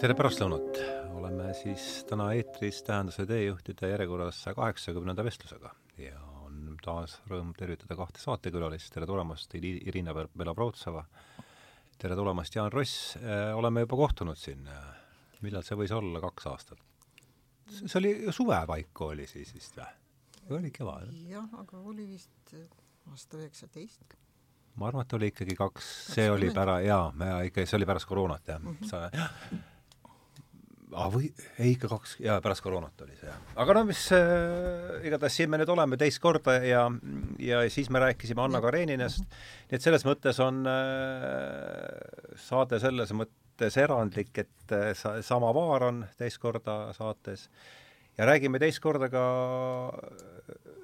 tere pärastlõunat, oleme siis täna eetris Tähenduse teejuhtide järjekorras saja kaheksakümnenda vestlusega ja on taas rõõm tervitada kahte saatekülalist, tere tulemast, Irina Belobrovtseva, tere tulemast, Jaan Ross, äh, oleme juba kohtunud siin, millal see võis olla, kaks aastat? see oli suve paiku oli siis vist või? või oli kevad? jah, aga oli vist aasta üheksateist ma arvan, et oli ikkagi kaks, see oli pära-, jaa, ikka, see oli pärast koroonat, jah mm. -hmm. Ah, või, ei ikka kaks, jaa, pärast koroonat oli see, jah. aga no mis äh,, igatahes siin me nüüd oleme teist korda ja, ja siis me rääkisime Anna Kareninast, nii et selles mõttes on äh, saade selles mõttes erandlik, et äh, sa, sama Vaar on teist korda saates. Ja räägime teist korda ka äh,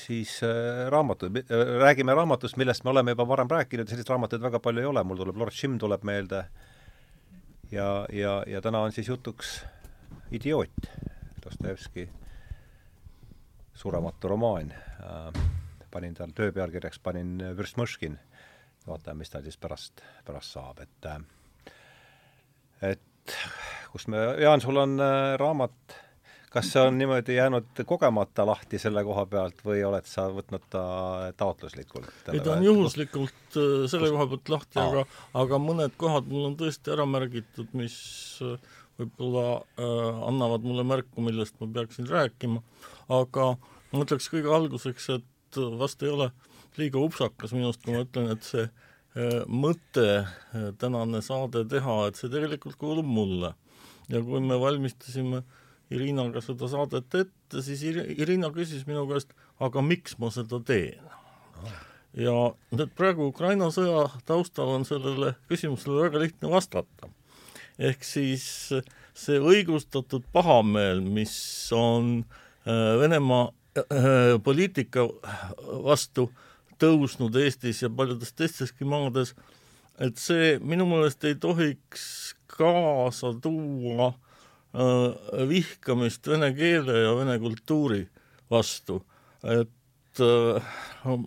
siis äh, raamatud äh,, räägime raamatust, millest me oleme juba varem rääkinud, selliseid raamatuid väga palju ei ole, mul tuleb Lord Jim tuleb meelde. äh,, ja, ja, ja täna on siis jutuks Idioot, Dostojevski surematu romaan äh,. panin tal töö pealkirjaks, panin Vürstmõškin, vaatame, mis tal siis pärast, pärast saab, et äh, et kus me, Jaan, sul on äh, raamat kas see on niimoodi jäänud kogemata lahti selle koha pealt või oled sa võtnud ta taotluslikult? ei, ta on juhuslikult äh, selle koha pealt lahti, aga, aga mõned kohad mul on tõesti ära märgitud, mis äh, võib-olla äh, annavad mulle märku, millest ma peaksin rääkima, aga ma ütleks kõige alguseks, et vast ei ole liiga upsakas minust, kui ma ütlen, et see äh, mõte äh, tänane saade teha, et see tegelikult kuulub mulle. ja kui me valmistasime äh, Irinaga seda saadet ette, siis Irina küsis minu käest, aga miks ma seda teen ja nüüd praegu Ukraina sõja taustal on sellele küsimusele väga lihtne vastata. ehk siis see õigustatud pahameel, mis on äh, Venemaa äh, poliitika vastu tõusnud Eestis ja paljudes teisteski maades, et see minu meelest ei tohiks kaasa tuua äh, Äh, vihkamist vene keele ja vene kultuuri vastu. et äh,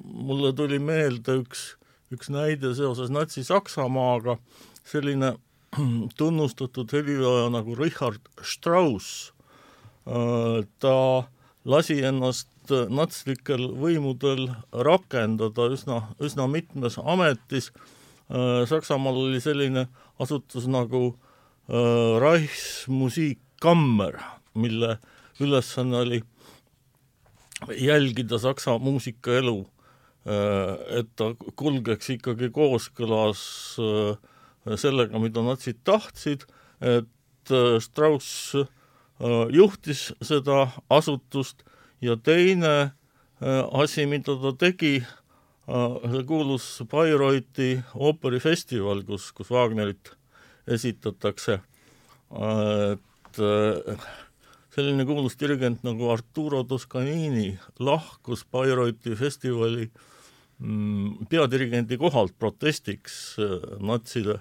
mulle tuli meelde üks, üks näide seoses Natsi-Saksamaaga, selline tunnustatud helilooja nagu Richard Strauss, äh, ta lasi ennast natslikel võimudel rakendada üsna, üsna mitmes ametis. Saksamaal oli selline asutus nagu äh, Äh, Reichsmusikkammer, mille ülesanne oli jälgida Saksa muusikaelu, äh, et ta kulgeks ikkagi kooskõlas äh, sellega, mida natsid tahtsid, et Strauss juhtis seda asutust. Ja teine asi, mida ta tegi, see kuulus Bayreuthi ooperifestival, kus, kus Wagnerit esitatakse, et äh, selline kuulus dirigent nagu Arturo Toscanini lahkus Bayreuthi festivali mm, peadirigendi kohalt protestiks äh, natside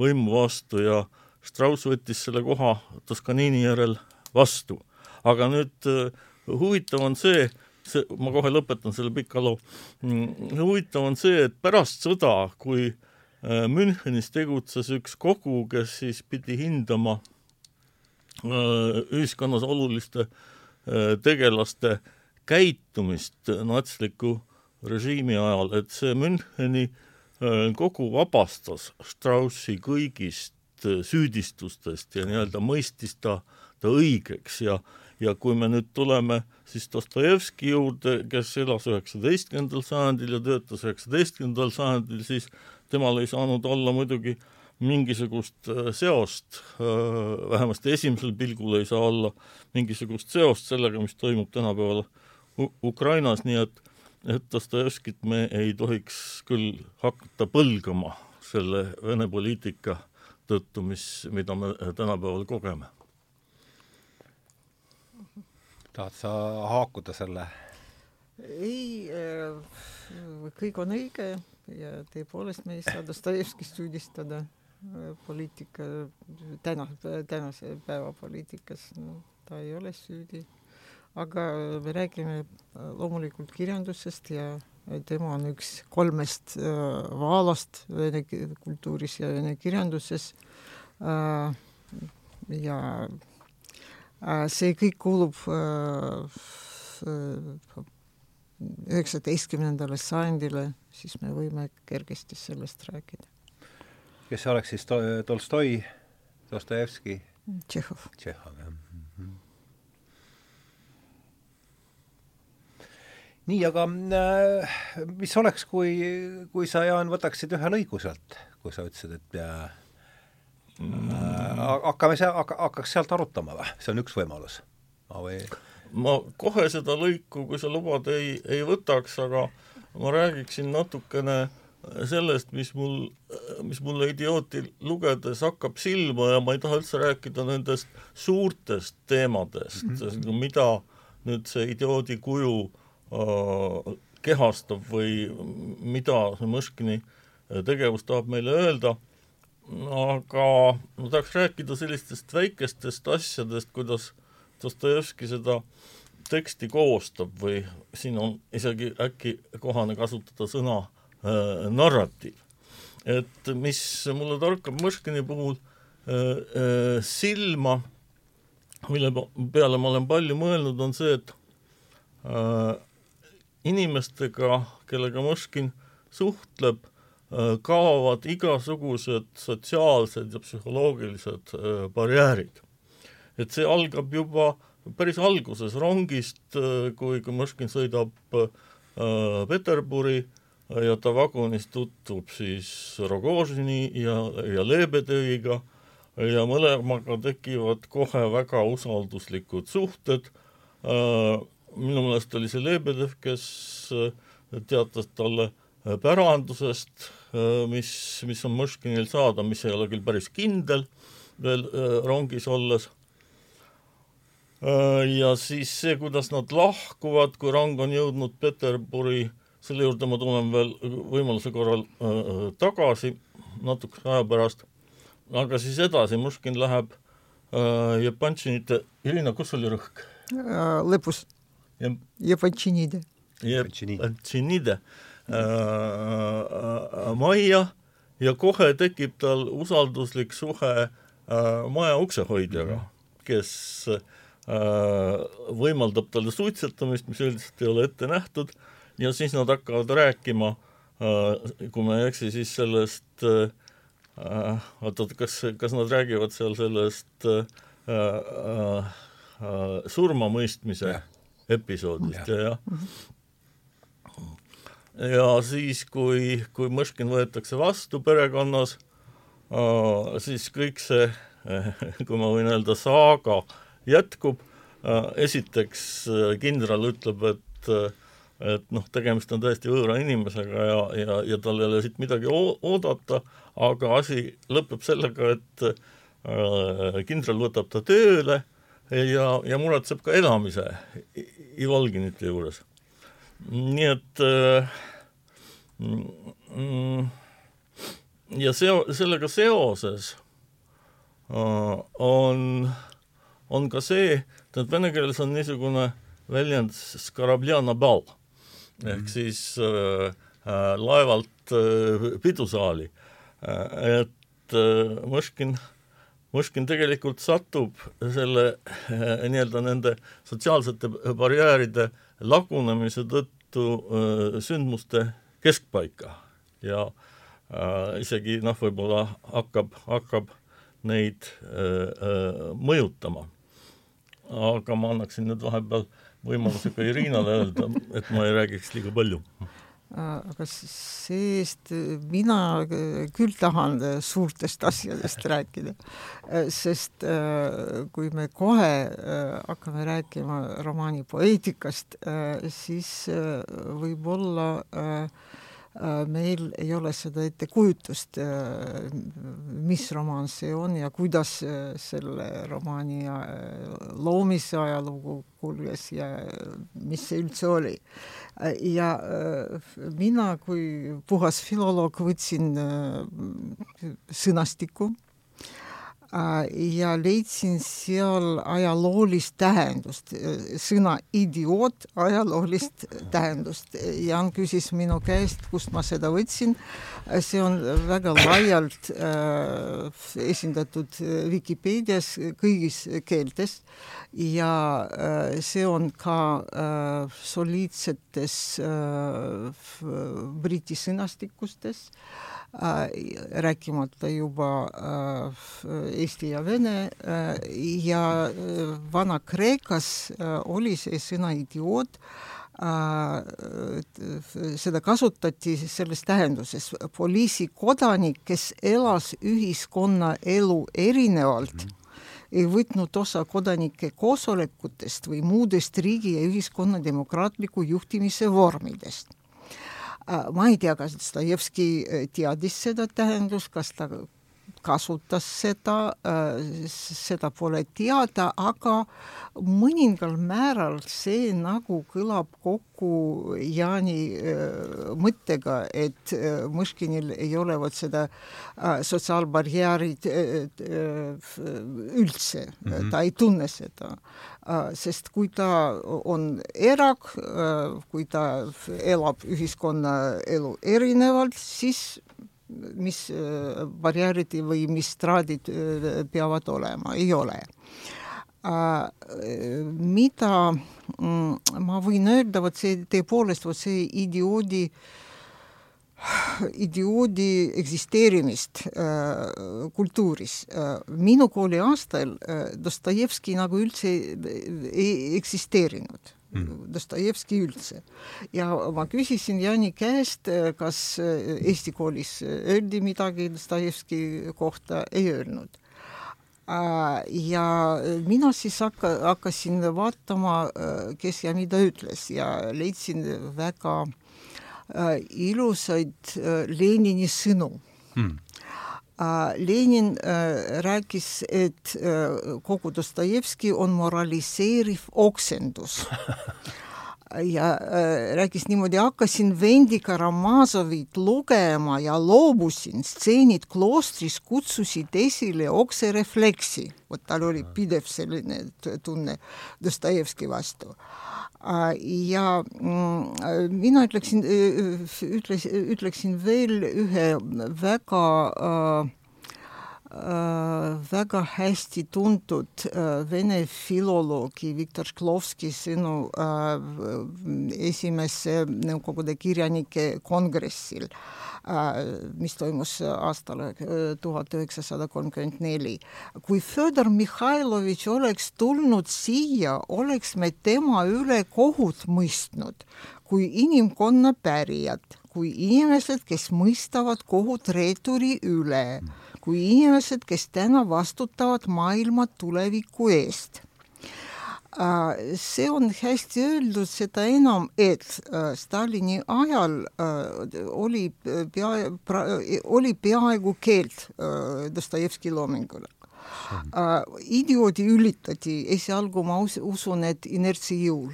võimu vastu ja Strauss võttis selle koha Toscanini järel vastu. aga nüüd äh, huvitav on see, see, ma kohe lõpetan selle pika loo, mm, huvitav on see, et pärast sõda, kui äh, Münchenis tegutses üks kogu, kes siis pidi hindama äh, ühiskonnas oluliste äh, tegelaste käitumist natsliku režiimi ajal, et see Müncheni kogu vabastas Straussi kõigist süüdistustest ja nii-öelda mõistis ta, ta õigeks. Ja, ja kui me nüüd tuleme siis Dostojevski juurde, kes elas üheksateistkümnendal sajandil ja töötas üheksateistkümnendal sajandil, siis temal ei saanud olla muidugi mingisugust äh, seost, äh, vähemasti esimesel pilgul ei saa olla mingisugust seost sellega, mis toimub tänapäeval Ukrainas, nii et et Dostojevskit me ei tohiks küll hakata põlgama selle Vene poliitika tõttu, mis, mida me tänapäeval kogeme. tahad sa haakuda selle? Ei, äh, kõik on õige ja tõepoolest me ei saa Dostojevskist süüdistada äh, poliitika, täna, tänase päeva poliitikas, no ta ei ole süüdi. aga me räägime äh, loomulikult kirjandusest ja tema on üks kolmest vaalast vene kultuuris ja vene kirjanduses ja see kõik kuulub üheksateistkümnendale sajandile, siis me võime kergesti sellest rääkida. kes oleks siis to, Tolstoi, Dostojevski? Tšehhov. Tšehhov, jah mm. -hmm. nii, aga äh, mis oleks, kui, kui sa, Jaan, võtaksid ühe lõigu sealt, kui sa ütlesid, et äh, äh, hakkame seal, hakkaks sealt arutama või? see on üks võimalus. või ma kohe seda lõiku, kui sa lubad, ei, ei võtaks, aga ma räägiksin natukene sellest, mis mul, mis mulle idiooti lugedes hakkab silma ja ma ei taha üldse rääkida nendest suurtest teemadest mm, -hmm. mida nüüd see idioodi kuju äh, kehastab või mida see Mõškini tegevus tahab meile öelda, aga ma tahaks rääkida sellistest väikestest asjadest, kuidas Dostojevski seda teksti koostab või siin on isegi äkki kohane kasutada sõna äh, narratiiv. et mis mulle torkab Mõškini puhul äh, äh, silma, mille peale ma olen palju mõelnud, on see, et äh, inimestega, kellega Mõškin suhtleb äh,, kaovad igasugused sotsiaalsed ja psühholoogilised äh, barjäärid et see algab juba päris alguses rongist, äh, kui, kui Mõškin sõidab äh, Peterburi ja ta vagunis tutvub siis Rogožini ja, ja Lebedõiga ja mõlemaga tekivad kohe väga usalduslikud suhted äh,. minu meelest oli see Lebedev, kes äh, teatas talle pärandusest, äh, mis, mis on Mõškinil saada, mis ei ole küll päris kindel veel rongis olles Äh, ja siis see, kuidas nad lahkuvad, kui rong on jõudnud Peterburi, selle juurde ma tulen veel võimaluse korral äh, tagasi natukese aja pärast, aga siis edasi, Muškin läheb äh, Jepantšinite, Irina, kus oli rõhk äh,? lõpus Jep.. Jepantšinide. Jepantšinide äh, äh, majja ja kohe tekib tal usalduslik suhe äh, maja uksehoidjaga, kes äh, Äh, võimaldab talle suitsetamist, mis üldiselt ei ole ette nähtud, ja siis nad hakkavad rääkima, äh, kui ma ei eksi, siis sellest äh, oot-oot, kas, kas nad räägivad seal sellest äh, äh, surmamõistmise ja. episoodist ja, jah. ja siis, kui, kui Mõškin võetakse vastu perekonnas, siis kõik see, kui ma võin öelda, saaga äh, jätkub, äh, esiteks äh, kindral ütleb, et äh, et noh, tegemist on täiesti võõra inimesega ja, ja, ja tal ei ole siit midagi oodata, aga asi lõpeb sellega, et äh, kindral võtab ta tööle ja, ja muretseb ka elamise Ivolginite juures. nii et äh, mm, ja seo-, sellega seoses äh, on äh, on ka see, et vene keeles on niisugune väljend skarabljanna bal ehk -hmm. siis äh, äh, laevalt äh, pidusaali äh,. et äh, Mõškin, Mõškin tegelikult satub selle äh, nii-öelda nende sotsiaalsete barjääride lagunemise tõttu äh, sündmuste keskpaika ja äh, isegi noh, võib-olla hakkab, hakkab neid äh, äh, mõjutama aga ma annaksin nüüd vahepeal võimaluse ka Irinale öelda, et ma ei räägiks liiga palju. Aga see-eest mina küll tahan suurtest asjadest rääkida, sest äh, kui me kohe äh, hakkame rääkima romaani poeetikast, äh, siis võib-olla äh, meil ei ole seda ettekujutust, äh, mis romaan see on ja kuidas äh, selle romaani loomise ajalugu kulges ja mis see üldse oli. ja mina kui puhas filoloog võtsin sõnastiku Äh, ja leidsin seal ajaloolist tähendust, sõna idioot ajaloolist tähendust. Jan küsis minu käest, kust ma seda võtsin. see on väga laialt äh, esindatud Vikipeedias kõigis keeltes ja äh, see on ka äh, soliidsetes äh, briti sõnastikustes äh, Äh, rääkimata juba äh, eesti ja vene äh, ja Vana-Kreekas oli see sõna idioot, seda kasutati selles tähenduses, poliisikodanik, kes elas ühiskonnaelu erinevalt mm, -hmm. ei võtnud osa kodanike koosolekutest või muudest riigi ja ühiskonna demokraatliku juhtimise vormidest ma ei tea, kas Dostojevski äh, teadis seda tähendust, kas ta kasutas seda, äh, seda pole teada, aga mõningal määral see nagu kõlab kokku Jaani äh, mõttega, et Mõškinil ei ole vot seda sotsiaalbarjääri üldse mm, -hmm. ta ei tunne seda Äh, sest kui ta on erak, äh, kui ta elab ühiskonnaelu erinevalt, siis mis äh, barjäärid või mis straadid peavad olema, ei ole. mida mm, ma võin öelda, vot see tõepoolest, vot see idioodi äh, idioodi eksisteerimist äh, kultuuris äh,. minu kooli aastal äh, Dostojevski nagu üldse ei eksisteerinud. Dostojevski üldse. ja ma küsisin Jani käest, äh, kas äh, Eesti koolis öeldi midagi Dostojevski kohta, ei öelnud äh, ja mina siis hakka, hakkasin vaatama, kes ja mida ütles ja leidsin väga ilusaid Lenini sõnu hmm. Lenin rääkis, et kogu Dostojevski on moraliseeriv oksendus ja äh, rääkis niimoodi, hakkasin vendi Karamazovit lugema ja loobusin, stseenid kloostris kutsusid esile okserefleksi, vot tal oli pidev selline tunne Dostojevski vastu ja mm, mina ütleksin, ütles, ütleksin veel ühe väga äh, väga hästi tuntud vene filoloogi Viktor Šklovski sõnu esimese Nõukogude kirjanike kongressil mis toimus aastal tuhat üheksasada kolmkümmend neli. kui Fjodor Mihhailovitš oleks tulnud siia, oleks me tema üle kohut mõistnud. Kui inimkonna pärijad, kui inimesed, kes mõistavad kohut reeturi üle, kui inimesed, kes täna vastutavad maailma tuleviku eest. Äh, see on hästi öeldud, seda enam, et äh, Stalini ajal äh, oli pea, oli peaaegu keeld Dostojevski loomingule. idioodi ülitati esialgu, ma usun, et inertsi jõul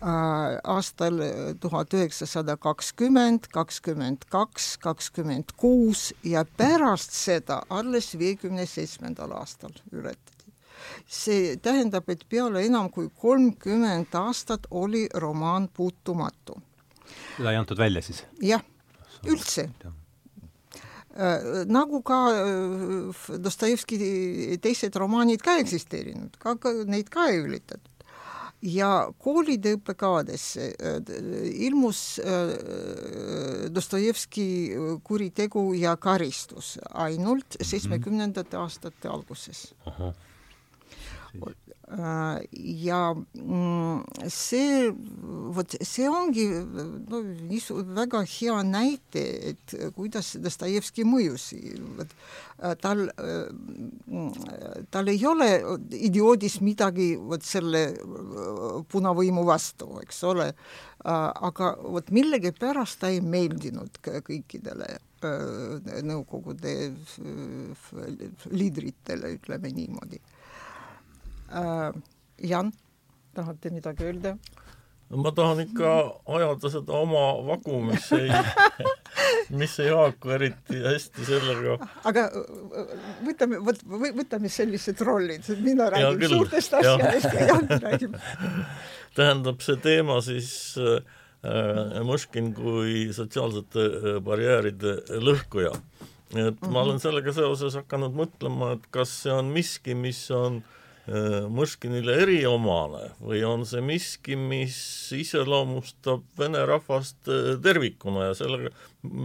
aastal tuhat üheksasada kakskümmend, kakskümmend kaks, kakskümmend kuus ja pärast seda alles viiekümne seitsmendal aastal ületati see tähendab, et peale enam kui kolmkümmend aastat oli romaan puutumatu. seda ei antud välja siis? jah, üldse äh, nagu ka äh, Dostojevski teised romaanid ka eksisteerinud, ka, ka neid ka ei ülitatud. ja koolide õppekavadesse äh, ilmus Dostojevski kuritegu ja karistus ainult mhm. seitsmekümnendate aastate alguses. Äh, ja see, vot see ongi no niisugune väga hea näite, et kuidas Dostojevski mõjus, äh, tal, äh, tal ei ole idioodis midagi vot selle punavõimu vastu, eks ole, aga vot millegipärast ta ei meeldinud kõikidele Nõukogude liidritele, ütleme niimoodi äh,. Jan, tahate midagi öelda? ma tahan ikka ajada seda oma vagu, mis ei mis ei haaku eriti hästi sellega. aga võtame, vot võtame sellised rollid, mina räägin küll, suurtest asjadest ja Jan räägib tähendab, see teema siis äh, Mõškin kui sotsiaalsete äh, barjääride lõhkuja. et mm -hmm. ma olen sellega seoses hakanud mõtlema, et kas see on miski, mis on äh, Äh, Mõškinile eriomane või on see miski, mis iseloomustab vene rahvast äh, tervikuna? Ja sellega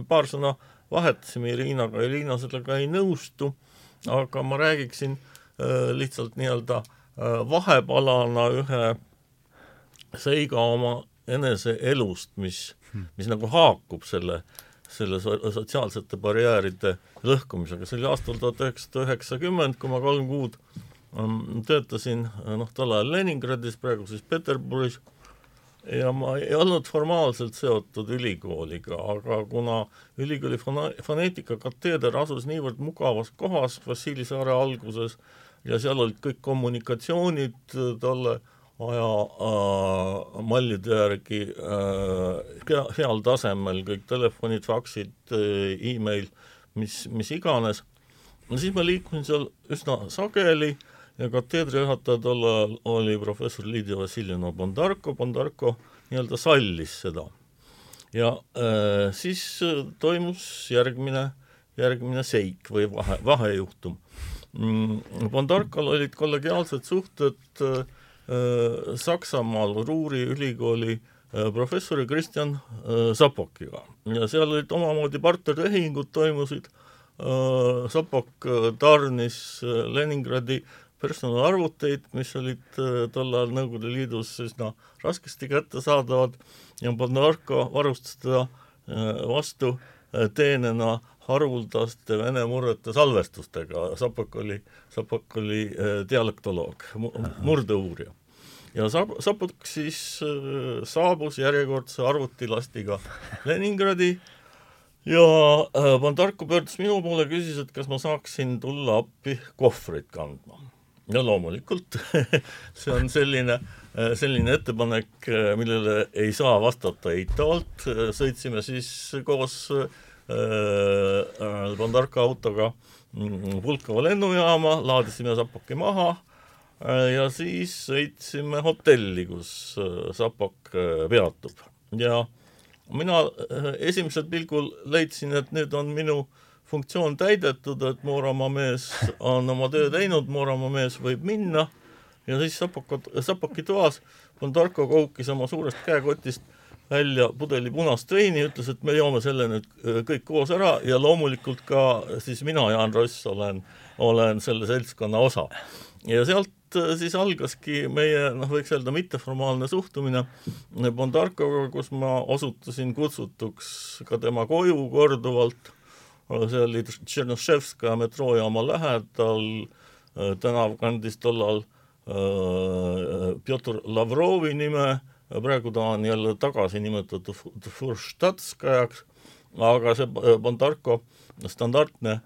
paar sõna vahetasime Irinaga, Irina sellega ei nõustu, aga ma räägiksin äh, lihtsalt nii-öelda vahepalana ühe seiga oma enese elust, mis, mis nagu haakub selle, selle sotsiaalsete barjääride lõhkumisega, see oli aastal tuhat üheksasada üheksakümmend, kui ma kolm kuud töötasin noh, tol ajal Leningradis, praegu siis Peterburis, ja ma ei olnud formaalselt seotud ülikooliga, aga kuna ülikooli fona-, foneetikakateeder asus niivõrd mugavas kohas Vassili saare alguses ja seal olid kõik kommunikatsioonid tolle aja äh, mallide järgi äh, heal tasemel, kõik telefonid, faksid äh,, email, mis, mis iganes, no siis ma liikusin seal üsna sageli äh, ja kateedri juhataja tol ajal oli professor Liidia Vassiljevna Bondarko, Bondarko nii-öelda sallis seda. ja äh, siis toimus järgmine, järgmine seik või vahe, vahejuhtum mm,. Bondarkol olid kollegiaalsed suhted äh, Saksamaal Ruuri ülikooli äh, professori Kristjan äh, Sapokiga ja seal olid omamoodi partnertehingud toimusid äh,, Sapok äh, tarnis äh, Leningradi äh, personalarvuteid, mis olid äh, tol ajal Nõukogude Liidus üsna raskesti kättesaadavad ja Bondarko varustas teda äh, vastu äh, teenena haruldaste vene murrete salvestustega, Sapok oli, Sapok oli dialektoloog, murdeuurija. ja Sap-, Sapok siis saabus järjekordse arvutilastiga Leningradi ja Bondarko pöördus minu poole, küsis, et kas ma saaksin tulla appi kohvreid kandma no loomulikult. See on selline, selline ettepanek, millele ei saa vastata eitavalt, sõitsime siis koos äh, Pandarka autoga Pulkova lennujaama, laadisime Sapaki maha äh, ja siis sõitsime hotelli, kus äh, Sapak äh, peatub. Ja mina esimesel pilgul leidsin, et nüüd on minu äh, funktsioon täidetud, et Mooramaa mees on oma töö teinud, Mooramaa mees võib minna ja siis Sapakad, Sapaki toas Bondarko koukis oma suurest käekotist välja pudeli punast veini, ütles, et me joome selle nüüd äh, kõik koos ära ja loomulikult ka siis mina, Jaan Ross, olen, olen selle seltskonna osa. ja sealt äh, siis algaski meie noh, võiks öelda mitteformaalne suhtumine Bondarkoga, kus ma osutusin kutsutuks ka tema koju korduvalt see oli Tšernoševskaja metroojaama lähedal, äh, tänav kandis tollal äh, Pjotor Lavrovi nime, praegu ta on jälle tagasi nimetatud Furštatskajaks, aga see äh, Bondarko standardne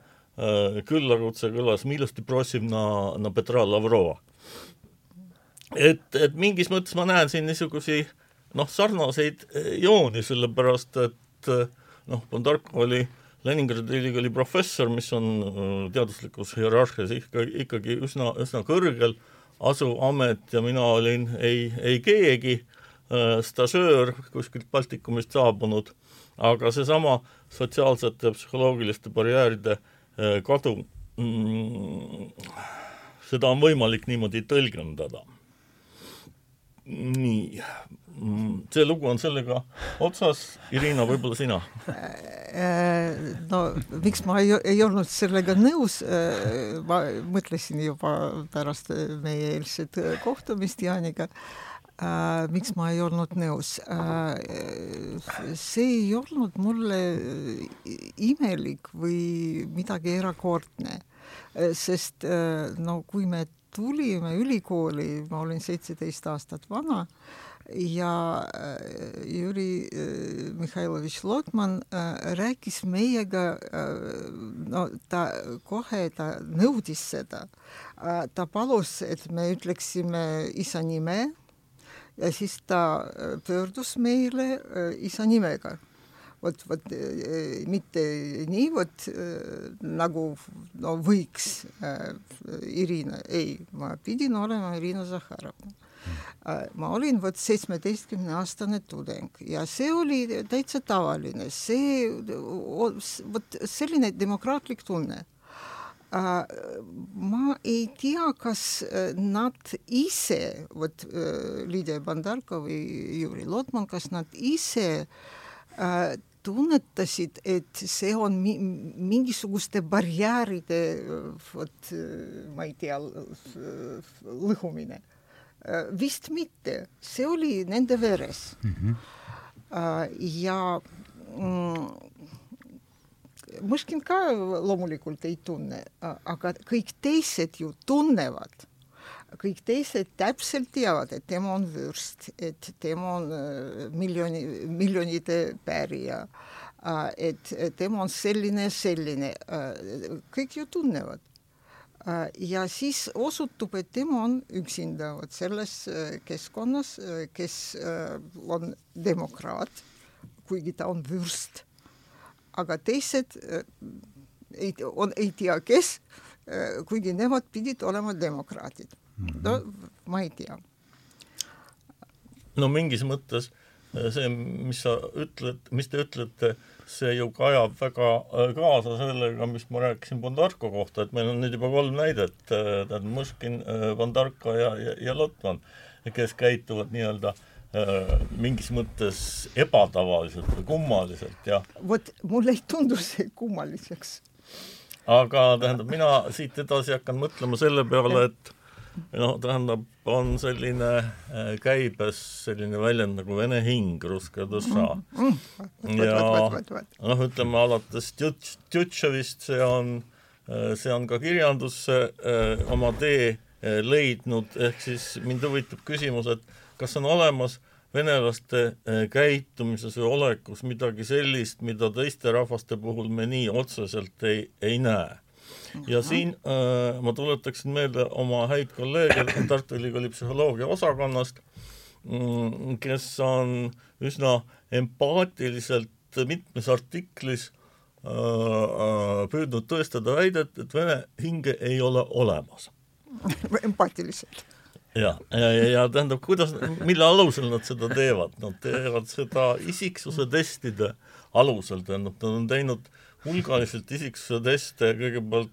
küllakutse kõlas Milosti Prossivna na Petra Lavrova. et, et mingis mõttes ma näen siin niisugusi noh, sarnaseid jooni, sellepärast et noh, Bondarko oli äh, Leningradi ülikooli professor, mis on äh, teaduslikus hierarhias ikka, ikkagi üsna, üsna kõrgel asuv amet ja mina olin ei, ei keegi äh,, stažöör kuskilt Baltikumist saabunud, aga seesama sotsiaalsete psühholoogiliste barjääride äh, kadu mm,, seda on võimalik niimoodi tõlgendada. Nii, Mm, see lugu on sellega otsas, Irina, võib-olla sina? Äh, no miks ma ei, ei olnud sellega nõus, äh, ma mõtlesin juba pärast meie eilset kohtumist Jaaniga, äh, miks ma ei olnud nõus. see ei olnud mulle imelik või midagi erakordne, sest no kui me tulime ülikooli, ma olin seitseteist aastat vana, ja äh, Jüri äh, Mihhailovitš Lotman äh, rääkis meiega, no ta kohe, ta nõudis seda. ta palus, et me ütleksime isa nime ja siis ta pöördus meile isa nimega vot, vot mitte nii vot nagu no võiks Irina, ei, ma pidin olema Irina Zahharovna äh,. ma olin vot seitsmeteistkümne aastane tudeng ja see oli täitsa tavaline, see vot selline demokraatlik tunne ma ei tea, kas nad ise, vot Lydia Bandarko või Juri Lotman, kas nad ise tunnetasid, et see on mi mingisuguste barjääride, vot ma ei tea, lõhumine. vist mitte, see oli nende veres mm. -hmm. ja Mõškin ka loomulikult ei tunne, aga kõik teised ju tunnevad kõik teised täpselt teavad, et tema on vürst, et tema on äh, miljoni, miljonite pärija, äh, et tema on selline ja selline, äh, kõik ju tunnevad. ja siis osutub, et tema on üksinda vot selles keskkonnas, kes on demokraat, kuigi ta on vürst. aga teised ei, on, ei tea, kes, kuigi nemad pidid olema demokraadid no ma ei tea. no mingis mõttes äh, see, mis sa ütled, mis te ütlete, see ju kajab väga äh, kaasa sellega, mis ma rääkisin Bondarko kohta, et meil on nüüd juba kolm näidet, äh, tähendab Mõškin, Bondarko ja, ja, ja Lotman, kes käituvad nii-öelda mingis mõttes ebatavaliselt või kummaliselt ja vot mulle ei tundu see kummaliseks. aga tähendab, mina siit edasi hakkan mõtlema selle peale, et noh, tähendab, on selline äh, käibes selline väljend nagu vene hing. Mm. ja noh, ütleme alates Tjutševist, see on, äh, see on ka kirjandusse äh, oma tee leidnud, ehk siis mind huvitab küsimus, et kas on olemas venelaste käitumises või olekus midagi sellist, mida teiste rahvaste puhul me nii otseselt ei, ei näe ja siin äh, ma tuletaksin meelde oma häid kolleege Tartu Ülikooli psühholoogia osakonnast, mm, kes on üsna empaatiliselt mitmes artiklis äh, äh, püüdnud tõestada väidet, et vene hinge ei ole olemas. empaatiliselt. Ja, ja, ja, ja tähendab, kuidas, mille alusel nad seda teevad, nad teevad seda isiksuse testide alusel, tähendab, nad on teinud hulgaliselt isiksuse teste kõigepealt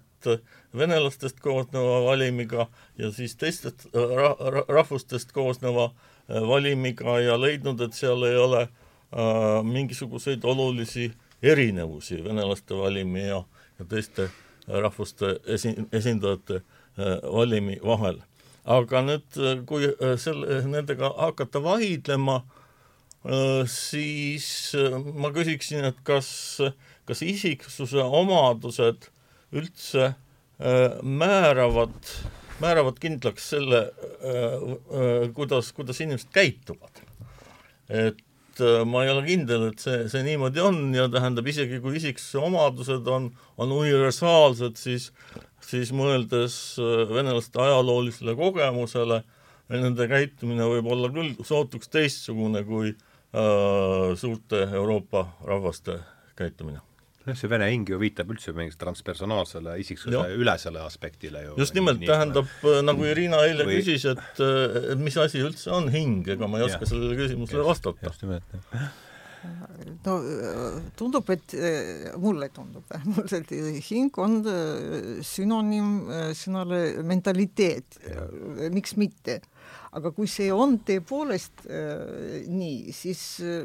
venelastest koosneva valimiga ja siis teistest ra ra rahvustest koosneva äh, valimiga ja leidnud, et seal ei ole äh, mingisuguseid olulisi erinevusi venelaste valimi ja, ja teiste rahvuste esi-, esindajate äh, valimi vahel. aga nüüd, äh, kui äh, selle, nendega hakata vaidlema äh,, siis äh, ma küsiksin, et kas, kas isiksuse omadused üldse äh, määravad, määravad kindlaks selle, äh, äh, kuidas, kuidas inimesed käituvad. et ma ei ole kindel, et see, see niimoodi on ja tähendab, isegi kui isiksuse omadused on, on universaalsed, siis, siis mõeldes venelaste ajaloolisele kogemusele, nende käitumine võib olla küll sootuks teistsugune kui äh, suurte Euroopa rahvaste käitumine jah, see vene hing ju viitab üldse mingile transpersonaalsele isiksuse ülesele aspektile ju. just nimelt, tähendab, äh, nagu Irina eile või... küsis, et, äh, et mis asi üldse on hing, ega ma ei oska ja. sellele küsimusele vastata. just nimelt, jah no tundub, et mulle tundub vähemalt, et hing on sünonüüm sõnale mentaliteet. miks mitte aga kui see on tõepoolest äh, nii, siis äh,,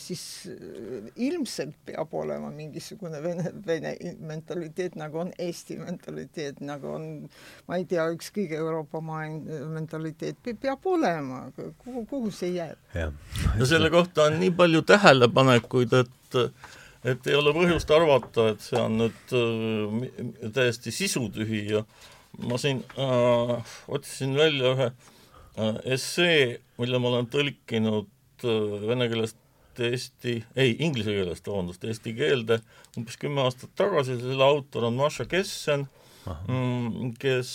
siis äh, ilmselt peab olema mingisugune vene, vene mentaliteet, nagu on Eesti mentaliteet, nagu on, ma ei tea, ükskõik Euroopa maa mentaliteet, peab olema, kuhu, kuhu see jääb? no selle kohta on nii palju tähelepanekuid, et et ei ole põhjust arvata, et see on nüüd äh, täiesti sisutühi ja äh, ma siin äh, otsisin välja ühe äh, essee, mille ma olen tõlkinud äh, vene keelest eesti, ei, inglise keelest, vabandust, eesti keelde umbes kümme aastat tagasi, selle autor on Maša Kessen, mm, kes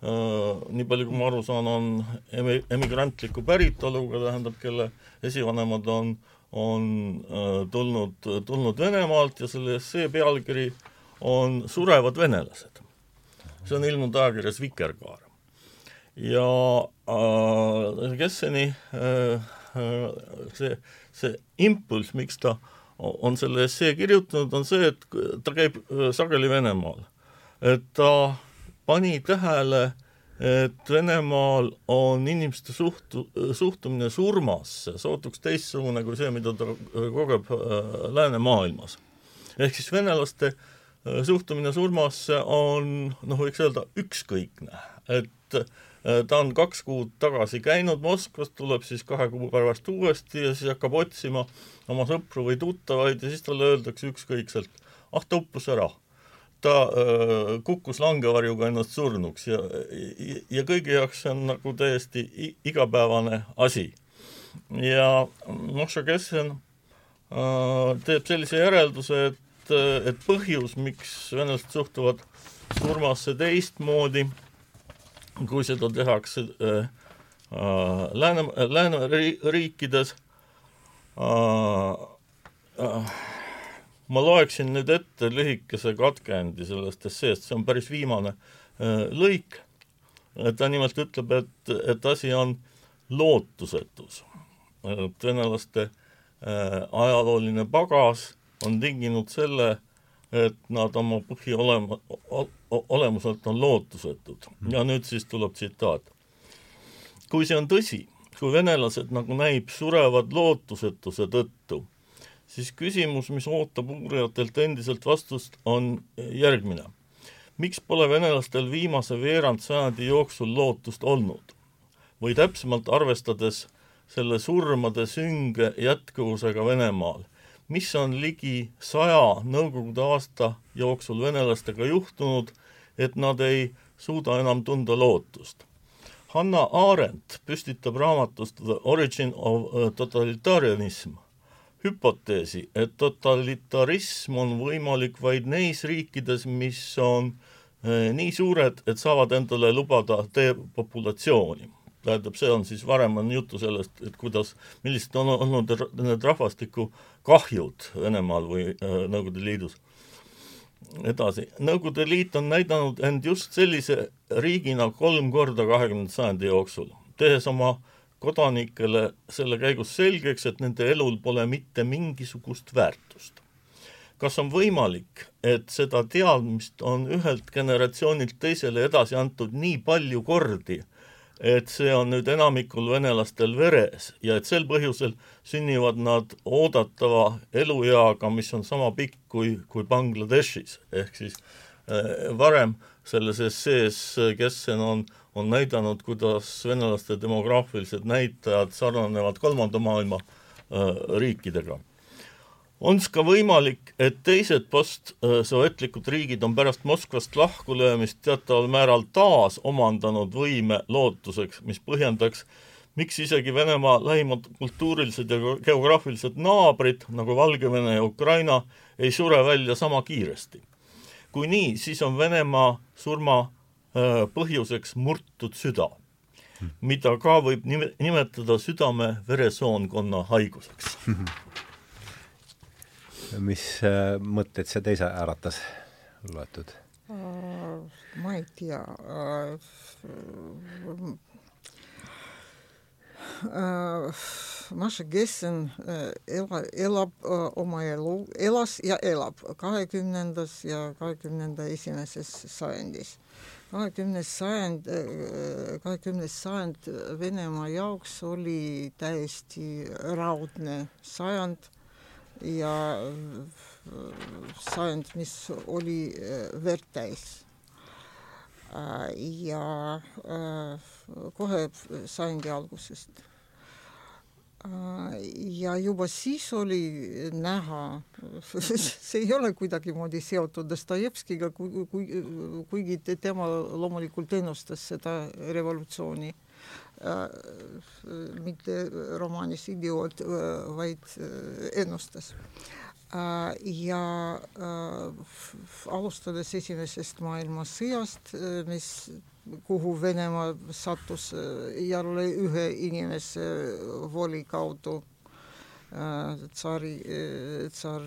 nii palju kui ma aru saan, on emi-, emigrantliku päritoluga, tähendab, kelle esivanemad on, on tulnud, tulnud Venemaalt ja selle essee pealkiri on Surevad venelased. See on ilmunud ajakirjas Vikerkaar. ja äh, Kesseni äh, see, see impulss, miks ta on selle essee kirjutanud, on see, et ta käib sageli Venemaal. et ta pani tähele, et Venemaal on inimeste suhtu-, suhtumine surmasse sootuks teistsugune kui see, mida ta kogeb läänemaailmas. ehk siis venelaste suhtumine surmasse on noh, võiks öelda ükskõikne, et Äh, ta on kaks kuud tagasi käinud Moskvas, tuleb siis kahe kuu pärast uuesti ja siis hakkab otsima oma sõpru või tuttavaid ja siis talle öeldakse ükskõikselt, ah ta uppus ära. ta öö, äh, kukkus langevarjuga ennast surnuks ja, ja, ja kõigi jaoks see on nagu täiesti igapäevane asi. ja Moshe Kessen äh, teeb sellise järelduse, et, et põhjus, miks venelased suhtuvad surmasse teistmoodi, kui seda tehakse äh, äh, lääne, lääneriikides äh, äh, ma loeksin nüüd ette lühikese katkendi sellest esseest, see on päris viimane äh, lõik, ta nimelt ütleb, et, et asi on lootusetus. et venelaste äh, ajalooline pagas on tinginud selle, et nad oma põhiolema, olemuselt on lootusetud. ja nüüd siis tuleb tsitaat. kui see on tõsi, kui venelased, nagu näib, surevad lootusetuse tõttu, siis küsimus, mis ootab uurijatelt endiselt vastust, on järgmine. miks pole venelastel viimase veerandsajandi jooksul lootust olnud? või täpsemalt arvestades selle surmade sünge jätkuvusega Venemaal, mis on ligi saja Nõukogude aasta jooksul venelastega juhtunud, et nad ei suuda enam tunda lootust. Hanna Arendt püstitab raamatust The Origin of uh, Totalitarianism hüpoteesi, et totalitarism on võimalik vaid neis riikides, mis on eh, nii suured, et saavad endale lubada depopulatsiooni tähendab, see on siis, varem on juttu sellest, et kuidas, millised on olnud need rahvastikukahjud Venemaal või äh, Nõukogude Liidus. edasi, Nõukogude Liit on näidanud end just sellise riigina kolm korda kahekümnenda sajandi jooksul, tehes oma kodanikele selle käigus selgeks, et nende elul pole mitte mingisugust väärtust. kas on võimalik, et seda teadmist on ühelt generatsioonilt teisele edasi antud nii palju kordi, et see on nüüd enamikul venelastel veres ja et sel põhjusel sünnivad nad oodatava elueaga, mis on sama pikk kui, kui Bangladeshis, ehk siis äh, varem selles essees Kessen on, on näidanud, kuidas venelaste demograafilised näitajad sarnanevad kolmanda maailma äh, riikidega on ka võimalik, et teised postsovetlikud riigid on pärast Moskvast lahkulöömist teataval määral taas omandanud võime lootuseks, mis põhjendaks, miks isegi Venemaa lähimad kultuurilised ja geograafilised naabrid, nagu Valgevene ja Ukraina, ei sure välja sama kiiresti. kui nii, siis on Venemaa surma põhjuseks murtud süda, mida ka võib nimetada südame-veresoonkonna haiguseks mis äh, mõtteid see teise äratas loetud? ma ei tea Maša Gessen ela, elab oma elu, elas ja elab kahekümnendas ja kahekümnenda esimeses sajandis. kahekümnes sajand, kahekümnes sajand Venemaa jaoks oli täiesti raudne sajand ja sajand, mis oli äh, verd täis. Äh, ja äh, kohe sajandi algusest. ja juba siis oli näha, see ei ole kuidagimoodi seotud Dostojevskiga, kui, kui, kuigi tema loomulikult ennustas seda revolutsiooni mitte romaanis Idioot, vaid ennustas. Ja alustades Esimesest maailmasõjast, mis, kuhu Venemaa sattus jälle ühe inimese voli kaudu tsaari, tsaar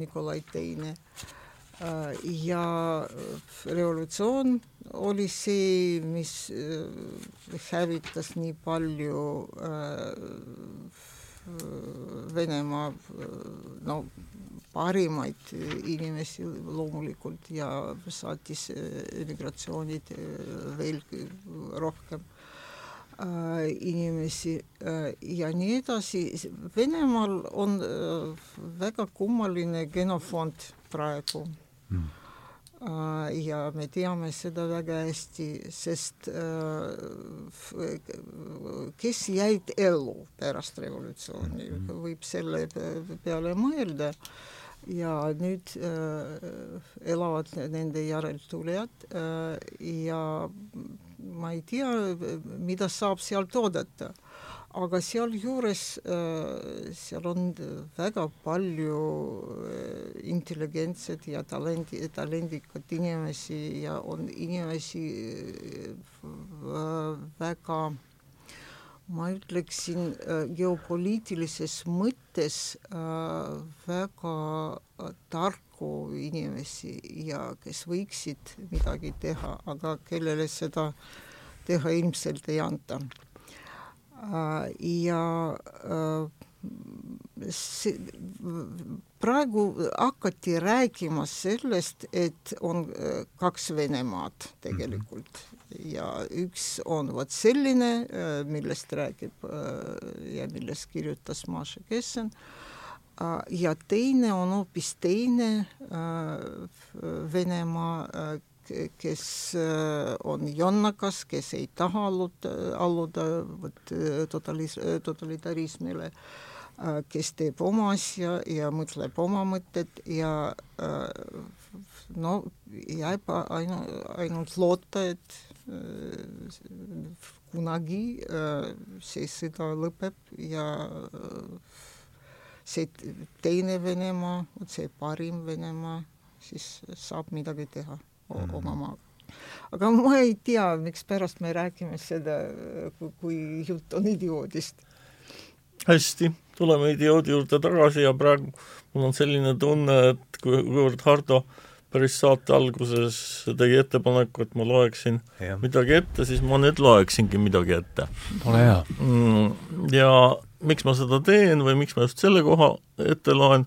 Nikolai Teine ja revolutsioon oli see, mis hävitas nii palju Venemaa no parimaid inimesi loomulikult ja saatis emigratsioonid veelgi rohkem inimesi ja nii edasi. Venemaal on väga kummaline genofond praegu mm. Ja me teame seda väga hästi, sest kes jäid ellu pärast revolutsiooni, võib selle peale mõelda. Ja nüüd elavad nende järeltulijad ja ma ei tea, mida saab sealt oodata aga sealjuures seal on väga palju intelligentset ja talendi, talendikaid inimesi ja on inimesi väga ma ütleksin geopoliitilises mõttes väga tarku inimesi ja kes võiksid midagi teha, aga kellele seda teha ilmselt ei anta ja see, praegu hakati rääkima sellest, et on kaks Venemaad tegelikult -hmm. ja üks on vot selline, millest räägib ja millest kirjutas Maša Kessen, ja teine on hoopis teine Venemaa, kes äh, on jonnakas, kes ei taha alluda, alluda vot äh, totalis-, äh, totalitarismile, kes teeb oma asja ja mõtleb oma mõtted ja no jääb ainu-, ainult loota, et kunagi see sõda lõpeb ja see teine Venemaa, see parim Venemaa, siis saab midagi teha. Oma maaga. aga ma ei tea, mikspärast me räägime seda, kui jutt on idioodist. hästi, tuleme idioodi juurde tagasi ja praegu mul on selline tunne, et kuivõrd Hardo päris saate alguses tegi ettepaneku, et ma loeksin ja. midagi ette, siis ma nüüd loeksingi midagi ette. ole hea mm,. ja miks ma seda teen või miks ma just selle koha ette loen,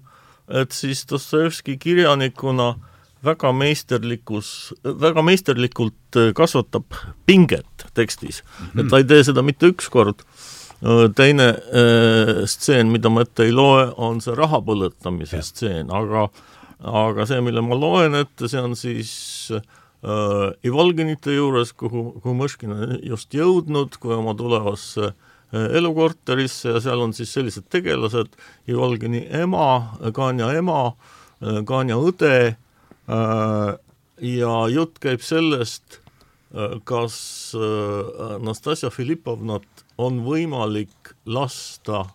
et siis Dostojevski kirjanikuna äh, väga meisterlikus, väga meisterlikult äh, kasvatab pinget tekstis mm, -hmm. et ta ei tee seda mitte üks kord, äh, teine äh, stseen, mida ma ette ei loe, on see raha põletamise ja. stseen, aga aga see, mille ma loen ette, see on siis äh, Ivolginite juures, kuhu, kuhu Mõškin on just jõudnud, kui oma tulevasse äh, elukorterisse ja seal on siis sellised tegelased, Ivolgini ema, Kanja ema, Kanja õde ja jutt käib sellest, äh, kas äh, Nastasia Filipovnat on võimalik lasta,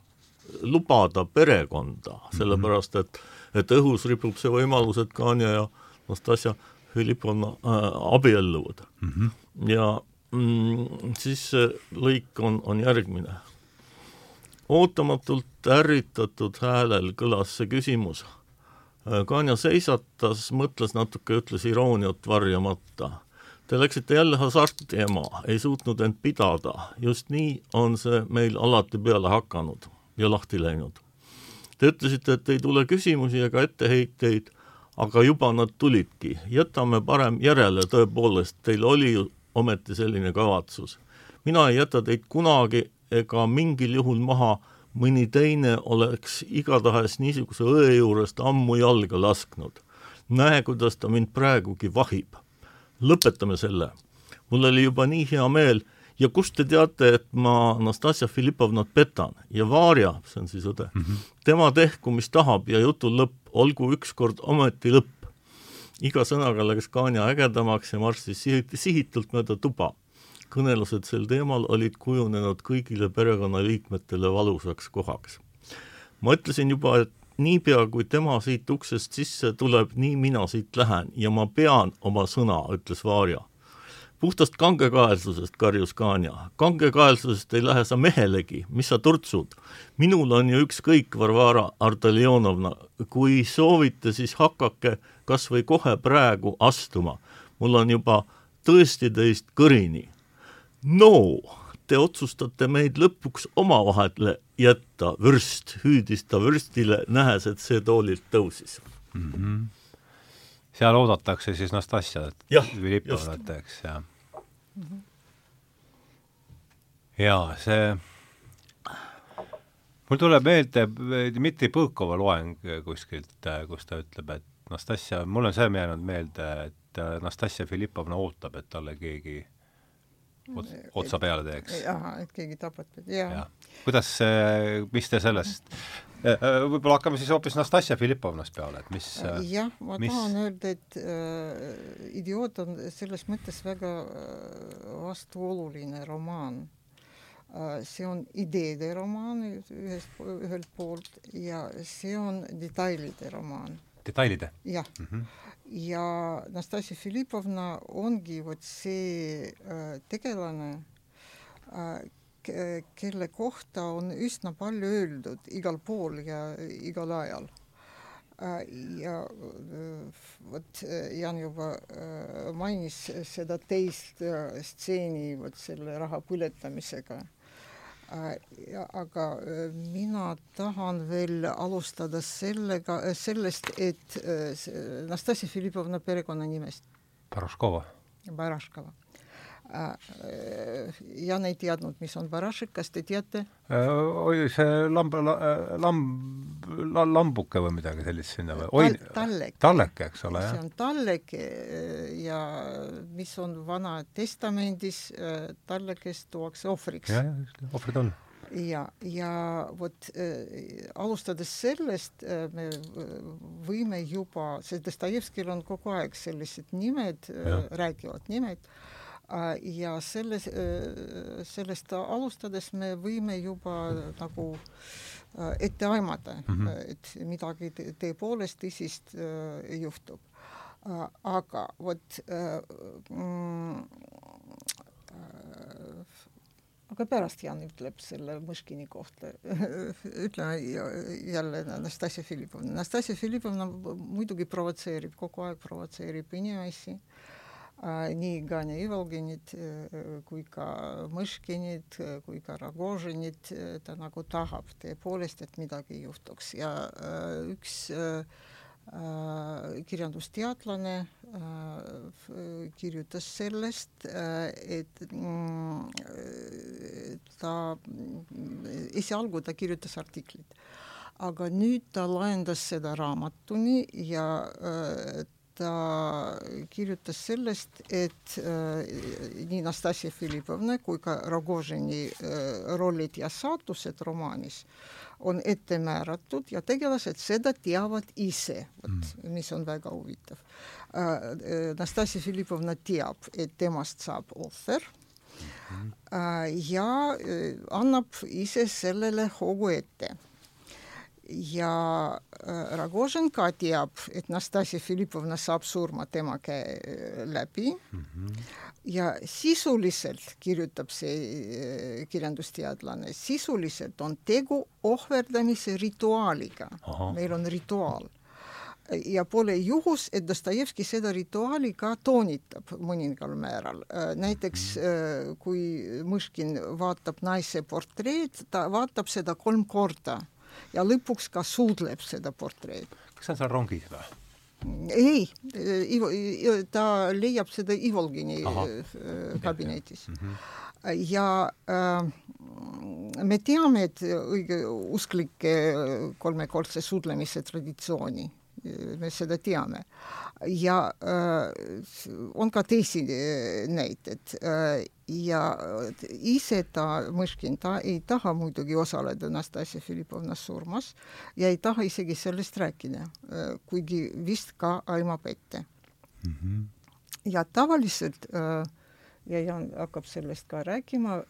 lubada perekonda, mhm. sellepärast et, et õhus ripub see võimalus, et Kanja ja Nastasia Filipovna äh, abielluvad mm. -hmm. ja mm, siis see lõik on, on järgmine. ootamatult ärritatud häälel kõlas see küsimus Äh, Kanja seisatas, mõtles natuke, ütles irooniat varjamata. Te läksite jälle hasarti, ema, ei suutnud end pidada, just nii on see meil alati peale hakanud ja lahti läinud. Te ütlesite, et ei tule küsimusi ega etteheiteid, aga juba nad tulidki, jätame parem järele, tõepoolest, teil oli ju ometi selline kavatsus. mina ei jäta teid kunagi ega mingil juhul maha mõni teine oleks igatahes niisuguse õe juurest ammu jalga lasknud. näe, kuidas ta mind praegugi vahib. lõpetame selle. mul oli juba nii hea meel ja kust te teate, et ma Nastasia Filipovnat petan ja Varja, see on siis õde mm, -hmm. tema tehku, mis tahab ja jutu lõpp, olgu ükskord ometi lõpp. iga sõnaga läks Kanja ägedamaks ja marssis sihitult mööda tuba kõnelused sel teemal olid kujunenud kõigile perekonnaliikmetele valusaks kohaks. ma ütlesin juba, et niipea, kui tema siit uksest sisse tuleb, nii mina siit lähen ja ma pean oma sõna, ütles Vaarja. puhtast kangekaelsusest, karjus Kanja. kangekaelsusest ei lähe sa mehelegi, mis sa turtsud. minul on ju ükskõik, Varvara Arteljonovna, kui soovite, siis hakake kas või kohe praegu astuma. mul on juba tõesti teist kõrini. No te otsustate meid lõpuks omavahele jätta, vürst, hüüdis ta vürstile, nähes, et see toolilt tõusis mm. -hmm. seal oodatakse siis Nastassiat Filipovnat, eks, jah mm. -hmm. jaa, see mul tuleb meelde Dmitri Põõkova loeng kuskilt, kus ta ütleb, et Nastassia, mul on see jäänud meelde, et Nastassia Filipovna ootab, et talle keegi ots, otsa peale teeks. ahah, et keegi tapab teda, jaa ja.. kuidas see, mis te sellest, äh, äh, võib-olla hakkame siis hoopis Nastassia Filipovnast peale, et mis äh, jah, ma mis... tahan öelda, et äh, Idioot on selles mõttes väga vastuoluline romaan äh,. see on ideede romaan ühest, ühelt poolt ja see on detailide romaan. detailide? jah mm. -hmm ja Nastassia Filipovna ongi vot see äh, tegelane äh,, kelle kohta on üsna palju öeldud igal pool ja igal ajal äh,. ja vot Jan juba mainis seda teist stseeni vot selle raha põletamisega aga äh, mina tahan veel alustada sellega, äh, sellest, et Nastassia Filipovna perekonnanimest. Baraškova. Baraškova Jan ei teadnud, mis on Barašik, kas te teate? oli see lamb, lamb, lambuke või midagi sellist sinna või? Oi, tallek. tallek, eks ole, jah. see on tallek ja mis on Vana Testamendis, tallekest tuuakse ohvriks. jah, jah, ohvrid on ja, ja vot äh, alustades sellest äh, me võime juba, see Dostojevskil on kogu aeg sellised nimed, räägivad nimed äh,, Äh, ja selles, äh, sellest alustades me võime juba nagu äh, ette aimata mm, -hmm. et midagi tõepoolest tõsist juhtub. aga vot mm, aga pärast Jan ütleb selle Mõškini kohta ütleme jälle Nastassia Filipovna. Nastassia Filipovna muidugi provotseerib, kogu aeg provotseerib inimesi äh, nii Gania Ivalginit kui ka Mõškinit kui ka Ragožinit ta nagu tahab tõepoolest, et midagi juhtuks ja üks kirjandusteadlane kirjutas sellest, et ta, esialgu ta kirjutas artiklit, aga nüüd ta laendas seda raamatuni ja ta kirjutas sellest, et äh, nii Nastassia Filipovna kui ka Rogožini äh, rollid ja saatused romaanis on ette määratud ja tegelased seda teavad ise, vot mm. mis on väga huvitav äh,. Nastassia Filipovna teab, et temast saab ohver äh, ja annab ise sellele hoogu ette ja äh, Ragožin ka teab, et Nastassia Filipovna saab surma tema käe läbi mm. -hmm. ja sisuliselt, kirjutab see kirjandusteadlane, sisuliselt on tegu ohverdamise rituaaliga. meil on rituaal ja pole juhus, et Dostojevski seda rituaali ka toonitab mõningal määral. näiteks mhm. kui Mõškin vaatab naise portreed, ta vaatab seda kolm korda ja lõpuks ka suudleb seda portreed. kas see on seal rongis või? ei, Ivo, ta leiab seda Ivolgini Aha. Äh, kabinetis mm. -hmm. ja äh, me teame, et õigeusklike kolmekordse suudlemise traditsiooni me seda teame. ja äh, on ka teisi äh, näiteid äh, ja ise ta, Mõškin, ta ei taha muidugi osaleda Nastassia Filipovna surmas ja ei taha isegi sellest rääkida äh,, kuigi vist ka aimab ette mm. -hmm. ja tavaliselt äh, ja Jan hakkab sellest ka rääkima.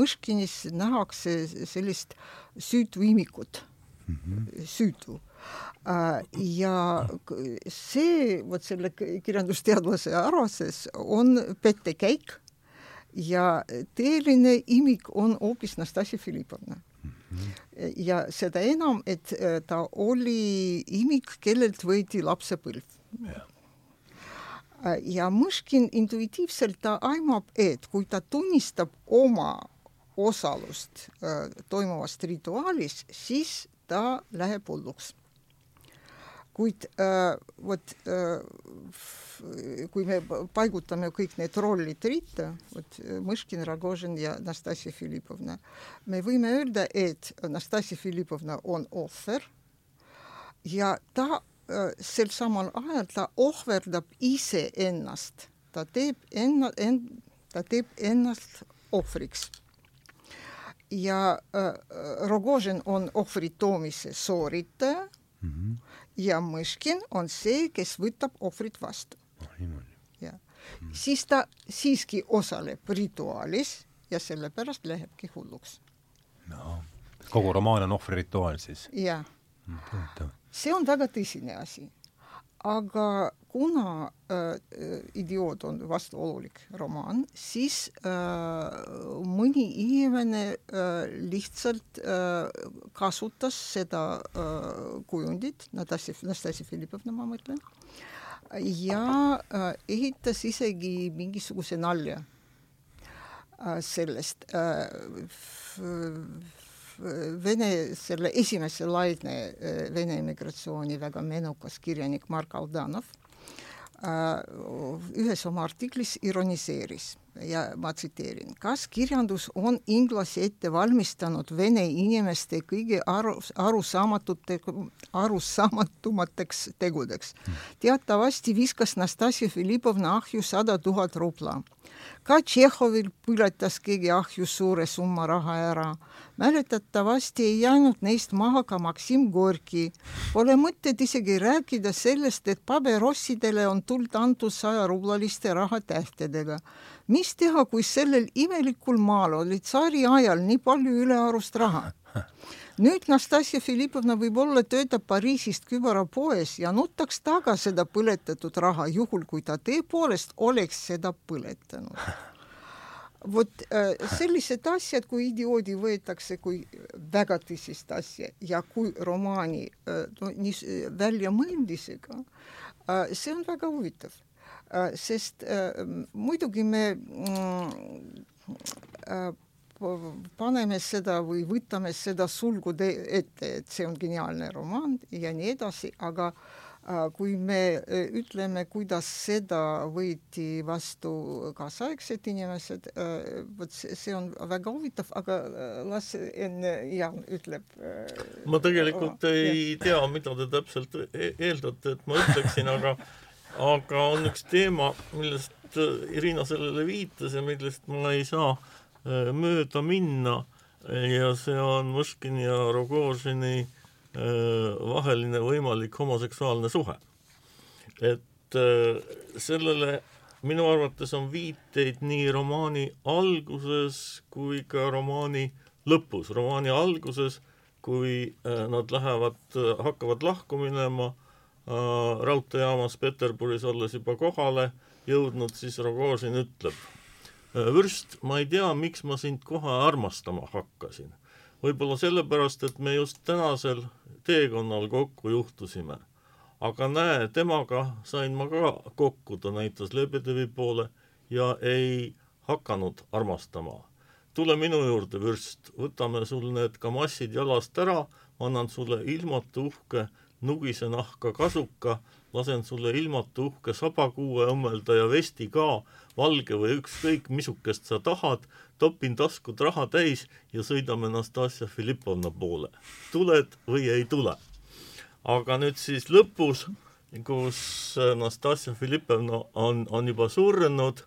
Mõškinis nähakse sellist süütu imikut mm, -hmm. süütu ja see, vot selle kirjandusteadlase arvates on pettekäik ja tõeline imik on hoopis Nastasia Filipovna ja seda enam, et äh, ta oli imik, kellelt võeti lapsepõlv. Äh, ja Mõškin intuitiivselt aimab, et kui ta tunnistab oma osalust äh, toimuvast rituaalis, siis ta läheb hulluks. Kuid äh, vot äh, kui me paigutame kõik need rollid ritta, vot Mõškin, Ragožin ja Nastasia Filipovna, me võime öelda, et Nastasia Filipovna on ohver ja ta äh, sel samal ajal ta ohverdab iseennast, ta teeb enna, en, ta teeb ennast ohvriks ja äh, Rogožin on ohvri toomise sooritaja mm. -hmm ja Mõškin on see, kes võtab ohvrit vastu oh,. jah mm., siis ta siiski osaleb rituaalis ja sellepärast lähebki hulluks. no kogu romaan on ohvrirituaal siis? jah. See on väga tõsine asi. Aga kuna äh, idioot on vastuolulik romaan, siis äh, mõni inimene äh, lihtsalt äh, kasutas seda äh, kujundit, Natasja, Nastasia Filipovna, ma mõtlen, ja äh, ehitas isegi mingisuguse nalja äh, sellest äh, Vene, selle esimese laine Vene immigratsiooni väga menukas kirjanik Mark Aldanov ühes oma artiklis ironiseeris ja ma tsiteerin, kas kirjandus on inglasi ette valmistanud vene inimeste kõige aru, arusaamatute, arusaamatumateks tegudeks. teatavasti viskas Nastasia Filipovna ahju sada tuhat rubla ka Tšehhovil põletas keegi ahju suure summa raha ära. mäletatavasti ei jäänud neist maha ka Maksim Gorki. Pole mõtet isegi rääkida sellest, et paberossidele on tuld antud sajarublaliste rahatähtedega. Mis teha, kui sellel imelikul maal oli tsaari ajal nii palju ülearust raha? nüüd Nastasia Filipovna võib-olla töötab Pariisist kübarapoes ja nutaks taga seda põletatud raha, juhul kui ta tõepoolest oleks seda põletanud. vot äh, sellised asjad, kui idioodi võetakse kui väga tõsist asja ja kui romaani äh, no, nii äh, see on väga huvitav, sest muidugi me mm, paneme seda või võtame seda sulgude ette, et see on geniaalne romaan ja nii edasi, aga äh, kui me äh, ütleme, kuidas seda võeti vastu kaasaegsed inimesed, äh, vot see on väga huvitav, aga las enne Jan ütleb. ma tegelikult oh, ei tea, mida te täpselt e-, eeldate, et ma ütleksin, aga aga on üks teema, millest Irina sellele viitas ja millest ma ei saa äh, Äh, mööda minna ja see on Mõškini ja Rogožini äh, vaheline võimalik homoseksuaalne suhe. et äh, sellele minu arvates on viiteid nii romaani alguses kui ka romaani lõpus. romaani alguses, kui nad lähevad, hakkavad lahku minema raudteejaamas Peterburis olles juba kohale jõudnud, siis Rogožin ütleb Äh, vürst, ma ei tea, miks ma sind kohe armastama hakkasin. võib-olla sellepärast, et me just tänasel teekonnal kokku juhtusime. aga näe, temaga sain ma ka kokku, ta näitas Lebedevi poole ja ei hakanud armastama. tule minu juurde, vürst, võtame sul need kamassid jalast ära, annan sulle ilmatu uhke nugise nahka kasuka, lasen sulle ilmatu uhke sabakuue õmmelda ja vesti ka, valge või ükskõik missugust sa tahad, topin taskud raha täis ja sõidame Nastasia Filipovna poole. tuled või ei tule? aga nüüd siis lõpus, kus Nastasia Filipovna on, on juba surnud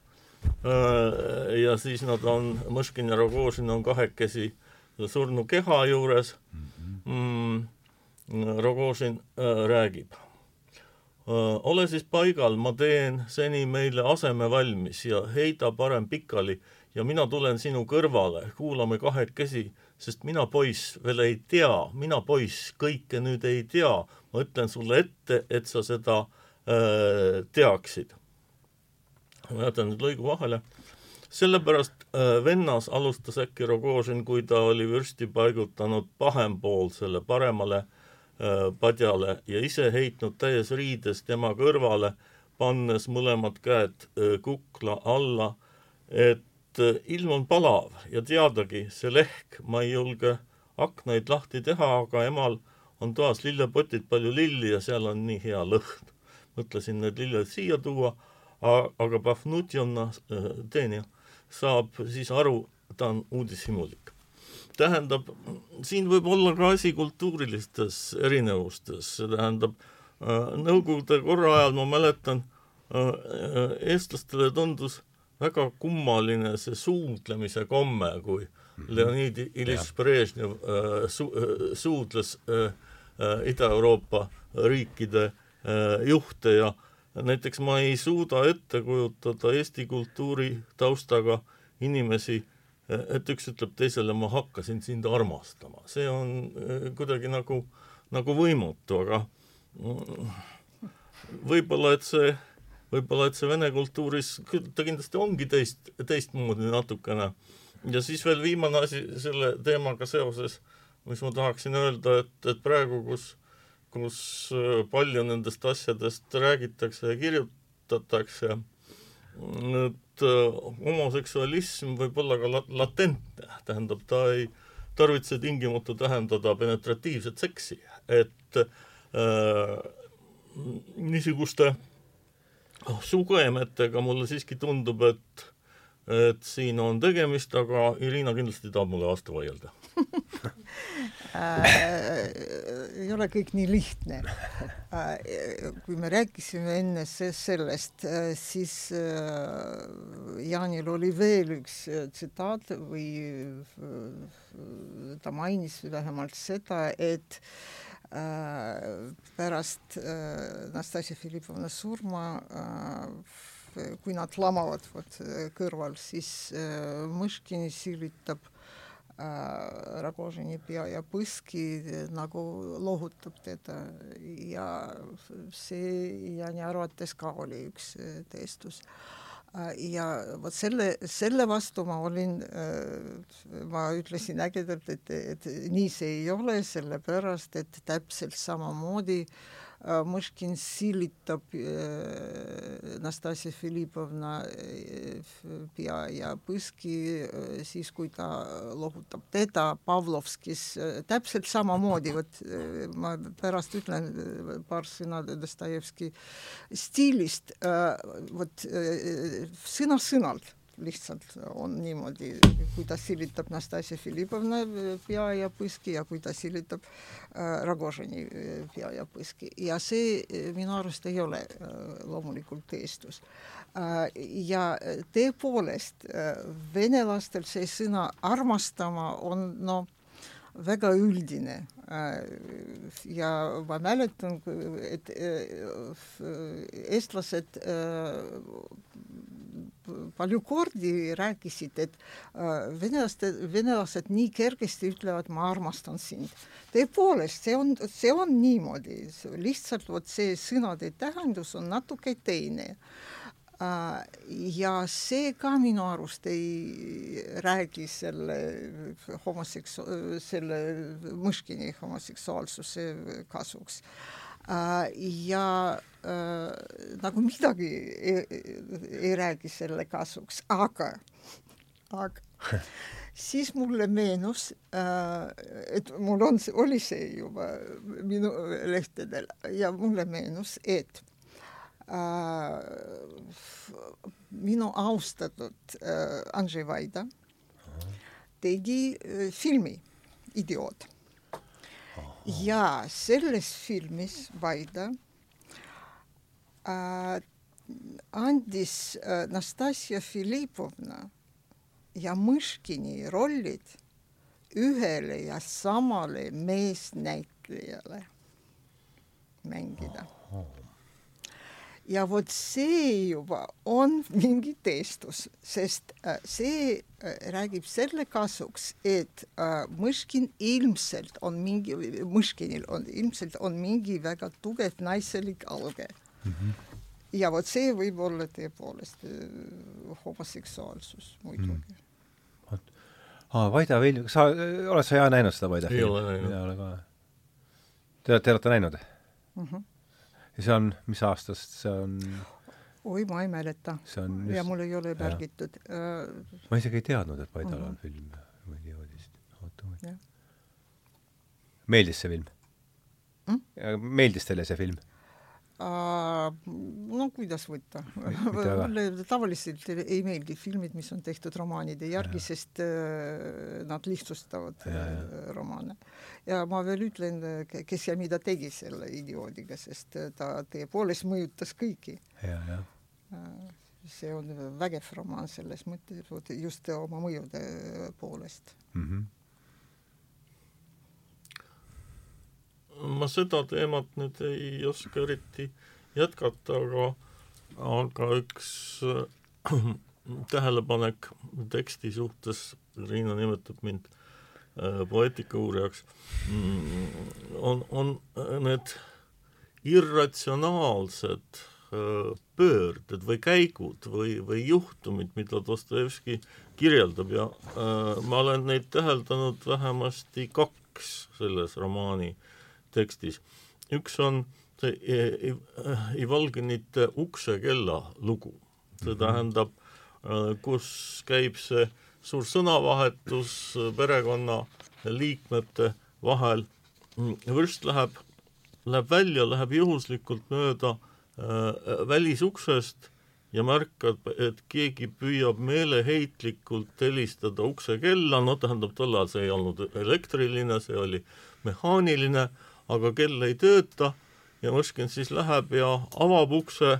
äh, ja siis nad on, Mõškin ja Rogožin on kahekesi surnu keha juures mhm. mm,, Rogožin äh, räägib. Ole siis paigal, ma teen seni meile aseme valmis ja heida parem pikali ja mina tulen sinu kõrvale, kuulame kahekesi, sest mina, poiss, veel ei tea, mina, poiss, kõike nüüd ei tea, ma ütlen sulle ette, et sa seda äh, teaksid. ma jätan nüüd lõigu vahele. Sellepärast äh, vennas alustas äkki Rogožin, kui ta oli vürsti paigutanud pahempoolsele paremale Äh, padjale ja ise heitnud täies riides tema kõrvale, pannes mõlemad käed äh, kukla alla, et äh, ilm on palav ja teadagi, see lehk, ma ei julge aknaid lahti teha, aga emal on toas lillepotid, palju lilli ja seal on nii hea lõhn. mõtlesin need lilled siia tuua, aga Pafnutjonna teenija saab siis aru, ta on uudishimulik tähendab, siin võib olla ka asi kultuurilistes erinevustes, see tähendab, äh, Nõukogude korra ajal ma mäletan, äh, äh, eestlastele tundus väga kummaline see suudlemise komme, kui mhm. Leonid Iljitš Brežnev su-, suudles Ida-Euroopa riikide juhte ja näiteks ma ei suuda ette kujutada Eesti kultuuri taustaga inimesi et üks ütleb teisele, ma hakkasin sind armastama, see on äh, kuidagi nagu, nagu võimatu, aga mm, võib-olla, et see, võib-olla, et see vene kultuuris, ta kindlasti ongi teist, teistmoodi natukene. ja siis veel viimane asi selle teemaga seoses, mis ma tahaksin öelda, et, et praegu, kus, kus äh, palju nendest asjadest räägitakse ja kirjutatakse, et äh, homoseksualism võib olla ka latentne, tähendab, ta ei tarvitse tingimata tähendada penetratiivset seksi, et äh, niisuguste oh, sugemetega mulle siiski tundub, et et siin on tegemist, aga Irina kindlasti tahab mulle vastu vaielda ei ole kõik nii lihtne äh,. kui me rääkisime enne sellest äh,, siis äh, Jaanil oli veel üks äh, tsitaat või äh, ta mainis vähemalt seda, et äh, pärast äh, Nastasia Filipovna surma äh, kui nad lamavad vot kõrval, siis äh, Mõškini silitab Ragožini pea ja põski nagu lohutab teda ja see Jani arvates ka oli üks tõestus ja vot selle, selle vastu ma olin, ma ütlesin ägedalt, et, et nii see ei ole, sellepärast et täpselt samamoodi äh, Мышкин силиtab Nastasia Filipovna pea ja põski siis, kui ta lohutab teda Pavlovskis täpselt samamoodi, vot ma pärast ütlen paar sõna Dostojevski stiilist, vot sõna-sõnalt lihtsalt on niimoodi, kui ta silitab Nastasia Filipovna pea ja põski ja kui ta silitab äh, Ragožini äh, pea ja põski. Ja see minu arust ei ole loomulikult eestlus ja tõepoolest venelastel see sõna armastama on noh, väga üldine. Ja ma mäletan, et eestlased palju kordi rääkisid, et äh, venelaste, venelased nii kergesti ütlevad, ma armastan sind. tõepoolest, see on, see on niimoodi, lihtsalt vot see sõnade tähendus on natuke teine äh, ja see ka minu arust ei räägi selle homoseksu-, selle Mõškini homoseksuaalsuse kasuks. Äh, ja äh, nagu midagi ei, ei räägi selle kasuks, aga, aga siis mulle meenus äh,, et mul on, oli see juba minu lehtedel ja mulle meenus, et äh, minu austatud äh, Andrzej Vaida tegi äh, filmi Idioot. Ja selles filmis Vaida äh, andis Nastasia Filipovna ja Mõškini rollid ühele ja samale meesnäitlejale. Mängida. ja vot see juba on mingi teestus, sest äh, see äh, räägib selle kasuks, et äh, Mõškin ilmselt on mingi, Mõškinil on ilmselt on mingi väga tugev naiselik alge mm. -hmm. ja vot see võib olla tõepoolest homoseksuaalsus muidugi mm aa, Vaida Vilju, kas sa, oled sa ja näinud seda Vaida filmi? ei ole näinud. ei ole ka. Te, te olete näinud mm? -hmm. ja see on, mis aastast see on? oi, ma ei mäleta. Just... ja mul ei ole märgitud. Äh, ma isegi ei teadnud, et Vaidal mm -hmm. on film, mingi uudis. oota, oota. meeldis see film mm?? meeldis teile see film? No kuidas võtta mulle tavaliselt ei meeldi filmid, mis on tehtud romaanide järgi, sest äh, nad lihtsustavad ja, ja. Äh, romaane. ja ma veel ütlen, kes ja mida tegi selle idioodiga, sest äh, ta tõepoolest mõjutas kõiki. see on vägev romaan selles mõttes, just oma mõjude poolest mm. -hmm ma seda teemat nüüd ei oska eriti jätkata, aga, aga üks äh, tähelepanek teksti suhtes, Riina nimetab mind äh, poeetika uurijaks, mm, on, on need irratsionaalsed äh, pöörded või käigud või, või juhtumid, mida Dostojevski kirjeldab ja äh, ma olen neid täheldanud vähemasti kaks selles romaani tekstis. üks on see Ivalginite uksekella lugu, see mhm. tähendab, äh, kus käib see suur sõnavahetus perekonna liikmete vahel, vürst läheb, läheb välja, läheb juhuslikult mööda äh, välisuksest ja märkab, et keegi püüab meeleheitlikult helistada uksekella, no tähendab, tol ajal see ei olnud elektriline, see oli mehaaniline, aga kell ei tööta ja Mõškin siis läheb ja avab ukse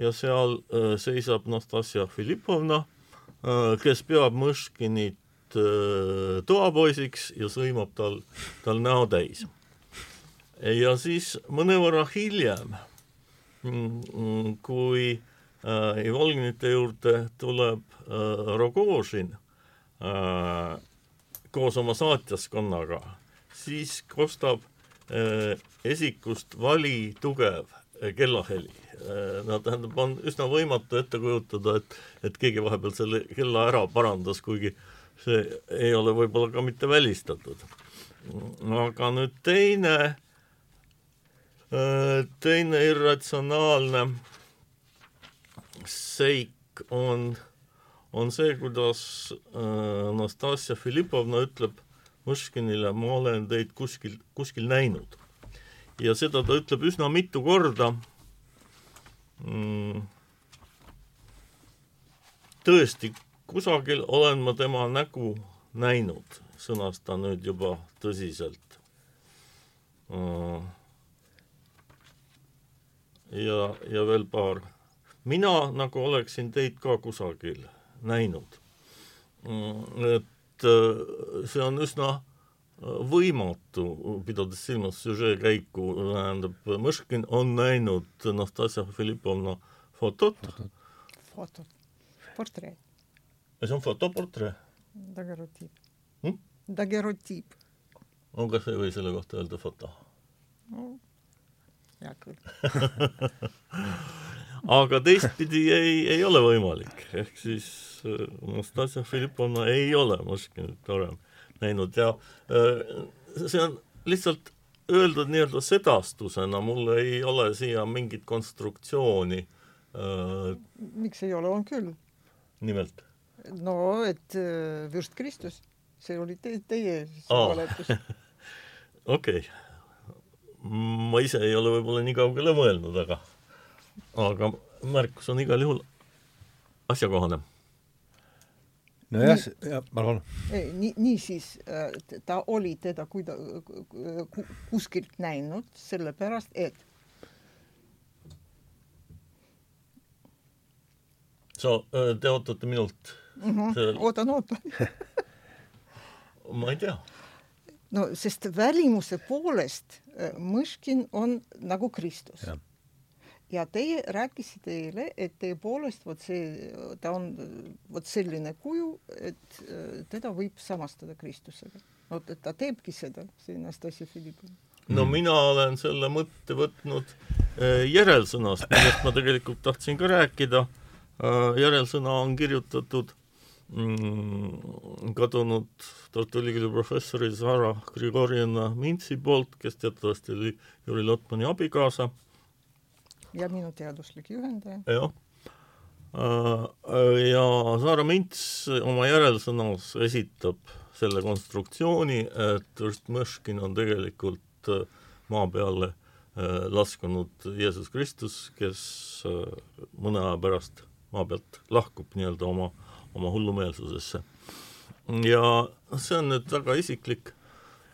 ja seal äh, seisab Nastasja Filipovna äh,, kes peab Mõškinit äh, toapoisiks ja sõimab tal, tal näo täis. ja siis mõnevõrra hiljem, mm, kui äh, Ivolginite juurde tuleb äh, Rogožin äh, koos oma saatjaskonnaga, siis kostab esikust vali tugev äh, kellaheli. Äh, no tähendab, on üsna võimatu ette kujutada, et, et keegi vahepeal selle kella ära parandas, kuigi see ei ole võib-olla ka mitte välistatud. aga nüüd teine, teine irratsionaalne seik on, on see, kuidas Anastasia Filipovna ütleb Mõškinile, ma olen teid kuskil, kuskil näinud. ja seda ta ütleb üsna mitu korda mm,. tõesti, kusagil olen ma tema nägu näinud, sõnas ta nüüd juba tõsiselt mm.. ja, ja veel paar. mina nagu oleksin teid ka kusagil näinud mm,. et et äh, see on üsna äh, võimatu, pidades silmas süžee käiku, tähendab, Mõškin on näinud Nastasja Filipovna fotot. fotot, portree. see on fotoportree? Daguerreotiip hm?. Daguerreotiip. on, kas ei või selle kohta öelda foto no,? hea küll aga teistpidi ei, ei ole võimalik, ehk siis äh, Nastasja Filipovna ei ole Moskvinit varem näinud ja äh, see on lihtsalt öeldud nii-öelda sedastusena, mul ei ole siia mingit konstruktsiooni. Äh, miks ei ole, on küll. nimelt? no et vürst Kristus, see oli te teie valetus. okei, ma ise ei ole võib-olla nii kaugele mõelnud, aga aga märkus on igal juhul asjakohane. nojah, jah, palun. nii, niisiis ta oli teda kuida-, kuskilt näinud, sellepärast et sa, te ootate minult mm? -hmm. Sellel... ootan, ootan ma ei tea. no sest välimuse poolest Mõškin on nagu Kristus ja teie rääkisite eile, et tõepoolest vot see, ta on vot selline kuju, et äh, teda võib samastada Kristusega. vot, et ta teebki seda, see Anastasia Filippov. no mina olen selle mõtte võtnud äh, järelsõnast, millest ma tegelikult tahtsin ka rääkida. Äh, järelsõna on kirjutatud mm, kadunud Tartu Ülikooli professori Zara Grigorjevna Mintsi poolt, kes teatavasti oli Jüri Lotmani abikaasa ja minu teaduslik juhendaja. jah. Äh, ja Saare Mints oma järelsõnas esitab selle konstruktsiooni, et Ernst Mõškin on tegelikult äh, maa peale äh, laskunud Jeesus Kristus, kes mõne aja pärast maa pealt lahkub nii-öelda oma, oma hullumeelsusesse. ja see on nüüd väga isiklik,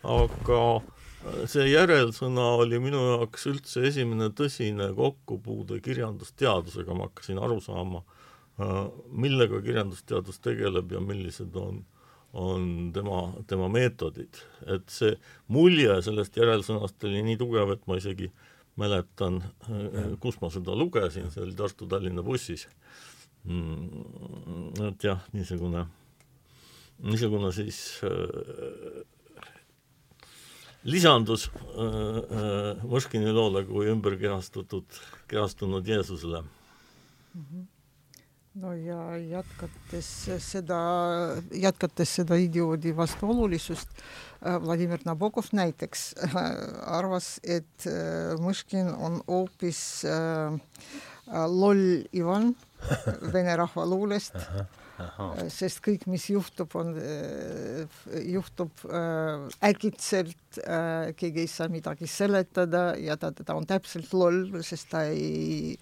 aga see järelsõna oli minu jaoks üldse esimene tõsine kokkupuude kirjandusteadusega, ma hakkasin aru saama, äh, millega kirjandusteadus tegeleb ja millised on, on tema, tema meetodid. et see mulje sellest järelsõnast oli nii tugev, et ma isegi mäletan, äh, kus ma seda lugesin, see oli Tartu-Tallinna bussis. Mm, et jah, niisugune, niisugune siis äh, lisandus äh, äh, Mõškini loole kui ümberkehastutud, kehastunud Jeesusele mm. -hmm no ja jätkates seda, jätkates seda idioodi vastuolulisust, äh, Vladimir Nabokov näiteks äh, arvas, et Mõškin on hoopis äh, loll Ivan vene rahvaluulest Aha. Sest kõik, mis juhtub, on, äh, juhtub äh, äkitselt äh,, keegi ei saa midagi seletada ja ta, ta on täpselt loll, sest ta ei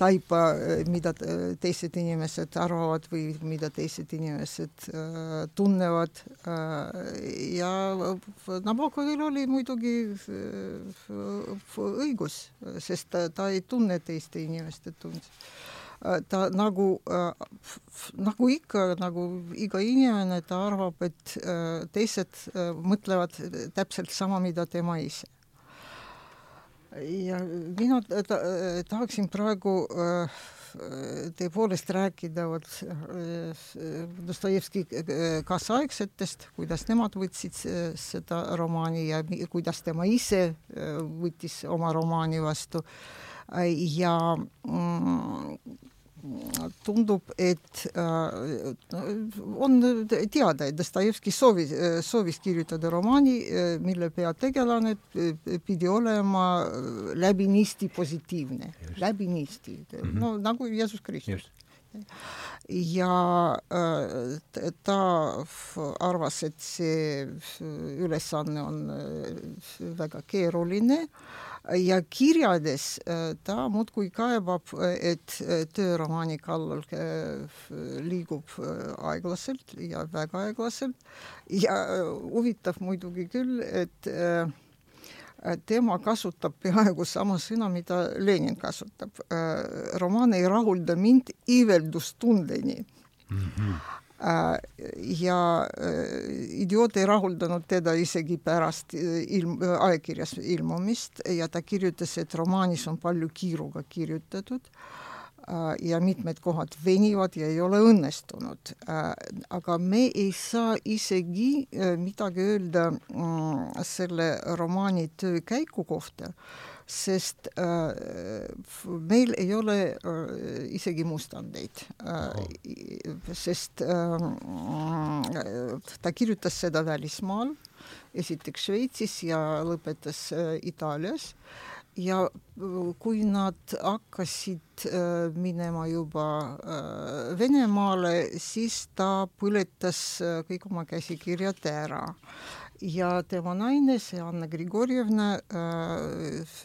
taipa, äh, mida teised inimesed arvavad või mida teised inimesed äh, tunnevad äh, ja Nabokovil oli muidugi äh, õigus, sest ta, ta ei tunne teiste inimeste tundmist Äh, ta nagu äh,, nagu ikka, nagu iga inimene, ta arvab, et äh, teised äh, mõtlevad täpselt sama, mida tema ise. ja mina ta, tahaksin praegu äh, tõepoolest rääkida vot äh, Dostojevski kaasaegsetest, kuidas nemad võtsid seda romaani ja kuidas tema ise võttis oma romaani vastu ja mm, tundub, et äh, on teada, et Dostojevski soovis, soovis kirjutada romaani, mille peategelane pidi olema läbinisti positiivne, läbinisti mm, -hmm. no nagu Jeesus Kristus. ja äh, ta arvas, et see ülesanne on väga keeruline ja kirjades äh, ta muudkui kaebab, et äh, töö romaani kallal äh, liigub aeglaselt ja väga aeglaselt ja huvitav muidugi küll, et tema kasutab peaaegu sama sõna, mida Lenin kasutab. romaan ei rahulda mind iiveldustundeni mm. -hmm Äh, ja äh, idioot ei rahuldanud teda isegi pärast äh, ilm, ajakirjas ilmumist ja ta kirjutas, et romaanis on palju kiiruga kirjutatud ja mitmed kohad venivad ja ei ole õnnestunud. aga me ei saa isegi midagi öelda mm, selle romaani töö käiku kohta sest äh, meil ei ole äh, isegi mustandeid äh,, sest äh, ta kirjutas seda välismaal, esiteks Šveitsis ja lõpetas äh, Itaalias. Ja äh, kui nad hakkasid äh, minema juba äh, Venemaale, siis ta põletas äh, kõik oma käsikirjad ära ja tema naine, see Anna Grigorjevna äh,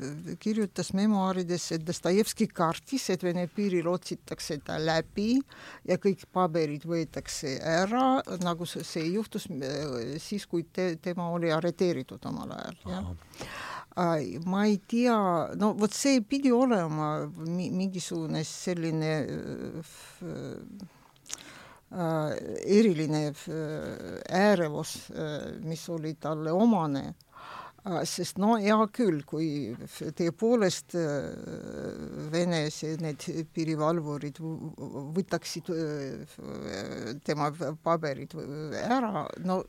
kirjutas memuaarides, et Dostojevski kartis, et Vene piiril otsitakse ta läbi ja kõik paberid võetakse ära, nagu see, juhtus äh, siis, kui te, tema oli arreteeritud omal ajal, jah. Äh, ma ei tea, no vot see pidi olema mingisugune selline eriline äh, ärevus, äh, mis oli talle omane sest no hea küll, kui tõepoolest Vene need piirivalvurid võtaksid tema paberid ära, no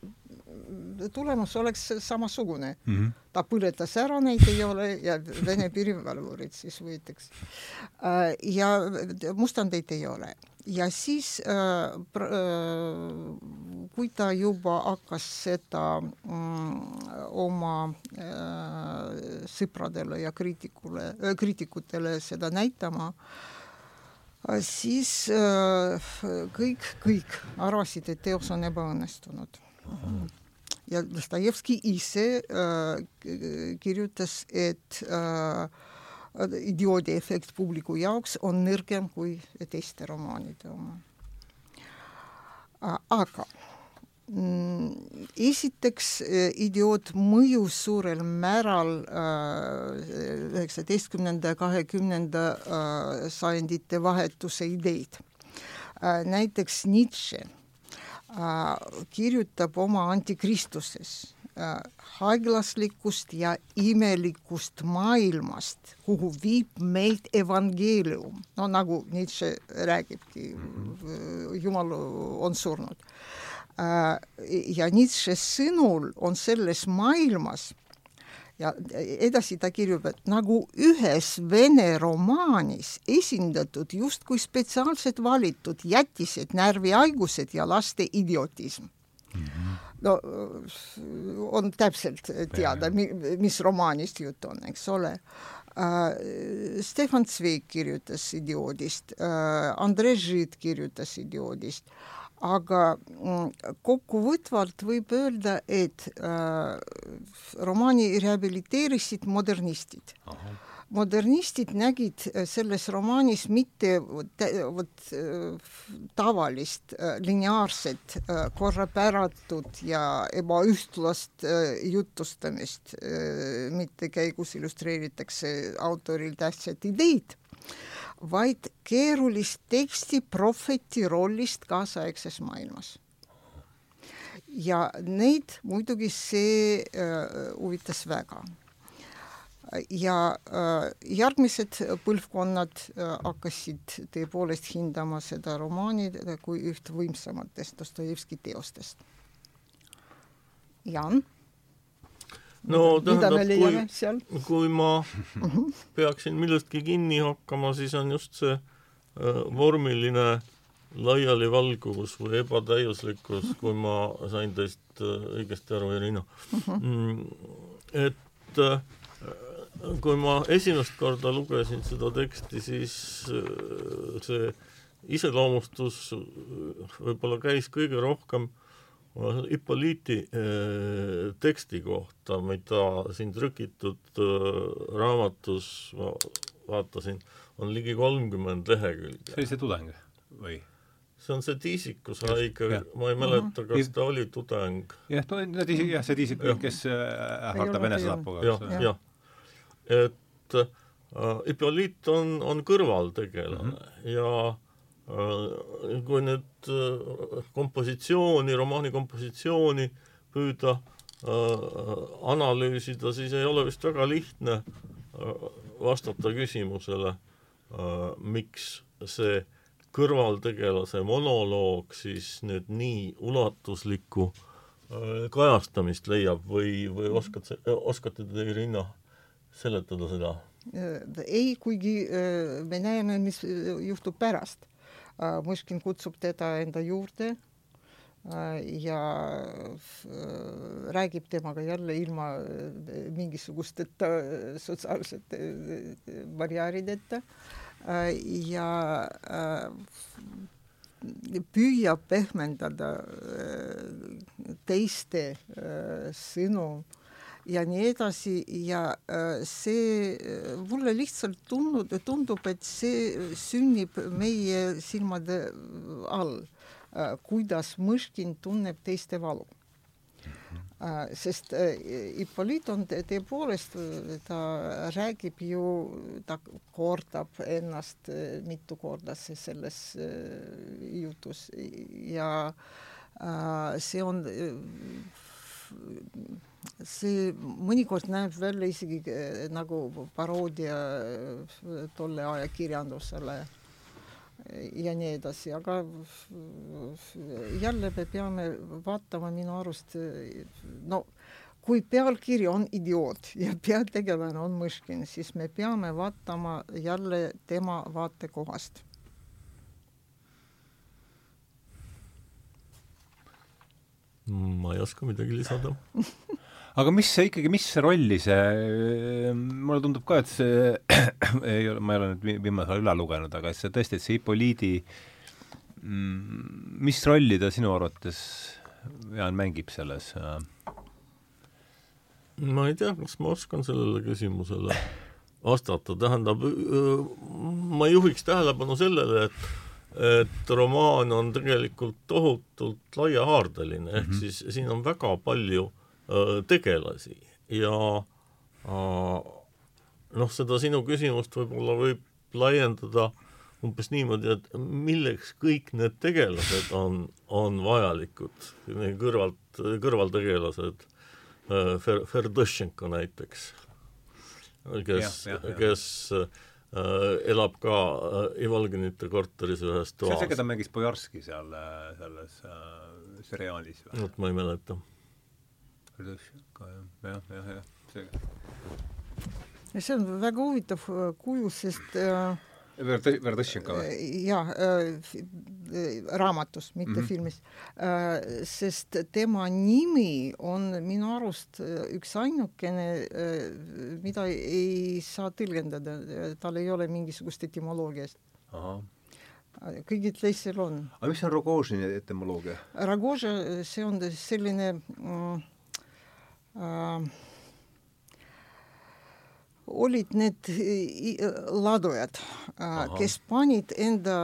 tulemus oleks samasugune mm. -hmm. ta põletas ära, neid ei ole ja Vene piirivalvurid siis võetakse. ja mustandeid ei ole ja siis äh, äh, kui ta juba hakkas seda mm, oma äh, sõpradele ja kriitikule kriitikutele seda näitama siis kõik, kõik arvasid, et teos on ebaõnnestunud. ja Dostojevski ise kirjutas, et äh, idioodi efekt publiku jaoks on nõrgem kui teiste romaanide oma. aga mm, esiteks idioot mõjus suurel määral üheksateistkümnenda kahekümnenda sajandite vahetuse ideid. näiteks Nietzsche kirjutab oma Antikristuses Äh, haiglaslikust ja imelikust maailmast, kuhu viib meid evangeelium, no nagu Nietzsche räägibki, mhm. Jumal on surnud. Äh, ja Nietzsche sõnul on selles maailmas ja edasi ta kirjutab, et nagu ühes vene romaanis esindatud justkui spetsiaalselt valitud jätised, närvihaigused ja laste idiotism mm. -hmm no on täpselt teada, mis romaanist jutt on, eks ole äh,. Stefan Zweig kirjutas idioodist äh,, Andrei Žid kirjutas idioodist, aga mm, kokkuvõtvalt võib öelda, et äh, romaani rehabiliteerisid modernistid. Modernistid nägid äh, selles romaanis mitte vot äh, tavalist äh, lineaarset korrapäratut ja ebaühtlast jutustamist, mitte käigus illustreeritakse autoril tähtsat ideid, vaid keerulist teksti prohveti rollist kaasaegses maailmas. Ja neid muidugi see äh, huvitas väga ja äh, järgmised põlvkonnad äh, hakkasid tõepoolest hindama seda romaani kui üht võimsamatest Dostojevski teostest. Jan? no tähendab, kui, kui ma mhm. peaksin millestki kinni hakkama, siis on just see äh, vormiline laialivalguvus või ebatäiuslikkus, kui ma sain teist äh, õigesti aru, Irina mhm. mm,. et äh, kui ma esimest korda lugesin seda teksti, siis äh, see iseloomustus äh, võib-olla käis kõige rohkem Hippolyti äh, teksti kohta, mida siin trükitud raamatus ma vaatasin, on ligi kolmkümmend lehekülge. see oli see tudeng või? see on see Tiisikus haige, ma ei mäleta, kas ta oli tudeng. jah, no jah, see Tiisik, kes ähvardab Vene sadapuga. jah, jah et äh, Hippolyt on, on kõrvaltegelane mm -hmm. ja äh, kui nüüd äh, kompositsiooni, romaani kompositsiooni püüda äh, analüüsida, siis ei ole vist väga lihtne äh, vastata küsimusele äh,, miks see kõrvaltegelase monoloog siis nüüd nii ulatuslikku äh, kajastamist leiab või, või oskad, oskate te, Irina, seletada seda? Äh, ei, kuigi äh, me näeme, mis äh, juhtub pärast. Mõškin kutsub teda enda juurde ja räägib temaga jälle ilma mingisugusteta sotsiaalsete barjäärideta ja püüab pehmendada teiste sõnu ja nii edasi. Ja äh, see äh, mulle lihtsalt tundub, tundub, et see sünnib meie silmade all, äh, kuidas Mõškin tunneb teiste valu. sest Ippolit on tõepoolest, ta räägib ju, ta kordab ennast mitu korda selles jutus. Ja see on see mõnikord näeb välja isegi äh, nagu paroodia äh, tolle aja kirjandusele ja nii edasi, aga jälle me peame vaatama minu arust no kui pealkiri on idioot ja peategelane on Mõškin, siis me peame vaatama jälle tema vaatekohast ma ei oska midagi lisada aga mis see ikkagi, mis rolli see, mulle tundub ka, et see ei ole, ma ei ole nüüd viimasel ajal üle lugenud, aga see tõesti, et see Hippoliidi mm, mis rolli ta sinu arvates, Jaan, mängib selles? ma ei tea, kas ma oskan sellele küsimusele vastata, tähendab, ma juhiks tähelepanu sellele, et et romaan on tegelikult tohutult laiahaardeline, ehk mm -hmm. siis siin on väga palju tegelasi ja noh, seda sinu küsimust võib-olla võib laiendada umbes niimoodi, et milleks kõik need tegelased on, on vajalikud, kõrvalt, kõrvaltegelased, Fer-, Ferdõšenko näiteks, kes, kes äh, Äh, elab ka äh, Ivalginite korteris ühes toas. see on see, keda mängis Bojarski seal äh, selles äh, seriaalis või? vot ma ei mäleta. jah, jah, jah, jah, see. see on väga huvitav kuju, sest äh, Verdõšenko või? Äh, äh,, raamatus, mitte mm -hmm. filmis äh,. sest tema nimi on minu arust äh, üks ainukene äh,, mida ei saa tõlgendada, tal ei ole mingisugust etimoloogiast. kõigil teistel on. aga mis on Rogožini etimoloogia? Rogoža, see on selline mm, äh, olid need ladujad, kes panid enda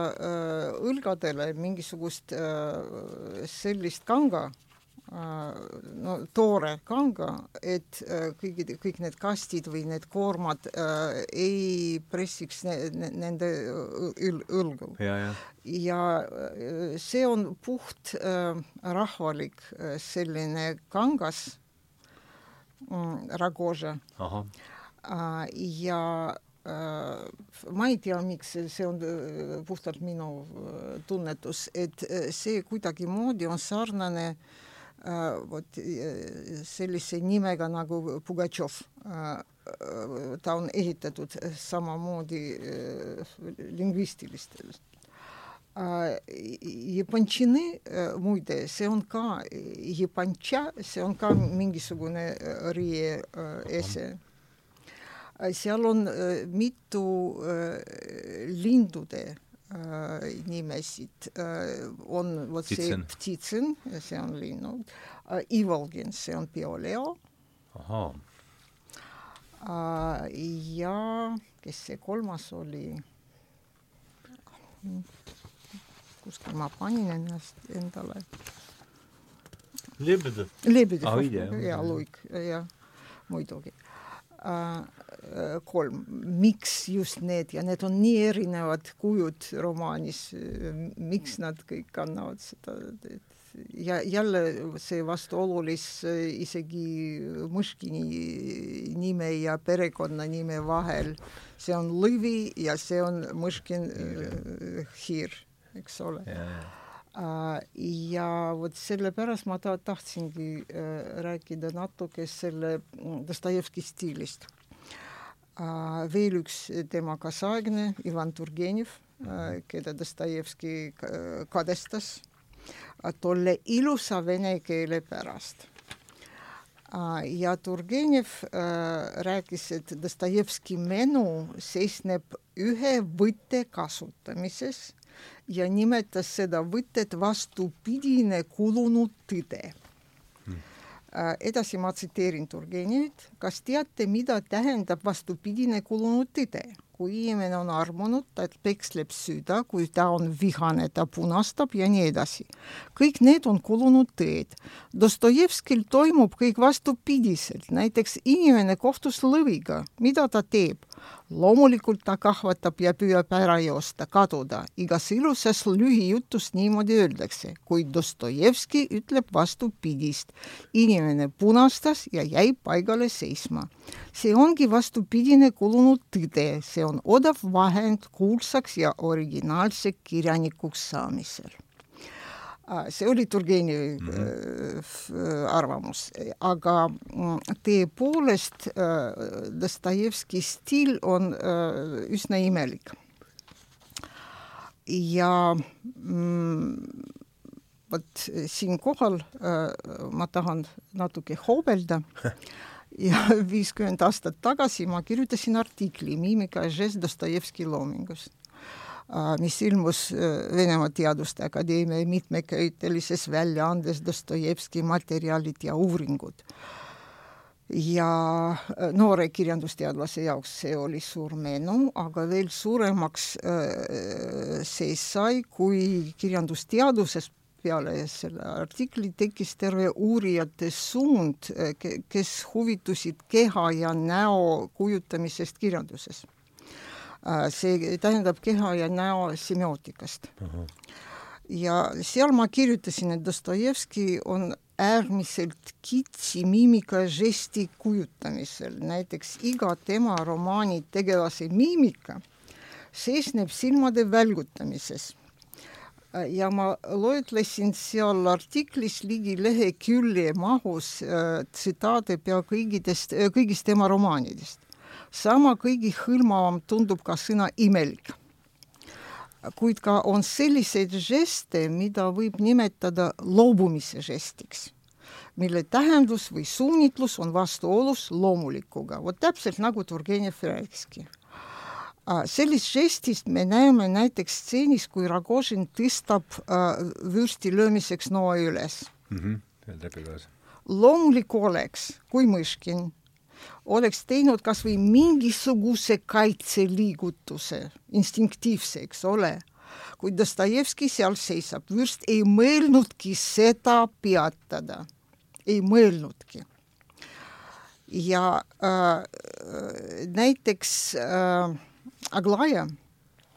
õlgadele mingisugust sellist kanga, no toore kanga, et kõigi, kõik need kastid või need koormad äh, ei pressiks ne, ne, nende õl, õlgu. ja, ja. See on puht äh, rahvalik selline kangas mm,, ragoža ja ma ei tea, miks see on puhtalt minu tunnetus, et see kuidagimoodi on sarnane vot sellise nimega nagu Pugatšov. ta on ehitatud samamoodi lingvistilistest Japanšini muide, see on ka, Japanša, see on ka mingisugune riie ese seal on äh, mitu äh, lindude äh, nimesid, on vot see Ptitsin, see on linnud, Ivolgin, see on Bioleo. ja kes see kolmas oli? kuskil ma panin ennast endale. Lebedev. Lebedev ah,, jaa, Luik, jah, muidugi Äh, äh, kolm, miks just need? Ja need on nii erinevad kujud romaanis, miks nad kõik kannavad seda, ja jälle see vastuolulis isegi Mõškini nime ja perekonnanime vahel, see on Lõvi ja see on Mõškin äh, hiir, eks ole. Äh, ja vot sellepärast ma ta-, tahtsingi äh, rääkida natuke selle Dostojevski stiilist. Äh, veel üks tema kaasaegne, Ivan Turgenev, keda Dostojevski kadestas tolle ilusa vene keele pärast ja Turgenev äh, rääkis, et Dostojevski menu seisneb ühe võtte kasutamises ja nimetas seda võtet vastupidine kulunud tõde. Edasi ma tsiteerin Turgenevit, kas teate, mida tähendab vastupidine kulunud tõde? kui inimene on armunud, ta peksleb süda, kui ta on vihane, ta punastab ja nii edasi. kõik need on kulunud tõed. Dostojevskil toimub kõik vastupidiselt, näiteks inimene kohtus lõviga, mida ta teeb? Loomulikult ta kahvatab ja püüab ära joosta, kaduda. igas ilusas lühijutus niimoodi öeldakse, kuid Dostojevski ütleb vastupidist. inimene punastas ja jäi paigale seisma. see ongi vastupidine kulunud tõde, see on odav vahend kuulsaks ja originaalse kirjanikuks saamisel see oli Turgenevi mm -hmm. arvamus, aga mm, tõepoolest Dostojevski stiil on üsna imelik. ja mm, vot siinkohal ma tahan natuke hoobelda ja viiskümmend aastat tagasi ma kirjutasin artikli Miimika ja žest Dostojevski loomingust mis ilmus Venemaa Teaduste Akadeemia mitmeköitelises väljaandes Dostojevski materjalid ja uuringud. ja noore kirjandusteadlase jaoks see oli suur menu, aga veel suuremaks see sai, kui kirjandusteaduses peale selle artikli tekkis terve uurijate suund, kes huvitusid keha ja näo kujutamisest kirjanduses Äh, see tähendab keha ja näo semiootikast uh. -huh. ja seal ma kirjutasin, et Dostojevski on äärmiselt kitsi miimika žesti kujutamisel, näiteks iga tema romaani tegelase miimika seisneb silmade välgutamises äh, ja ma loetlesin seal artiklis ligi lehekülje mahus äh, tsitaate pea kõigidest, kõigist tema romaanidest sama kõigihõlmavam tundub ka sõna imelik. kuid ka on selliseid žeste, mida võib nimetada loobumise žestiks, mille tähendus või suunitlus on vastuolus loomulikuga, vot täpselt nagu Turgenev rääkiski sellist žestist me näeme näiteks stseenis, kui Ragožin tõstab äh, vürsti löömiseks noa üles mm. -hmm. loomulik oleks, kui Mõškin oleks teinud kas või mingisuguse kaitseliigutuse, instinktiivse, eks ole, kuid Dostojevski seal seisab, vürst ei mõelnudki seda peatada, ei mõelnudki. ja äh, näiteks äh, Aglaja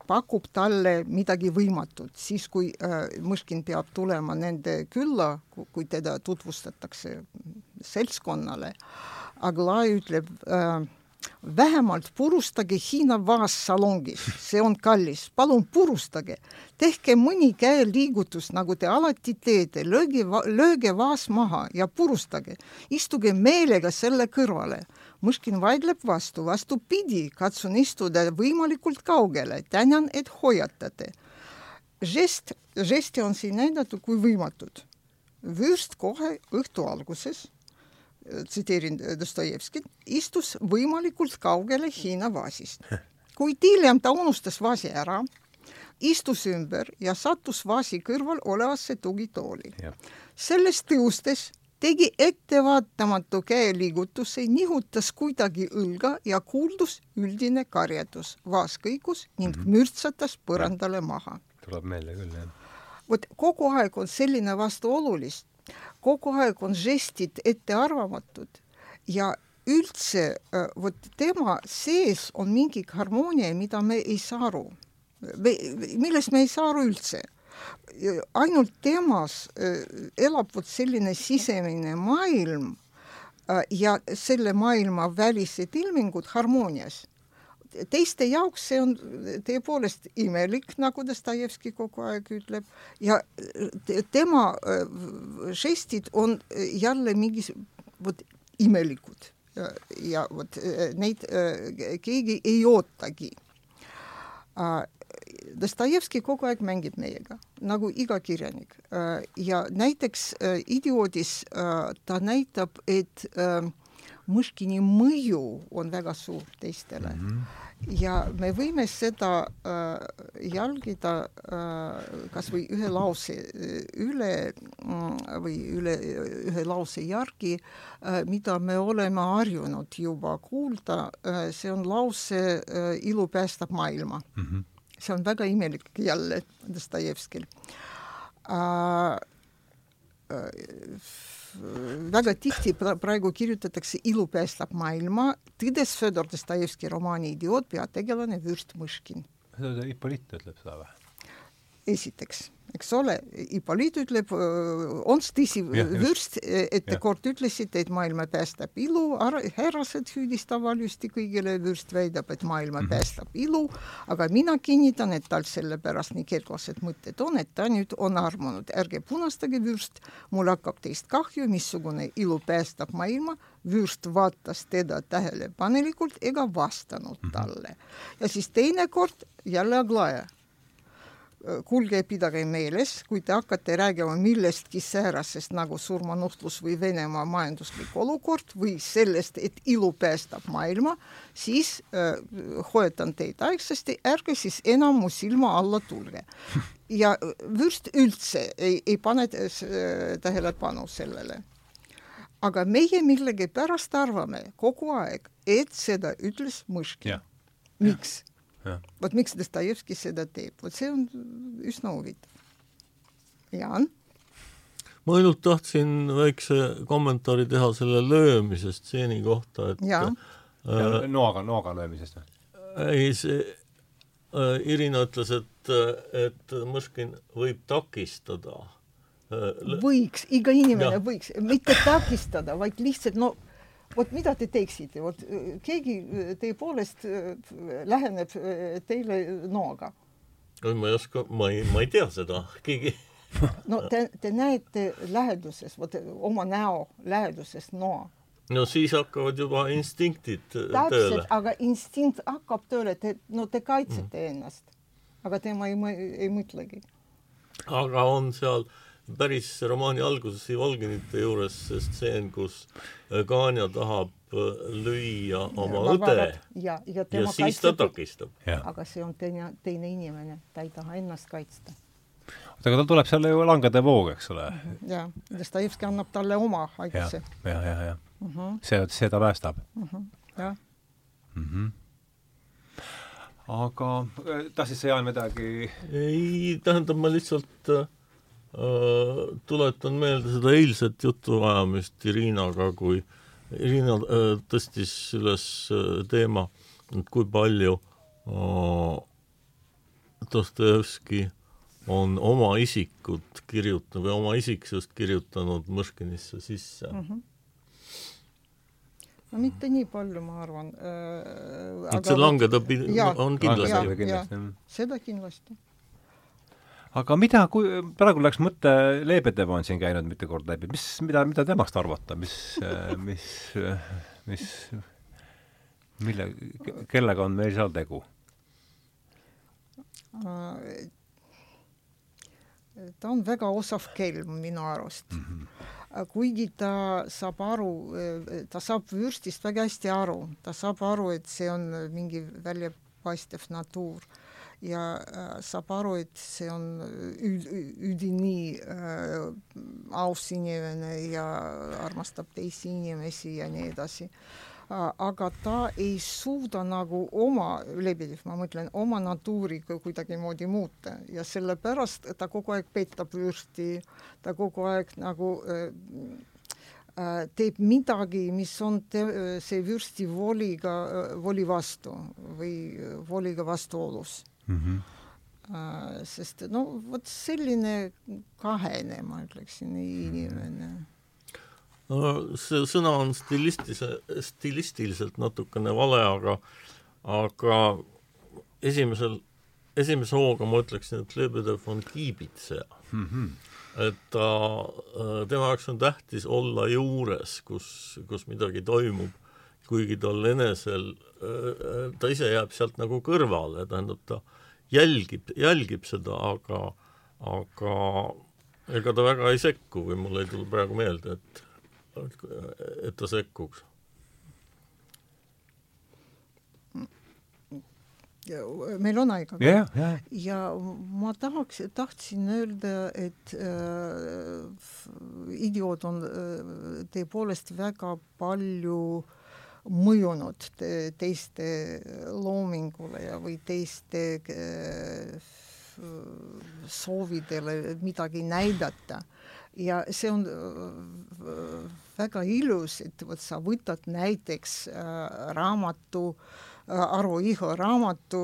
pakub talle midagi võimatut, siis kui äh, Mõškin peab tulema nende külla, kui teda tutvustatakse seltskonnale äh,, Aglai ütleb äh, vähemalt purustage Hiina vaas salongis, see on kallis, palun purustage, tehke mõni käeliigutus, nagu te alati teete, lööge, lööge vaas maha ja purustage, istuge meelega selle kõrvale. Mõškin vaidleb vastu, vastupidi, katsun istuda võimalikult kaugele, tänan, et hoiatate. žest, žesti on siin näidatud kui võimatud. vürst kohe õhtu alguses tsiteerin Dostojevskit, istus võimalikult kaugele Hiina vaasist. kuid hiljem ta unustas vaasi ära, istus ümber ja sattus vaasi kõrval olevasse tugitooli. sellest tõustes tegi ettevaatamatu käeliigutuse, nihutas kuidagi õlga ja kuuldus üldine karjadus. vaas kõigus ning mm -hmm. mürtsatas põrandale maha. tuleb meelde küll, jah. vot kogu aeg on selline vastuolulist kogu aeg on žestid ettearvamatud ja üldse äh, vot tema sees on mingi harmoonia, mida me ei saa aru, millest me ei saa aru üldse. ainult temas äh, elab vot selline sisemine maailm äh, ja selle maailma välised ilmingud harmoonias teiste jaoks see on tõepoolest imelik, nagu Dostojevski kogu aeg ütleb, ja tema äh, žestid on jälle mingi vot imelikud ja, ja vot äh, neid äh, keegi ei ootagi. Dostojevski kogu aeg mängib meiega, nagu iga kirjanik. ja näiteks Idioodis ta näitab, et äh, Mõškini mõju on väga suur teistele mm. -hmm. ja me võime seda äh, jälgida äh, kas või ühe lause äh, üle äh, või üle ühe lause järgi äh,, mida me oleme harjunud juba kuulda äh,, see on lause äh, Ilu päästab maailma mm. -hmm. see on väga imelik jälle Dostojevskil äh, väga tihti praegu kirjutatakse Ilu päästab maailma, tõdes Fedor Dostojevski romaani Idioot peategelane Vürst Mõškin. seda Ippoliit ütleb seda või? Esiteks eks ole, Ippoliit ütleb, on tõsi vürst, et te kord ütlesite, et maailma päästab ilu, härrased süüdistavad valjusti kõigile, vürst väidab, et maailma mm -hmm. päästab ilu, aga mina kinnitan, et tal sellepärast nii kerglased mõtted on, et ta nüüd on armunud, ärge punastage vürst, mul hakkab teist kahju, missugune ilu päästab maailma, vürst vaatas teda tähelepanelikult ega vastanud -hmm. talle. ja siis teinekord jälle Aglaja kuulge, pidage meeles, kui te hakkate rääkima millestki säärasest nagu surmanuhtlus või Venemaa majanduslik olukord või sellest, et ilu päästab maailma, siis äh, hoiatan teid aegsasti, ärge siis enam mu silma alla tulge. ja vürst üldse ei, ei pane tähelepanu sellele. aga meie millegipärast arvame kogu aeg, et seda ütles Mõškin. miks? Vot miks Dostojevski seda teeb, vot see on üsna huvitav. Jaan? ma ainult tahtsin väikse kommentaari teha selle löömise stseeni kohta, et ja. äh, noaga, noaga löömisest või? ei, see äh, Irina ütles, et, et Mõškin võib takistada äh, võiks, iga inimene ja. võiks, mitte takistada, vaid lihtsalt no vot mida te teeksite, vot keegi teie poolest äh, läheneb äh, teile noaga? oi, ma ei oska, ma ei, ma ei tea seda, keegi no te, te näete läheduses, vot oma näo läheduses noa. no siis hakkavad juba instinktid Täpselt, tööle. aga instinkt hakkab tööle, te, no te kaitsete mm. ennast, aga tema ei, ei mõtlegi. aga on seal äh, päris romaani alguses Ivolginite juures see stseen, kus Gania tahab äh, lüüa oma ja, õde ja, ja, ja siis kaitseb, ta takistab. aga see on teine, teine inimene, ta ei taha ennast kaitsta. oota, aga tal tuleb seal ju langede voog, eks ole? Mhm, ja, Dostojevski annab talle oma haiguse. ja, ja, ja, ja. Uh -huh. see, see ta päästab uh. -huh. jah mm. -hmm aga äh, tahtsid sa, Jaan, midagi? ei, tähendab, ma lihtsalt Äh, tuletan meelde seda eilset jutuajamist Irinaga, kui Irina äh, tõstis üles äh, teema, et kui palju Dostojevski on oma isikut kirjutanud või oma isiksust kirjutanud Mõškinisse sisse mm. -hmm no mitte nii palju, ma arvan äh,. et see langeda on kindlasti. seda kindlasti aga mida, kui praegu läks mõte, Lebedev on siin käinud mitu korda läbi, mis, mida, mida temast arvata, mis, mis, mis, mille, kellega on meil seal tegu? ta on väga osav kelm minu arust mm. -hmm. kuigi ta saab aru, ta saab vürstist väga hästi aru, ta saab aru, et see on mingi väljapaistev natuur ja äh, saab aru, et see on üld, üdini äh, aus inimene ja armastab teisi inimesi ja nii edasi. Aga ta ei suuda nagu oma, Lebedev, ma mõtlen, oma natuuri kuidagimoodi muuta ja sellepärast ta kogu aeg petab vürsti, ta kogu aeg nagu äh, äh teeb midagi, mis on te, see vürsti voliga, voli vastu või voliga vastuolus mm. -hmm. sest no vot selline kahene, ma ütleksin, inimene. no see sõna on stilistilise, stilistiliselt natukene vale, aga, aga esimesel, esimese hooga ma ütleksin, et Lebedev on kiibitseja mm. -hmm et ta, tema jaoks on tähtis olla juures, kus, kus midagi toimub, kuigi tal enesel, ta ise jääb sealt nagu kõrvale, tähendab, ta jälgib, jälgib seda, aga, aga ega ta väga ei sekku või mul ei tule praegu meelde, et, et ta sekkuks. meil on aega yeah,. Yeah. ja ma tahaks, tahtsin öelda, et äh, idioot on äh, tõepoolest väga palju äh, mõjunud teiste loomingule ja, või teiste äh, soovidele midagi näidata ja see on äh, väga ilus, et vot sa võtad näiteks äh, raamatu Arvo Iho raamatu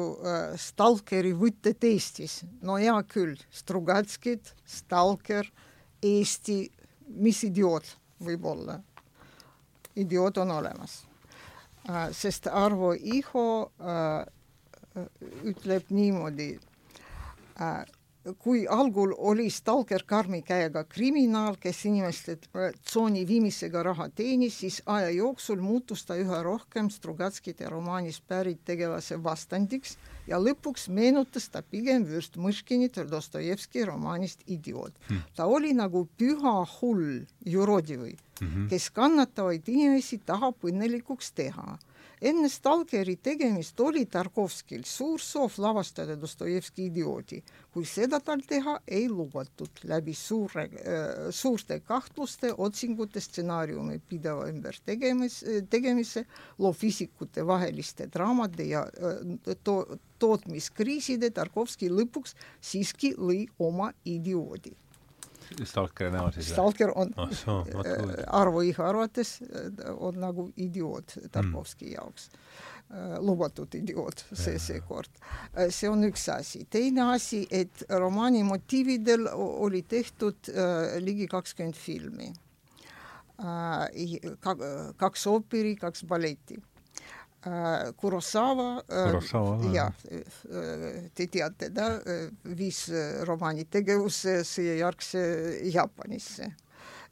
Stalkeri võtted Eestis. no hea küll, Strugatskid, Stalker, Eesti, mis idioot võib olla? idioot on olemas. Sest Arvo Iho ütleb niimoodi kui algul oli stalker karmi käega kriminaal, kes inimeste tsooni viimisega raha teenis, siis aja jooksul muutus ta üha rohkem Strugatskite romaanis pärit tegelase vastandiks ja lõpuks meenutas ta pigem Vürst Mõškinit Dostojevski romaanist Idioot. Hmm.. ta oli nagu püha hull, jurodivõi mm, -hmm. kes kannatavaid inimesi tahab õnnelikuks teha enne Stalkeri tegemist oli Tarkovskil suur soov lavastada Dostojevski idioodi, kui seda tal teha ei lubatud läbi suure äh,, suurte kahtluste, otsingute, stsenaariumi pideva ümber tegemis, tegemise, loofisikute vaheliste draamade ja äh, to, tootmiskriiside Tarkovski lõpuks siiski lõi oma idioodi Stalkeri näol siis? Stalker on oh, so, äh, Arvo Iha arvates äh, on nagu idioot Tarkovski mm. jaoks äh, lubatud idioot see seekord. see on üks asi. teine asi, et romaani motiividel oli tehtud äh, ligi kakskümmend filmi äh,. kaks ooperi, kaks balletti Äh, Kurosawa, äh, jah, te teate, ta viis romaani tegevuse sõjajärgse Jaapanisse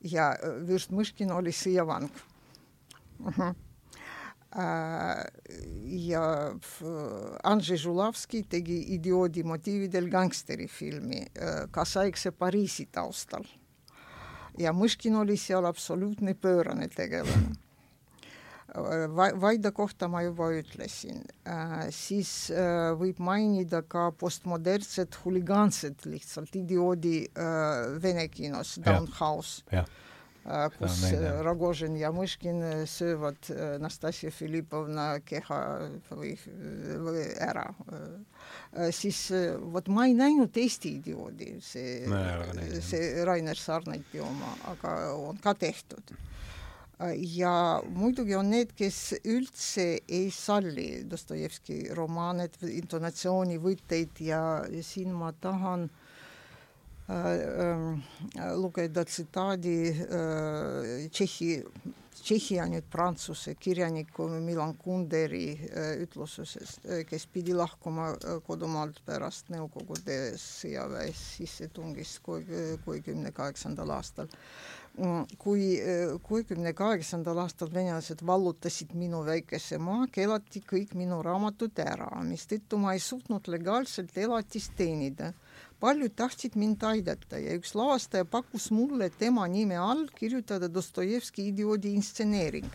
ja Vürst Mõškin oli sõjavang uh. -huh. Äh, ja Andrzej Žulavski tegi idioodi motiividel gangsterifilmi kaasaegse Pariisi taustal. ja Mõškin oli seal absoluutne pöörane tegelane Vaida kohta ma juba ütlesin. Äh,, siis äh, võib mainida ka postmodernset huligaanset lihtsalt idioodi äh, vene kinos, Downhouse, äh, kus Rogožin ja Mõškin söövad Nastasia Filipovna keha või, või ära äh,. siis vot ma ei näinud Eesti idioodi, see, see Rainer Sarneti oma, aga on ka tehtud ja muidugi on need, kes üldse ei salli Dostojevski romaane, intonatsioonivõtteid ja siin ma tahan äh, lugeda tsitaadi Tšehhi, Tšehhi ja nüüd Prantsuse kirjaniku Milan Kunderi ütlusest, kes pidi lahkuma kodumaalt pärast Nõukogude sõjaväes sissetungist kuuekümne kaheksandal aastal kui kuuekümne kaheksandal aastal venelased vallutasid minu väikese maa, keelati kõik minu raamatud ära, mistõttu ma ei suutnud legaalselt elatist teenida. Paljud tahtsid mind aidata ja üks lavastaja pakkus mulle tema nime all kirjutada Dostojevski idioodi instseneering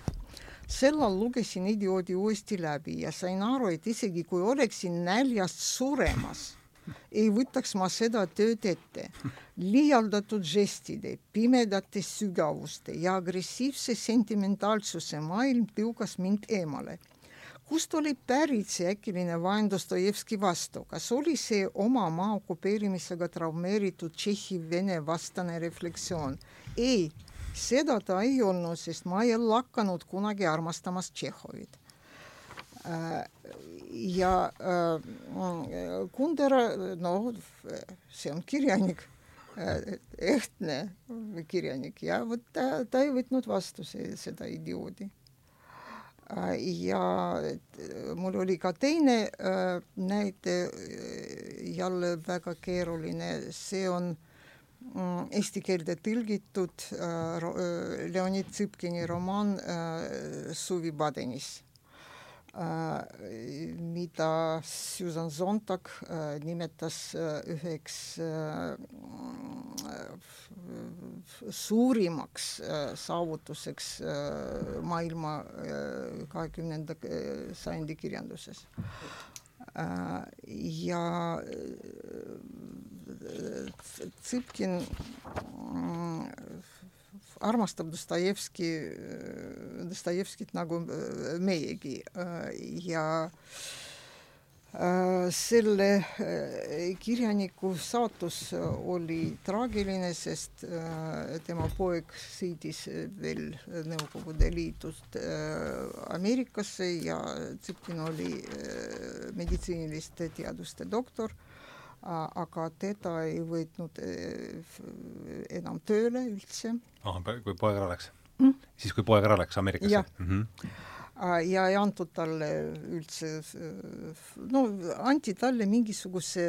sellal lugesin idioodi uuesti läbi ja sain aru, et isegi kui oleksin näljast suremas ei võtaks ma seda tööd ette. liialdatud žestide, pimedate sügavuste ja agressiivse sentimentaalsuse maailm tõukas mind eemale. Kust oli pärit see äkiline vaen Dostojevski vastu, kas oli see oma maa okupeerimisega traumeeritud Tšehhi-Vene vastane refleksioon? ei, seda ta ei olnud, sest ma ei lakanud kunagi armastamast Tšehhovit äh, ja äh, Kundera, no see on kirjanik äh,, ehtne kirjanik ja vot ta, ta ei võtnud vastu see, seda idioodi. Ja mul oli ka teine äh, näide, jälle väga keeruline, see on mm, eesti keelde tõlgitud äh, Leonid Tsõpkini romaan äh, Suvi Badenis. Äh, mida Susan Sontag äh, nimetas äh, üheks suurimaks saavutuseks maailma kahekümnenda sajandi kirjanduses. ja Tsõpkin armastab Dostojevski, Dostojevskit nagu meiegi ja Äh, selle äh, kirjaniku saatus oli traagiline, sest äh, tema poeg sõidis veel Nõukogude Liidust Ameerikasse ja Tsipkin oli meditsiiniliste teaduste doktor, aga teda ei võtnud enam tööle üldse. kui poeg ära läks mm?? siis, kui poeg ära läks Ameerikasse? Mm -hmm ja ei antud talle üldse, no anti talle mingisuguse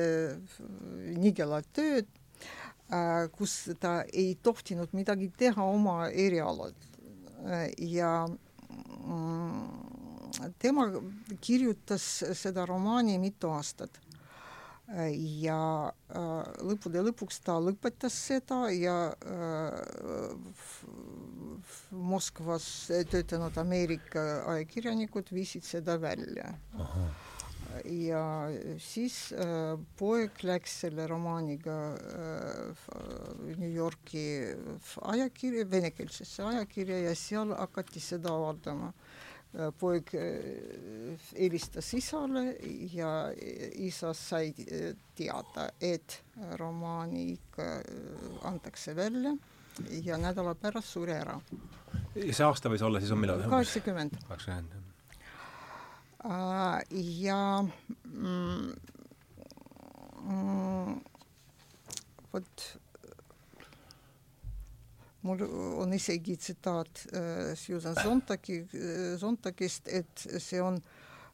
nigela tööd, kus ta ei tohtinud midagi teha oma erialal. ja mm, tema kirjutas seda romaani mitu aastat ja lõppude lõpuks ta lõpetas seda ja Moskvas töötanud Ameerika ajakirjanikud viisid seda välja. ja siis äh, poeg läks selle romaaniga äh, New Yorki ajakirja, venekeelsesse ajakirja ja seal hakati seda avaldama äh, poeg äh, helistas isale ja isa sai äh, teada, et romaani ikka antakse välja ja nädala pärast suri ära. see aasta võis olla siis on millal? kaheksakümmend. kaheksakümmend, jah. Ja mm, mm, vot mul on isegi tsitaat äh, Susan Sontagi äh,, Sontagist, et see on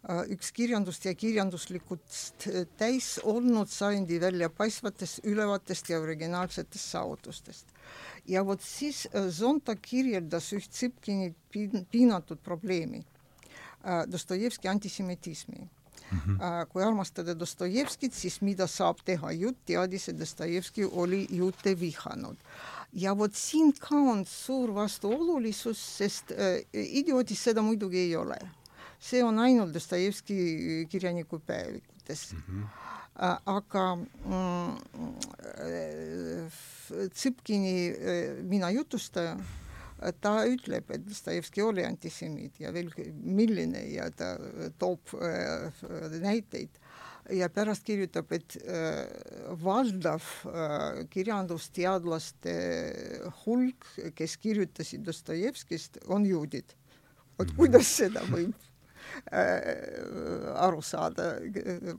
äh, üks kirjandust ja kirjanduslikust täis olnud sajandi väljapaistvatest, ülevatest ja originaalsetest saavutustest. Ja vot siis äh, Zonta kirjeldas üht Tsipkini piinatud probleemi, äh, Dostojevski antisemitismi mm. -hmm. kui armastada Dostojevskit, siis mida saab teha, jutt teadis, et Dostojevski oli juute vihanud. ja vot siin ka on suur vastuolulisus, sest äh, idioodis seda muidugi ei ole. see on ainult Dostojevski kirjaniku päevikutes mm. -hmm Äh, aga mm, äh, Tsipkini äh, mina jutustaja, ta ütleb, et Dostojevski oli antisemiit ja veel milline ja ta toob näiteid ja pärast kirjutab, et valdav kirjandusteadlaste hulk, kes kirjutasid Dostojevskist, on juudid. vot mhm. kuidas seda võib Äh, aru saada,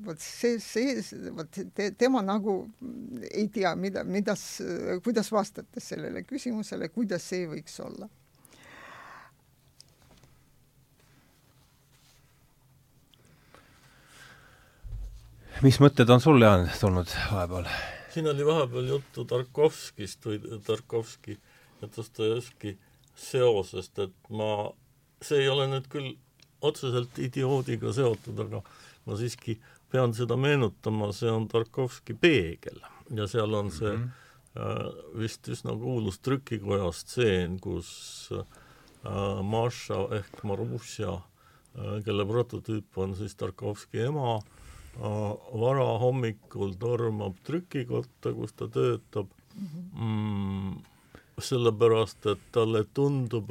vot see, see, vot te, tema nagu ei tea, mida, mida, kuidas vastata sellele küsimusele, kuidas see võiks olla mis mõtted on sul, Jaan, tulnud vahepeal? siin oli vahepeal juttu Tarkovskist või Tarkovski ja Dostojevski seosest, et ma, see ei ole nüüd küll otseselt idioodiga seotud, aga ma siiski pean seda meenutama, see on Tarkovski peegel ja seal on see mm -hmm. äh, vist üsna kuulus trükikoja stseen, kus äh, Maša ehk Marusja äh,, kelle prototüüp on siis Tarkovski ema äh,, varahommikul tormab trükikotta, kus ta töötab mhm. mm, sellepärast, et talle tundub,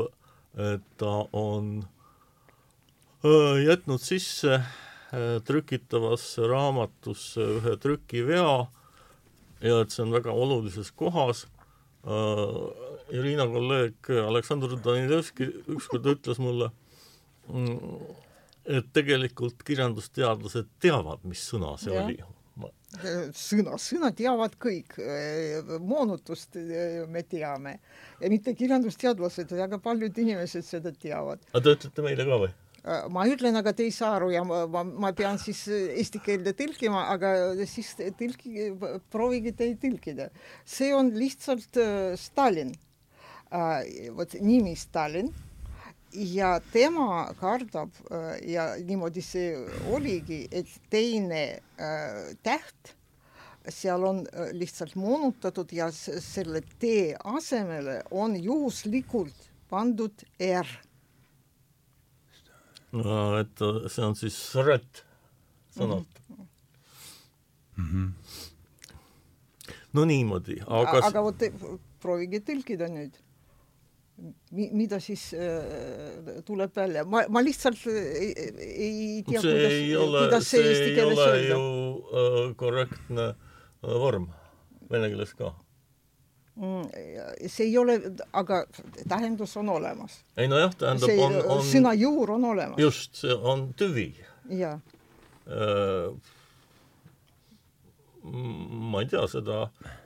et ta on jätnud sisse trükitavasse raamatusse ühe trükivea ja et see on väga olulises kohas. Irina kolleeg Aleksandr Danilevski ükskord ütles mulle, mm, et tegelikult kirjandusteadlased teavad, mis sõna see ja. oli sõna, sõna teavad kõik, moonutust me teame ja mitte kirjandusteadlased, väga paljud inimesed seda teavad. aga te ütlete meile ka või? Äh, ma ütlen, aga te ei saa aru ja ma, ma, ma pean siis äh, eesti keelde tõlkima, aga siis tõlki, proovige te tõlkida. see on lihtsalt äh, Stalin, vot nimi Stalin. Ja tema kardab ja niimoodi see oligi, et teine täht seal on lihtsalt moonutatud ja selle T asemele on juhuslikult pandud R et see on siis sret sõnalt mm. -hmm. no niimoodi, aga aga vot proovige tõlkida nüüd. mi-, mida siis äh, tuleb välja, ma, ma lihtsalt ei, ei tea, kuidas, ole, kuidas see eesti keeles öelda. see ei ole ju äh, korrektne äh, vorm, vene keeles ka see ei ole, aga tähendus on olemas. ei nojah, tähendab, on, on sõna juur on olemas. just, see on tüvi. jaa äh, ma ei tea, seda,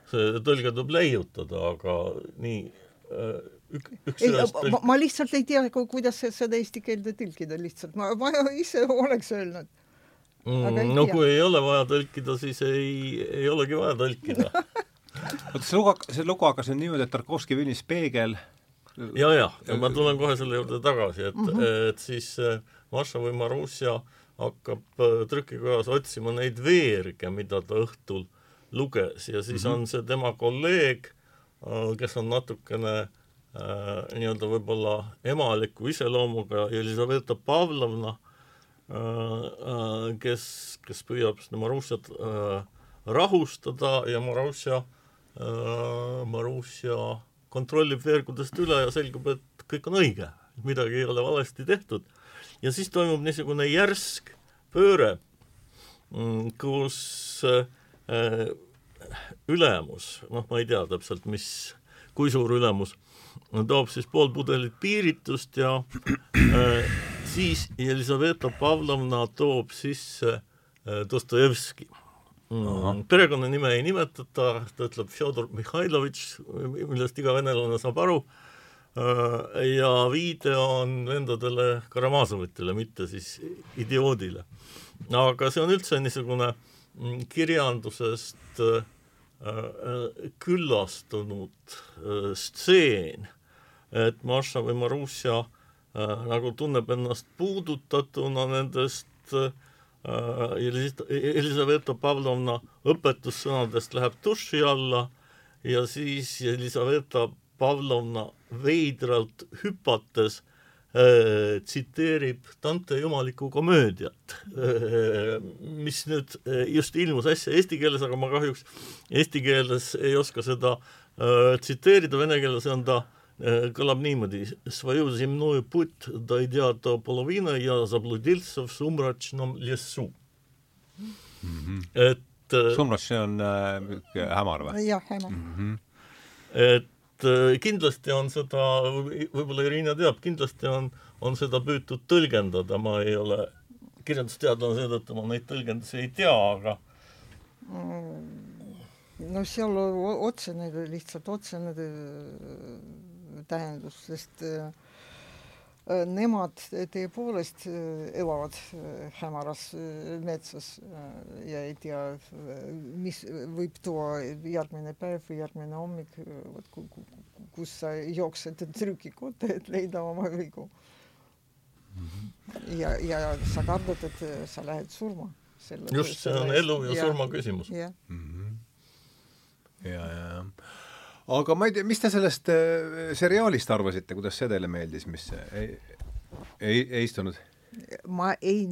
see tõlge tuleb leiutada, aga nii äh, ük, üks ei, tõlk... ma, ma lihtsalt ei tea, kuidas seda eesti keelde tõlkida lihtsalt, ma, ma ise oleks öelnud. Mm, no tea. kui ei ole vaja tõlkida, siis ei, ei olegi vaja tõlkida oota, see lugu, see lugu hakkas nüüd niimoodi, et Tarkovski filmis Peegel ja, ja, ja ma tulen kohe selle juurde tagasi, et mm, -hmm. et siis Maša või Marussia hakkab äh, trükikojas otsima neid veerge, mida ta õhtul luges ja siis mm -hmm. on see tema kolleeg, äh, kes on natukene äh, nii-öelda võib-olla emaliku iseloomuga, Elizaveta Pavlovna äh, kes, kes püüab seda Marussiat äh, rahustada ja Marussia äh,, Marussia kontrollib veergudest üle ja selgub, et kõik on õige, midagi ei ole valesti tehtud ja siis toimub niisugune järsk pööre, mm, kus äh, ülemus, noh, ma ei tea täpselt, mis, kui suur ülemus, toob siis pool pudelit piiritust ja äh, siis Jelizaveta Pavlovna toob sisse äh, Dostojevski. Perekonnanime ei nimetata, ta ütleb Fjodor Mihhailovitš, millest iga venelane saab aru Äh, ja viide on vendadele Karamazovitele, mitte siis idioodile. aga see on üldse niisugune mm, kirjandusest äh, äh, küllastunud stseen, et Maša või Marussia nagu tunneb ennast puudutatuna nendest Elisaveta Pavlovna õpetussõnadest läheb duši alla ja siis Elisaveta Pavlovna veidralt hüpates äh, tsiteerib Dante jumalikku komöödiat äh,, mis nüüd äh, just ilmus äsja eesti keeles, aga ma kahjuks eesti keeles ei oska seda äh, tsiteerida, vene keeles on ta äh, kõlab niimoodi, свою земную путь дойдя до половины, я заблудился в сумрачном лесу mm. -hmm. et äh, sumrač, see on äh, hämar või? jah, hämar mm. -hmm. et Äh, kindlasti on seda, võib-olla Irina teab, kindlasti on, on seda püütud tõlgendada, ma ei ole kirjandusteadlane, seetõttu ma neid tõlgendusi ei tea, aga mm, no seal otsene, lihtsalt otsene tähendus, sest äh, Äh, nemad tõepoolest äh, elavad hämaras metsas ja ei tea, mis võib tuua järgmine päev või järgmine hommik, vot kus sa jooksed trükikotta, et leida oma vigu. ja, ja sa kardad, et sa lähed surma. just, see on elu ja, ja surma küsimus. jah mm -hmm. ja, ja, ja aga ma ei tea, mis te sellest äh, seriaalist arvasite, kuidas see teile meeldis, mis ei, ei, ei istunud? ma ei,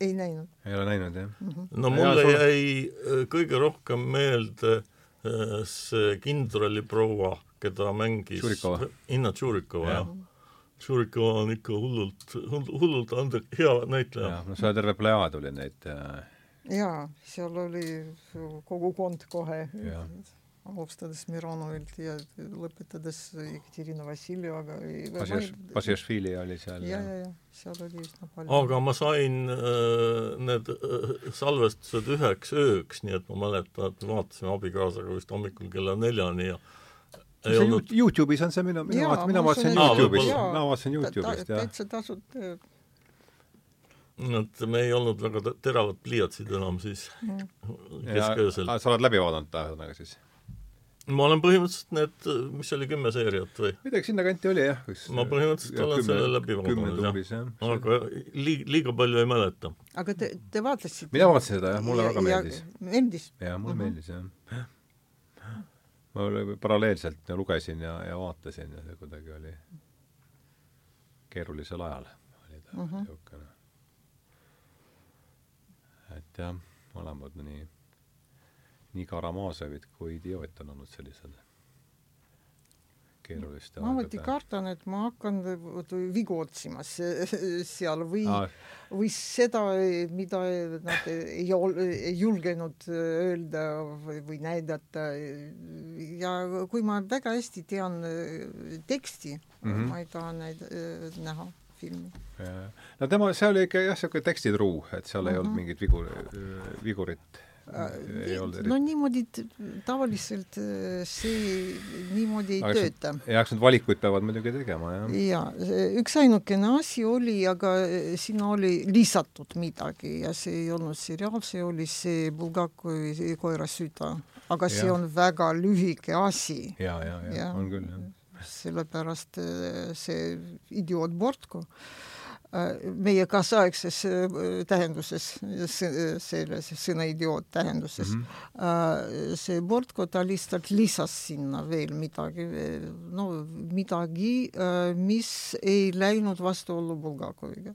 ei näinud. ei ole näinud, jah mm? -hmm. no mulle ja, jäi. Äh, kõige rohkem meelde äh, see kindraliproua, keda mängis Tšurikova. Inna Tšurikova, jah Tšurikova on ikka hullult, hullult ande-, hea näitleja. no seal terve plejaad oli neid jaa, seal oli kogukond kohe alustades Mironovilt ja lõpetades Ekaterina Vassiljevaga. Basješvili oli seal. ja, ja, ja seal oli üsna palju. aga ma sain äh, need äh, salvestused üheks ööks, nii et ma mäletan, et vaatasime abikaasaga vist hommikul kella neljani ja see olnud... Youtube'is on see minu, mina vaatasin, mina vaatasin Youtube'is, mina vaatasin Youtube'ist, jah. täitsa tasuta et me ei olnud väga teravad pliiatsid enam siis mm. kesköösel. sa oled läbi vaadanud ühesõnaga siis? Ma olen põhimõtteliselt need, mis oli kümme seeriat või? midagi sinnakanti oli jah. ma põhimõtteliselt olen kümme, selle läbi vaadanud jah, aga liiga, liiga palju ei mäleta. aga te, te vaatasite? mina vaatasin seda jah, mulle ja, väga meeldis. meeldis? jaa, mulle uh -huh. meeldis jah. ma paralleelselt lugesin ja, ja vaatasin ja see kuidagi oli keerulisel ajal oli ta niisugune uh -huh.. et jah, mõlemad nii nii Karamaažovid kui idioot on olnud sellised keeruliste ma alati kardan, et ma hakkan vigu otsima seal või ah., või seda, mida nad ei, ei julgenud öelda või, või näidata. ja kui ma väga hästi tean teksti mm, -hmm. ma ei taha näid-, näha filmi. no tema, see oli ikka jah, niisugune tekstitruu, et seal mm -hmm. ei olnud mhm. mingit vigur, vigurit. No niimoodi tavaliselt äh, see niimoodi ei aga tööta. eks need valikuid peavad muidugi tegema, jah. ja üksainukene asi oli, aga äh, sinna oli lisatud midagi ja see ei olnud seriaal, see oli see Bulgakoi koera süda, aga see ja. on väga lühike asi. ja, ja, ja, ja on küll, jah. sellepärast äh, see idioot Bortko äh, meie kaasaegses tähenduses, selles sõna idioot tähenduses mm, -hmm. see Bortko, ta lihtsalt lisas sinna veel midagi, no midagi, mis ei läinud vastuollu Bulgakoviga.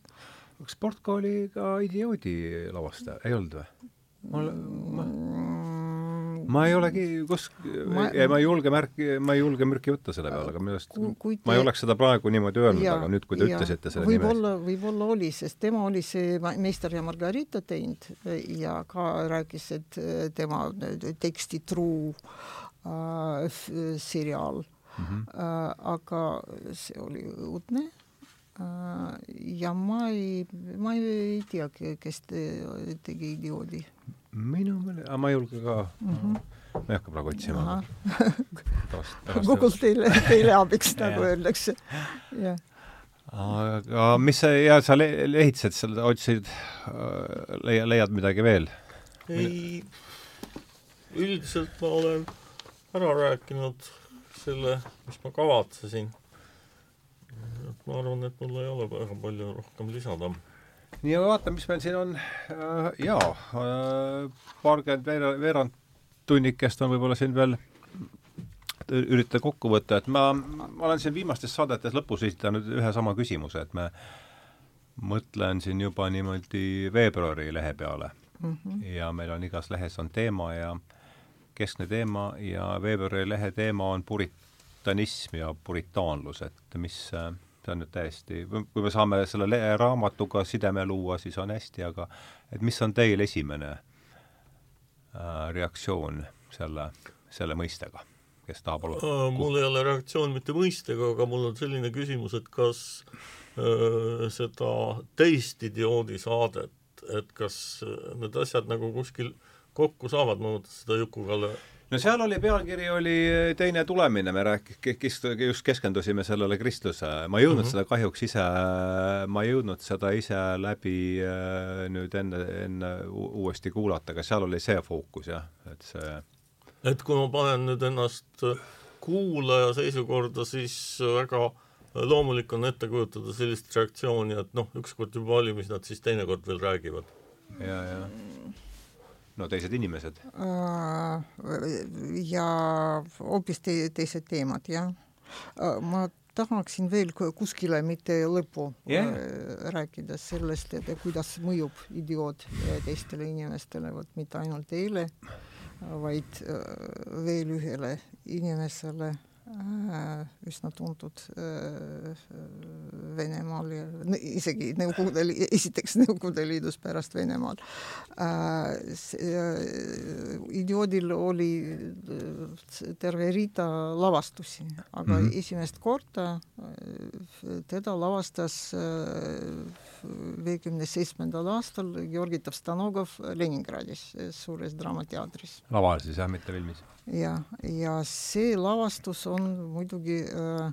kas Bortko oli ka idioodi lavastaja, ei olnud või? mul, ma ma ei olegi kus- ma, ma ei julge märki, ma ei julge mürki võtta selle peale, aga minu arust te... ma ei oleks seda praegu niimoodi öelnud, aga nüüd, kui te ja, ütlesite selle võib nime võib-olla, võib-olla oli, sest tema oli see Meister ja Margarita teinud ja ka rääkis, et äh, tema teksti truu äh, seriaal mm. -hmm. Äh, aga see oli õudne äh, ja ma ei, ma ei tea, kes te, tegi idioodi minu meelest, aga ma ei julge ka mm. -hmm. ma ei hakka praegu otsima. Google teile, teile abiks nagu öeldakse. jah aga mis sa, ja sa le lehitsesid seal, otsisid, äh, leia-, leiad midagi veel? ei, üldiselt ma olen ära rääkinud selle, mis ma kavatsesin. et ma arvan, et mul ei ole väga palju rohkem lisada nii, vaatame, mis meil siin on. Äh, jaa, äh, paarkümmend veerand, veerand tunnikest on võib-olla siin veel üritada kokku võtta, et ma, ma olen siin viimastes saadetes lõpus esitanud ühe sama küsimuse, et me mõtlen siin juba niimoodi veebruari lehe peale mm. -hmm. ja meil on igas lehes on teema ja keskne teema ja veebruari lehe teema on puritanism ja puritaanlus, et mis äh, see on nüüd täiesti, kui me saame selle raamatuga sideme luua, siis on hästi, aga et mis on teil esimene äh, reaktsioon selle, selle mõistega, kes tahab olla? mul ei ole reaktsioon mitte mõistega, aga mul on selline küsimus, et kas äh, seda teist idioodi saadet, et kas need asjad nagu kuskil kokku saavad, ma mõtlen seda Juku-Kalle no seal oli, pealkiri oli Teine tulemine, me rääk-, kes-, just keskendusime sellele kristluse, ma ei jõudnud mm -hmm. seda kahjuks ise, ma ei jõudnud seda ise läbi äh, nüüd enne, enne uuesti kuulata, aga seal oli see fookus jah, et see et kui ma panen nüüd ennast kuulaja seisukorda, siis väga loomulik on ette kujutada sellist reaktsiooni, et noh, ükskord juba oli, mis nad siis teinekord veel räägivad. ja, ja no teised inimesed. ja hoopis te teised teemad, jah. ma tahaksin veel kuskile, mitte lõppu yeah. rääkida sellest, et kuidas mõjub idioot teistele inimestele, vot mitte ainult teile, vaid veel ühele inimesele Äh, üsna tuntud äh, Venemaal ja isegi Nõukogude, esiteks Nõukogude Liidus, pärast Venemaal. Äh, idioodil oli terve rida lavastusi, aga mm -hmm. esimest korda teda lavastas viiekümne seitsmendal aastal Georgi Tovstanogov Leningradis, suures draamateatris. laval siis jah, mitte filmis? ja, ja see lavastus on muidugi äh,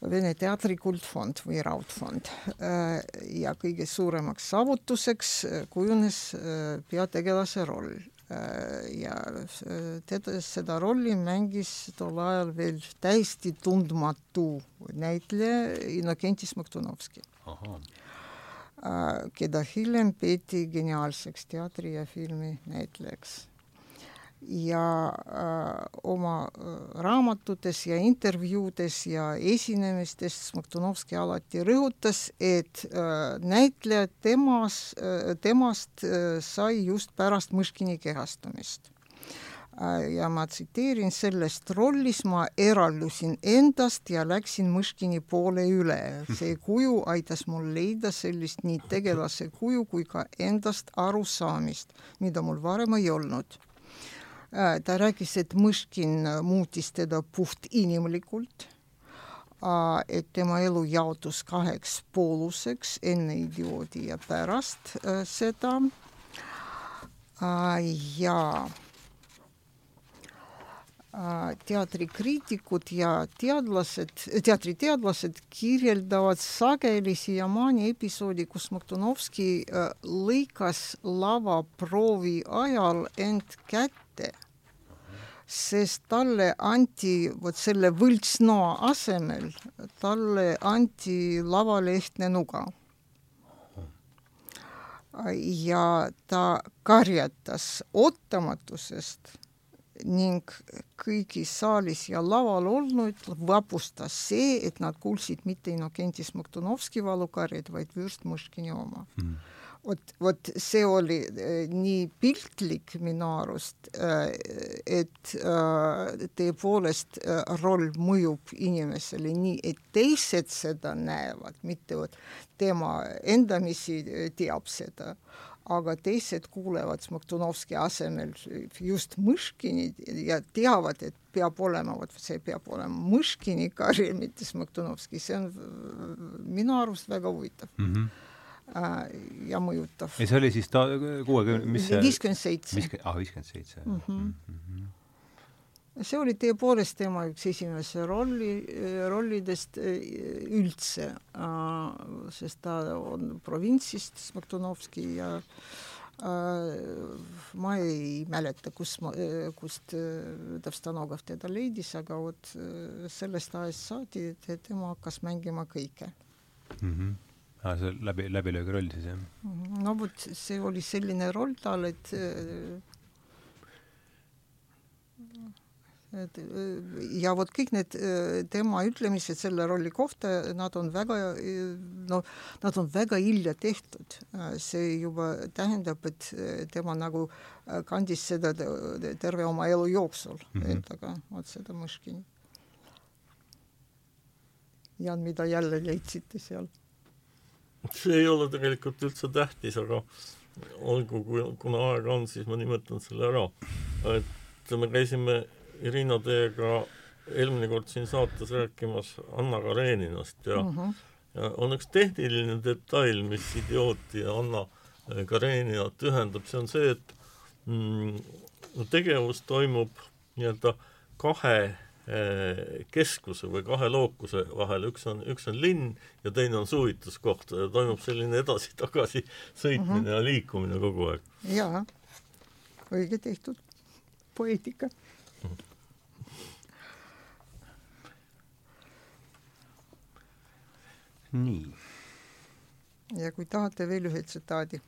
Vene Teatri kuldfond või raudfond äh, ja kõige suuremaks saavutuseks äh, kujunes äh, peategelase roll ja äh, teda, seda rolli mängis tol ajal veel täiesti tundmatu näitleja Innokenti Smoktunovski keda hiljem peeti geniaalseks teatri- ja filminäitlejaks ja äh, oma äh, raamatutes ja intervjuudes ja esinemistes Smoktunovski alati rõhutas, et äh, näitleja temas äh,, temast äh, sai just pärast Mõškini kehastumist Äh, ja ma tsiteerin, sellest rollis ma eraldusin endast ja läksin Mõškini poole üle. see kuju aitas mul leida sellist nii tegelase kuju kui ka endast arusaamist, mida mul varem ei olnud. Äh, ta rääkis, et Mõškin muutis teda puhtinimlikult, äh, et tema elu jaotus kaheks pooluseks, enne idioodi ja pärast seda. ja Äh, teatrikriitikud ja teadlased, teatriteadlased kirjeldavad sageli siiamaani episoodi, kus Moktonovski äh, lõikas lavaproovi ajal end kätte, sest talle anti vot selle võltsnoa asemel, talle anti lavalehtne nuga. ja ta karjatas ootamatusest ning kõigi saalis ja laval olnud vapustas see, et nad kuulsid mitte Innokenti Smoktunovski valukarjad, vaid Vürst Mõškini oma. Mm vot, vot see oli äh, nii piltlik minu arust äh,, et äh, tõepoolest roll mõjub inimesele nii, et teised seda näevad, mitte vot tema endamisi teab seda aga teised kuulevad Smoktunovski asemel just Mõškini ja teavad, et peab olema, vot see peab olema Mõškini kari, mitte Smoktunovski, see on minu arust väga huvitav mm. -hmm ja mõjutav. ja see oli siis ta kuuekümne, mis see viiskümmend seitse. ah, viiskümmend seitse. Mhm. Mhm see oli tõepoolest tema üks esimese rolli, rollidest e, üldse, sest ta on provintsist, Smartunovski ja ma ei mäleta, kus ma, kust Tavstanogov teda leidis, aga vot sellest ajast saadi, et tema hakkas mängima kõike mm. -hmm. Ah, see läbi, läbilöögiroll siis jah? Mhm. no vot, see oli selline roll tal, et et ja vot kõik need tema ütlemised selle rolli kohta, nad on väga no nad on väga hilja tehtud. see juba tähendab, et tema nagu kandis seda terve oma elu jooksul mm -hmm. endaga, vot seda Mõškini. Jan, mida jälle leidsite seal? See ei ole tegelikult üldse tähtis, aga olgu, kui, kuna aega on, siis ma nimetan selle ära. et me käisime Irina teiega eelmine kord siin saates rääkimas Anna Kareninast ja mm, -hmm. ja on üks tehniline detail, mis idiooti ja Anna Kareninat ühendab, see on see, et mm, tegevus toimub nii-öelda kahe keskuse või kahe lookuse vahel, üks on, üks on linn ja teine on suvituskoht ja toimub selline edasi-tagasi sõitmine mm -hmm. ja liikumine kogu aeg. jaa, õige tehtud, poeetika mm. -hmm nii. ja kui tahate veel ühe tsitaadi.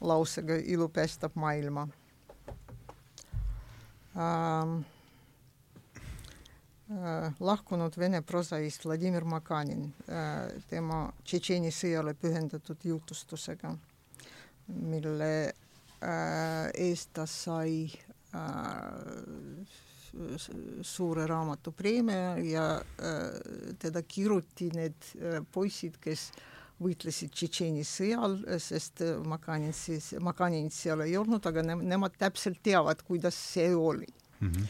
lausega Ilu päästab maailma ähm, äh, lahkunud Vene prosaist Vladimir Makanin äh, tema Tšetšeeni sõjale pühendatud jutustusega, mille äh, eest ta sai äh, suure raamatu preemia ja äh, teda kiruti need äh, poisid, kes võitlesid Tšetšeeni sõjal, sest äh, Makanin siis, Makaninit seal ei olnud, aga ne, nemad täpselt teavad, kuidas see oli mm. -hmm.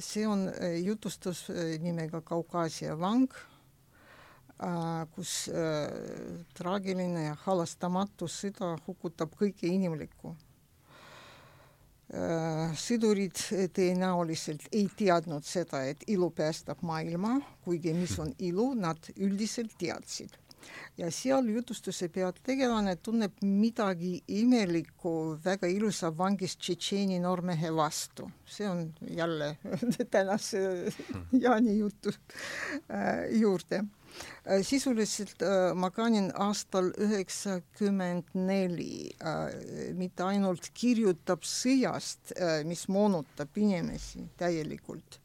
See on jutustus nimega Kaukaasia vang, kus traagiline ja halastamatu sõda hukutab kõike inimlikku sõdurid tõenäoliselt ei teadnud seda, et ilu päästab maailma, kuigi mis on ilu, nad üldiselt teadsid. Ja seal jutustuse peategelane tunneb midagi imelikku väga ilusa vangist Tšetšeeni noormehe vastu. see on jälle tänase Jaani jutu äh, juurde Äh, sisuliselt äh, Makanin aastal üheksakümmend neli mitte ainult kirjutab sõjast, mis moonutab inimesi täielikult,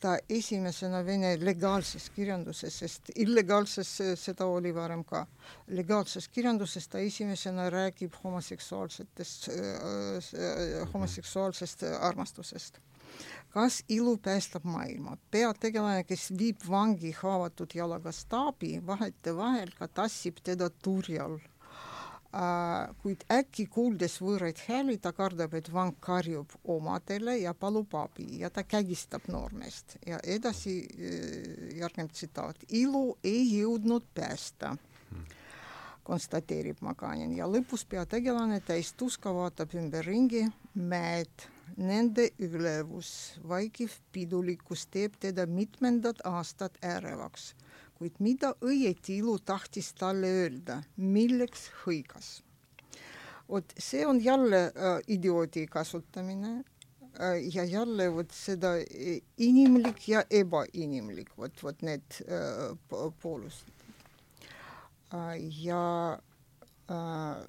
ta esimesena vene legaalses kirjanduses, sest illegaalses seda oli varem ka, legaalses kirjanduses ta esimesena räägib homoseksuaalsetest, homoseksuaalsest armastusest. Kas ilu päästab maailma? peategelane, kes viib vangi haavatud jalaga staabi, vahetevahel ka tassib teda turjal kuid äkki kuuldes võõraid hääli, ta kardab, et vang karjub omadele ja palub abi ja ta kägistab noormeest. Ja edasi uh, järgneb tsitaat. ilu ei jõudnud päästa, konstateerib Maganin. Ja lõpus peategelane täis tuska vaatab ümberringi, mäed, nende ülevus, vaikiv pidulikkus teeb teda mitmendat aastat ärevaks kuid mida õieti ilu tahtis talle öelda, milleks hõigas. vot see on jälle äh, idioodi kasutamine äh, ja jälle vot seda äh, inimlik ja ebainimlik, vot, vot need äh, poolused äh,. ja äh,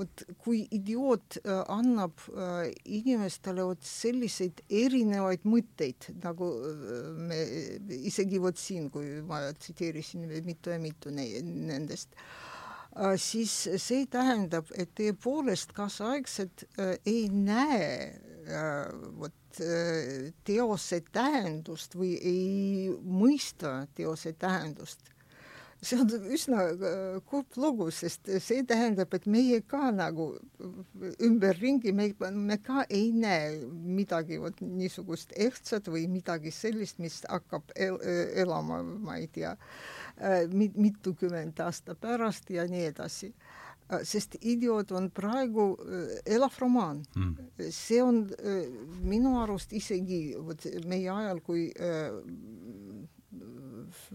vot kui idioot äh, annab äh, inimestele vot selliseid erinevaid mõtteid, nagu äh, me isegi vot siin, kui ma tsiteerisin mitu ja mitu ne nendest, siis see tähendab, et tõepoolest kaasaegsed ei näe vot teose tähendust või ei mõista teose tähendust see on üsna äh, kurb lugu, sest see tähendab, et meie ka nagu ümberringi, me, me ka ei näe midagi vot niisugust ehtsat või midagi sellist, mis hakkab el elama, ma ei tea, äh, mitukümmend aasta pärast ja nii edasi. Äh, sest Idioot on praegu elav romaan. Mm.. see on minu arust isegi vot meie ajal, kui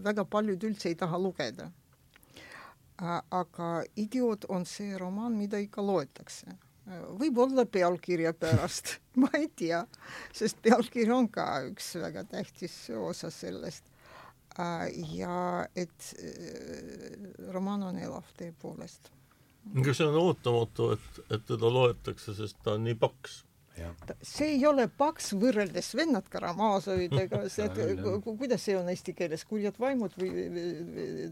väga paljud üldse ei taha lugeda. aga Idioot on see romaan, mida ikka loetakse. võib-olla pealkirja pärast ma ei tea, sest pealkiri on ka üks väga tähtis osa sellest. ja et äh, romaan on elav tõepoolest. aga see on ootamatu, et, et teda loetakse, sest ta on nii paks see ei ole paks võrreldes Vennad Karamaazovidega, see, kuidas see on eesti keeles, kurjad vaimud või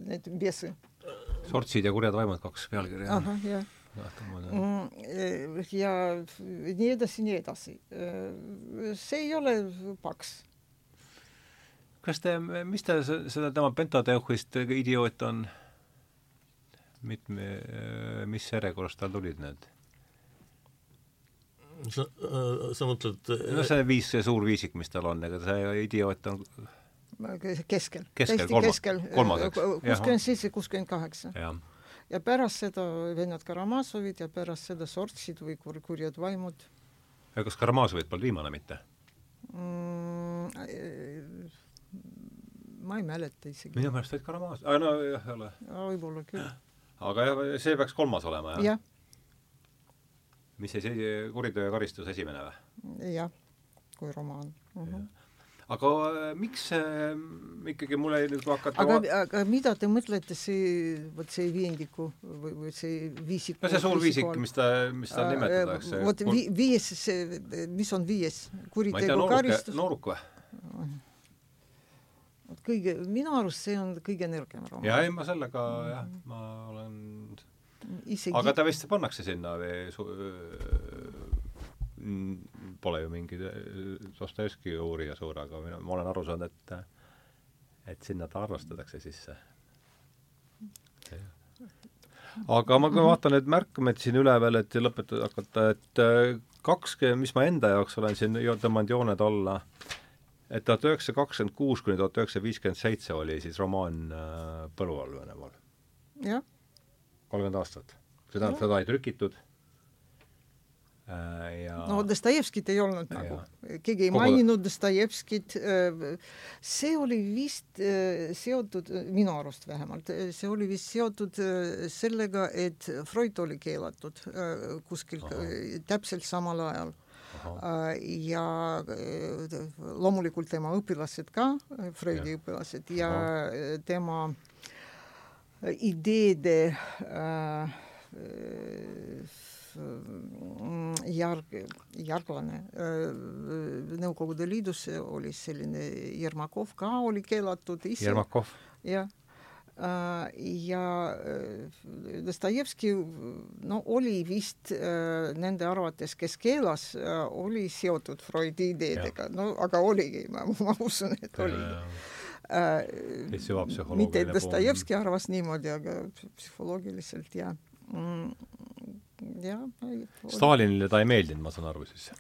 need vesi? sortsid ja kurjad vaimud, kaks pealkirja. ahah, jah mm, ja nii edasi, nii edasi. see ei ole paks. kas te, mis te seda tema Pentateuchist idioot on, mitme, mis järjekorras tal tulid need? Sa, äh, sa mõtled no see viis, see suur viisik, mis tal on, ega see idioot on keskel, täiesti keskel, kolmaseks. kuuskümmend seitse, kuuskümmend kaheksa. ja pärast seda vennad Karamaasovid ja pärast seda sortsid või kur-, kurjad vaimud. ja kas Karamaasovid pole viimane mitte mm,? ma ei mäleta isegi. minu meelest olid Karamaas-, aa no jah, ei ole. võib-olla küll. aga jah, see peaks kolmas olema, jah? jah mis see, see Kuriteo ja karistus esimene või? jah, kui romaan mm. -hmm. aga äh, miks äh, ikkagi mulle nüüd hakata aga, aga mida te mõtlete see, vot see viiendiku või, või see viisiku no see suur viisik, mis ta, mis ta äh, nimetatakse. vot vi, viies, see, mis on viies? kuritegu karistus? nooruk või? vot kõige, minu arust see on kõige nõrgem romaan. jaa, ei ma sellega jah, ma olen Isegi... aga ta vist pannakse sinna või su-, pole ju mingi Dostojevski uurija suur, aga mina, ma olen aru saanud, et et sinna ta arvestatakse sisse. aga ma, kui ma vaatan neid märkmeid siin üle veel, et lõpetada hakata, et kaks, mis ma enda jaoks olen siin tõmmanud jooned alla, et tuhat üheksasada kakskümmend kuus kuni tuhat üheksasada viiskümmend seitse oli siis romaan Põlu all Venemaal. jah kolmkümmend aastat. seda, seda ei trükitud äh, ja no Dostojevskit ei olnud nagu, keegi ei Kogu... maininud Dostojevskit, äh, see oli vist äh, seotud, minu arust vähemalt, see oli vist seotud sellega, et Freud oli keelatud kuskil Aha. täpselt samal ajal. Aha. ja loomulikult tema õpilased ka, Freudi ja. õpilased ja Aha. tema ideede äh, järg, järglane Nõukogude Liidus oli selline Jermakov ka oli keelatud. Jermakov? jah. Ja Dostojevski no oli vist nende arvates, kes keelas, oli seotud Freudi ideedega, no aga oligi, ma, usun, et oligi psühholoogiline mitte Dostojevski arvas niimoodi, aga psühholoogiliselt jah mm,. jah. Stalinile ta ei meeldinud, ma saan aru siis?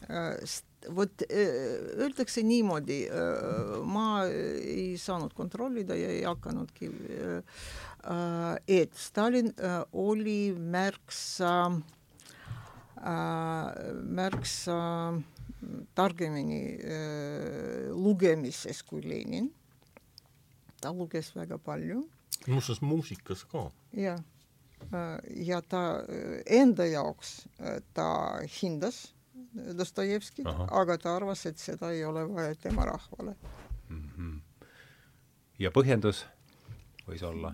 vot öeldakse niimoodi, ma ei saanud kontrollida ja ei hakanudki, et Stalin oli märksa, märksa targemini lugemises kui Lenin ta luges väga palju. muuseas muusikas ka. jah, ja ta enda jaoks ta hindas Dostojevskit, aga ta arvas, et seda ei ole vaja tema rahvale mm. -hmm. ja põhjendus võis olla?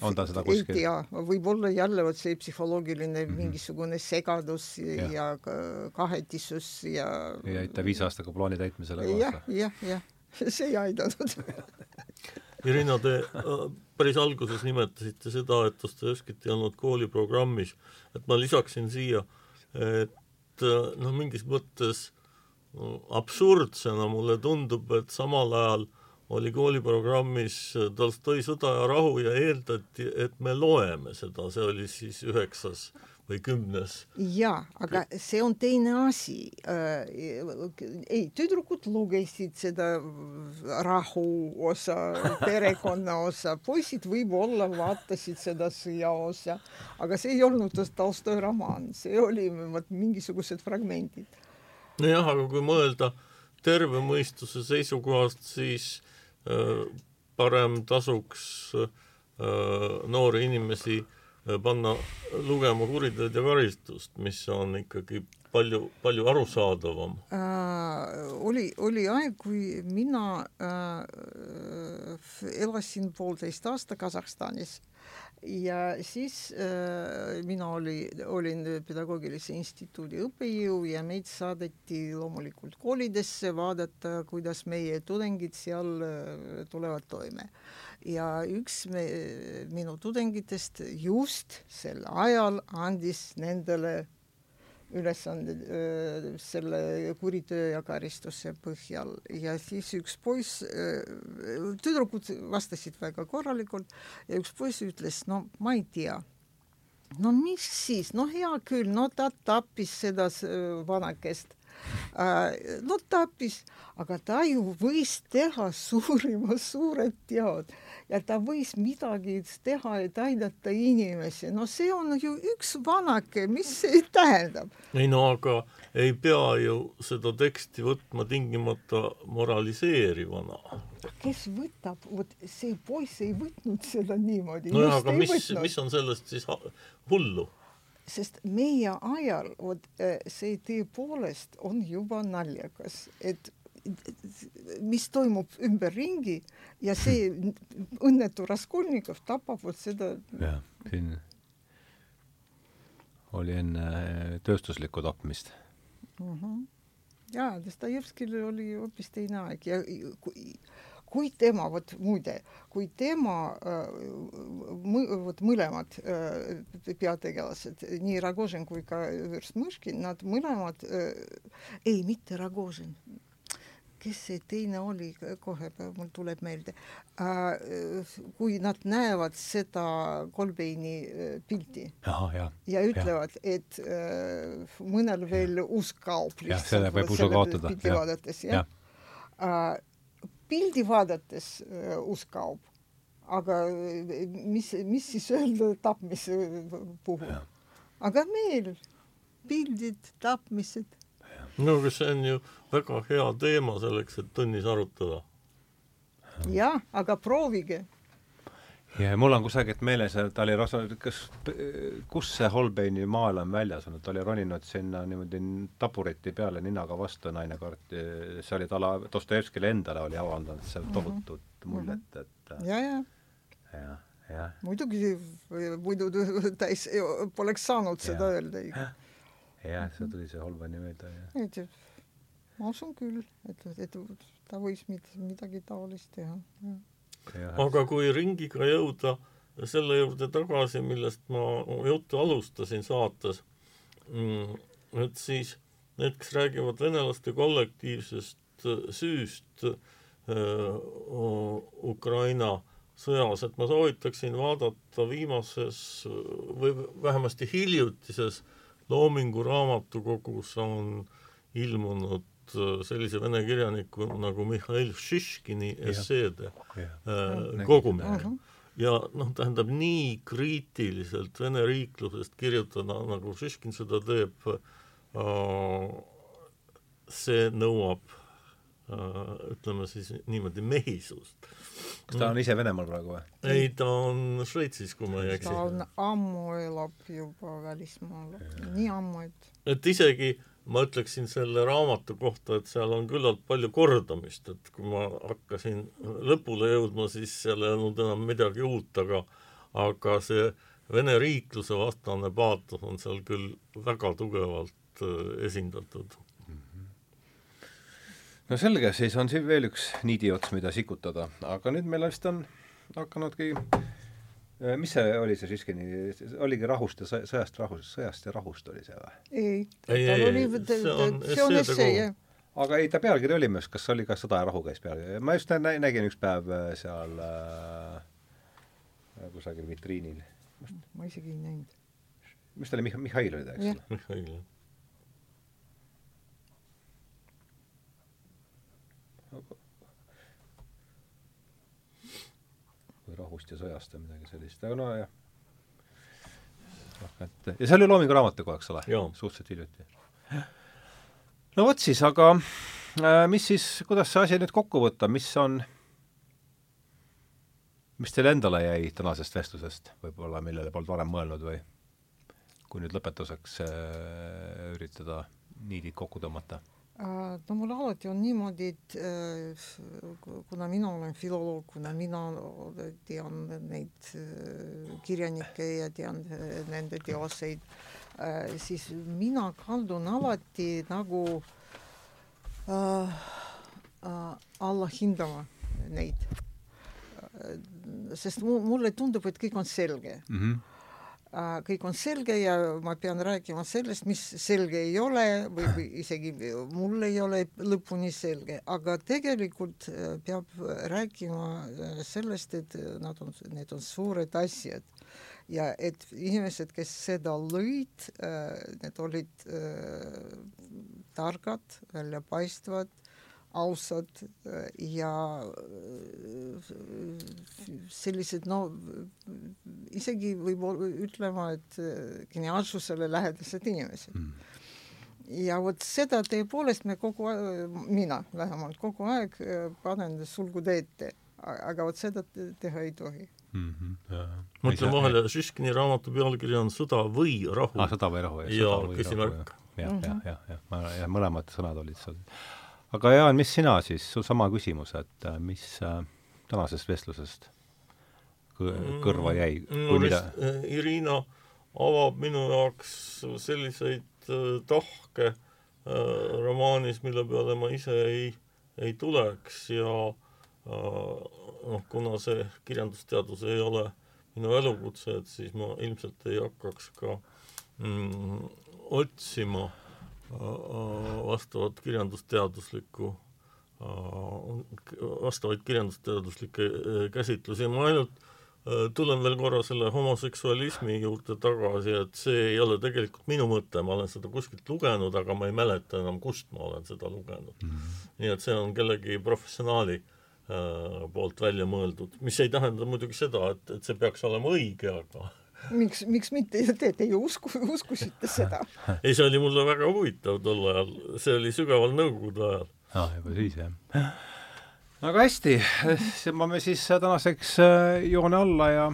on ta seda kuskil? ei tea, võib-olla jälle vot see psühholoogiline mm -hmm. mingisugune segadus ja, ja kahetisus ja ei aita viis aastaga plaani täitmisele kaasa ja,. jah, jah, jah, see ei aidanud. Irina, te äh, päris alguses nimetasite seda, et Dostojevskit ei olnud kooliprogrammis, et ma lisaksin siia, et äh, noh, mingis mõttes absurdsena mulle tundub, et samal ajal oli kooliprogrammis Tolstoi Sõda ja rahu ja eeldati, et me loeme seda, see oli siis üheksas või kümnes. jaa, aga see on teine asi äh,. ei, tüdrukud lugesid seda rahu osa, perekonna osa, poisid võib-olla vaatasid seda sõja osa, aga see ei olnud Tolstoi romaan, see oli vot mingisugused fragmendid. nojah, aga kui mõelda terve mõistuse seisukohast, siis äh, parem tasuks äh, noori inimesi äh, panna lugema Kuritööd ja karistust, mis on ikkagi palju, palju arusaadavam äh,. oli, oli aeg, kui mina äh, elasin poolteist aasta Kasahstanis ja siis äh, mina oli, olin pedagoogilise instituudi õppejõu ja meid saadeti loomulikult koolidesse vaadata, kuidas meie tudengid seal äh, tulevad toime. Ja üks me, minu tudengitest just sel ajal andis nendele ülesanded selle kuritöö ja karistuse põhjal. Ja siis üks poiss, tüdrukud vastasid väga korralikult ja üks poiss ütles, no ma ei tea, no mis siis, no hea küll, no ta tappis seda vanakest no tappis, aga ta ju võis teha suurima suured teod ja ta võis midagi teha, et aidata inimesi. no see on ju üks vanake, mis see tähendab? ei no aga ei pea ju seda teksti võtma tingimata moraliseerivana. kes võtab, vot see poiss ei võtnud seda niimoodi. nojah, aga mis, mis on sellest siis hullu? Sest meie ajal, vot eh, see tõepoolest on juba naljakas, et mis toimub ümberringi ja see õnnetu Raskolnikov tapab vot seda. jah, siin oli enne tööstuslikku tapmist mm. -hmm. jaa, Dostojevskil oli hoopis teine aeg ja kui, kui tema, vot muide, kui tema äh,, vot mõlemad äh, peategelased, nii Ragožin kui ka Vürst Mõškin, nad mõlemad äh,, ei, mitte Ragožin, kes see teine oli, kohe mul tuleb meelde, kui nad näevad seda Kolbeini pilti Aha, ja, ja ütlevad, et mõnel veel usk kaob lihtsalt. selle võib usu kaotada. pildi vaadates, jah. Ja.. Pildi vaadates usk kaob, aga mis, mis siis öelda tapmise puhul? aga meil pildid, tapmised no aga see on ju väga hea teema selleks, et tunnis arutada. jah, aga proovige. Ja mul on kusagilt meeles, et ta oli, kas, kus see Holbeini maal on väljas olnud, ta oli roninud sinna niimoodi tabureti peale ninaga vastu naine karti, see oli talle, Dostojevskile endale oli avaldanud seal mhm. tohutut mm -hmm. muljet, et ja, ja. jah, jah. muidugi, muidu ta ei, poleks saanud seda ja. öelda. jah, see tuli see meelde, jah. et ma usun küll, et, et ta võis midagi taolist teha. Aga kui ringiga jõuda selle juurde tagasi, millest ma juttu alustasin saates, mm, et siis need, kes räägivad venelaste kollektiivsest süüst äh, Ukraina sõjas, et ma soovitaksin vaadata viimases või vähemasti hiljutises Loomingu raamatukogus on ilmunud äh, sellise vene kirjaniku nagu Mihhail Šiškini esseede äh, kogumik. -huh. ja noh, tähendab nii kriitiliselt vene riiklusest kirjutada, nagu Šiškin seda teeb äh,, see nõuab äh, ütleme siis niimoodi mehisust kas ta on ise Venemaal praegu või? ei, ta on Šveitsis, kui ma ei eksi. ta on ammu elab juba välismaal, nii ammu, et et isegi ma ütleksin selle raamatu kohta, et seal on küllalt palju kordamist, et kui ma hakkasin lõpule jõudma, siis seal ei olnud enam midagi uut, aga aga see Vene riikluse vastane paatos on seal küll väga tugevalt äh, esindatud. No selge, siis on siin veel üks niidiots, mida sikutada, aga nüüd meil vist on hakanudki mis see oli, see Žižkini, oligi rahust ja sõjast rahust, sõjast ja rahust oli see või? ei, tal oli, see on essee, jah. aga ei, ta pealkiri oli minu arust, kas oli ka Sõda ja rahu käis pealkiri, ma just nä nägin üks päev äh, seal äh, kusagil vitriinil. ma isegi ei näinud. mis ta oli, Mihhail oli ta, eks ole? Mihhail, jah või rahust ja sõjast või midagi sellist, aga nojah. noh, et ja see oli Loomingu raamatukogu, eks ole? suhteliselt hiljuti. no vot siis, aga äh, mis siis, kuidas see asi nüüd kokku võtta, mis on, mis teile endale jäi tänasest vestlusest võib-olla, millele polnud varem mõelnud või kui nüüd lõpetuseks äh, üritada niidid kokku tõmmata no mul alati on niimoodi, et kuna mina olen filoloog, kuna mina tean neid kirjanikke ja tean nende teoseid, siis mina kaldun alati nagu äh, alla hindama neid. sest mulle tundub, et kõik on selge mm. -hmm Äh, kõik on selge ja ma pean rääkima sellest, mis selge ei ole või, või isegi mul ei ole lõpuni selge, aga tegelikult äh, peab rääkima äh, sellest, et nad on, need on suured asjad. Ja et inimesed, kes seda lõid, need olid targad, väljapaistvad ausad äh, ja äh, sellised no isegi võib-olla ütlema, et äh, geniaalsusele lähedased inimesed mm. ja vot seda tõepoolest me kogu aeg, mina vähemalt kogu aeg panen sulgude ette, aga vot seda teha ei tohi mm. -hmm, ma ütlen vahele, Šiškini raamatu pealkiri on Sõda või rahu ah,. sõda või rahu, jah. ja küsimärk. jah, jah, jah, jah, jah, mõlemad sõnad olid seal aga Jaan, mis sina siis, sama küsimus, et äh, mis äh, tänasest vestlusest kõrva mm, jäi mm,? no mida... Äh, Irina avab minu jaoks selliseid äh, tahke äh, romaanis, mille peale ma ise ei, ei tuleks ja äh, noh, kuna see kirjandusteadus ei ole minu elukutse, et siis ma ilmselt ei hakkaks ka mm, otsima äh, vastavat kirjandusteaduslikku, vastavaid kirjandusteaduslikke äh, käsitlusi, ma ainult äh, tulen veel korra selle homoseksualismi juurde tagasi, et see ei ole tegelikult minu mõte, ma olen seda kuskilt lugenud, aga ma ei mäleta enam, kust ma olen seda lugenud mm. -hmm. nii et see on kellegi professionaali äh, poolt välja mõeldud, mis ei tähenda muidugi seda, et, et see peaks olema õige, aga miks, miks mitte, te, te ju usku, uskusite seda? ei, see oli mulle väga huvitav tol ajal, see oli sügaval nõukogude ajal. aa, juba siis jah. aga hästi, tõmbame siis tänaseks äh, joone alla ja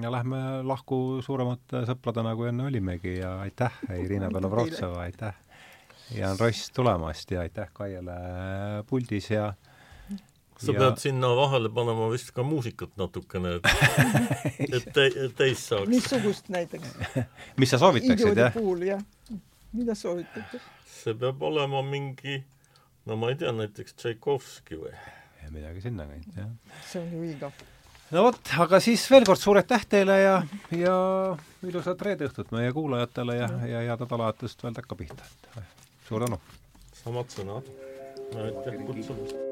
ja lähme lahku suuremate sõpradena, kui enne olimegi ja aitäh, Irina Belovrovtseva, aitäh, Jaan Ross tulemast ja aitäh Kaiele puldis ja sa ja... pead sinna vahele panema vist ka muusikat natukene, et, et te, täis saaks. missugust näiteks? mis sa soovitaksid, jah? puhul, jah. mida soovitate? see peab olema mingi, no ma ei tea, näiteks Tšaikovski või? midagi sinnakanti, jah. see on ju igav. no vot, aga siis veel kord suur aitäh teile ja, ja ilusat reede õhtut meie kuulajatele ja, ja head nädalavahetust veel takka pihta. suur tänu! samad sõnad. aitäh kutsumast!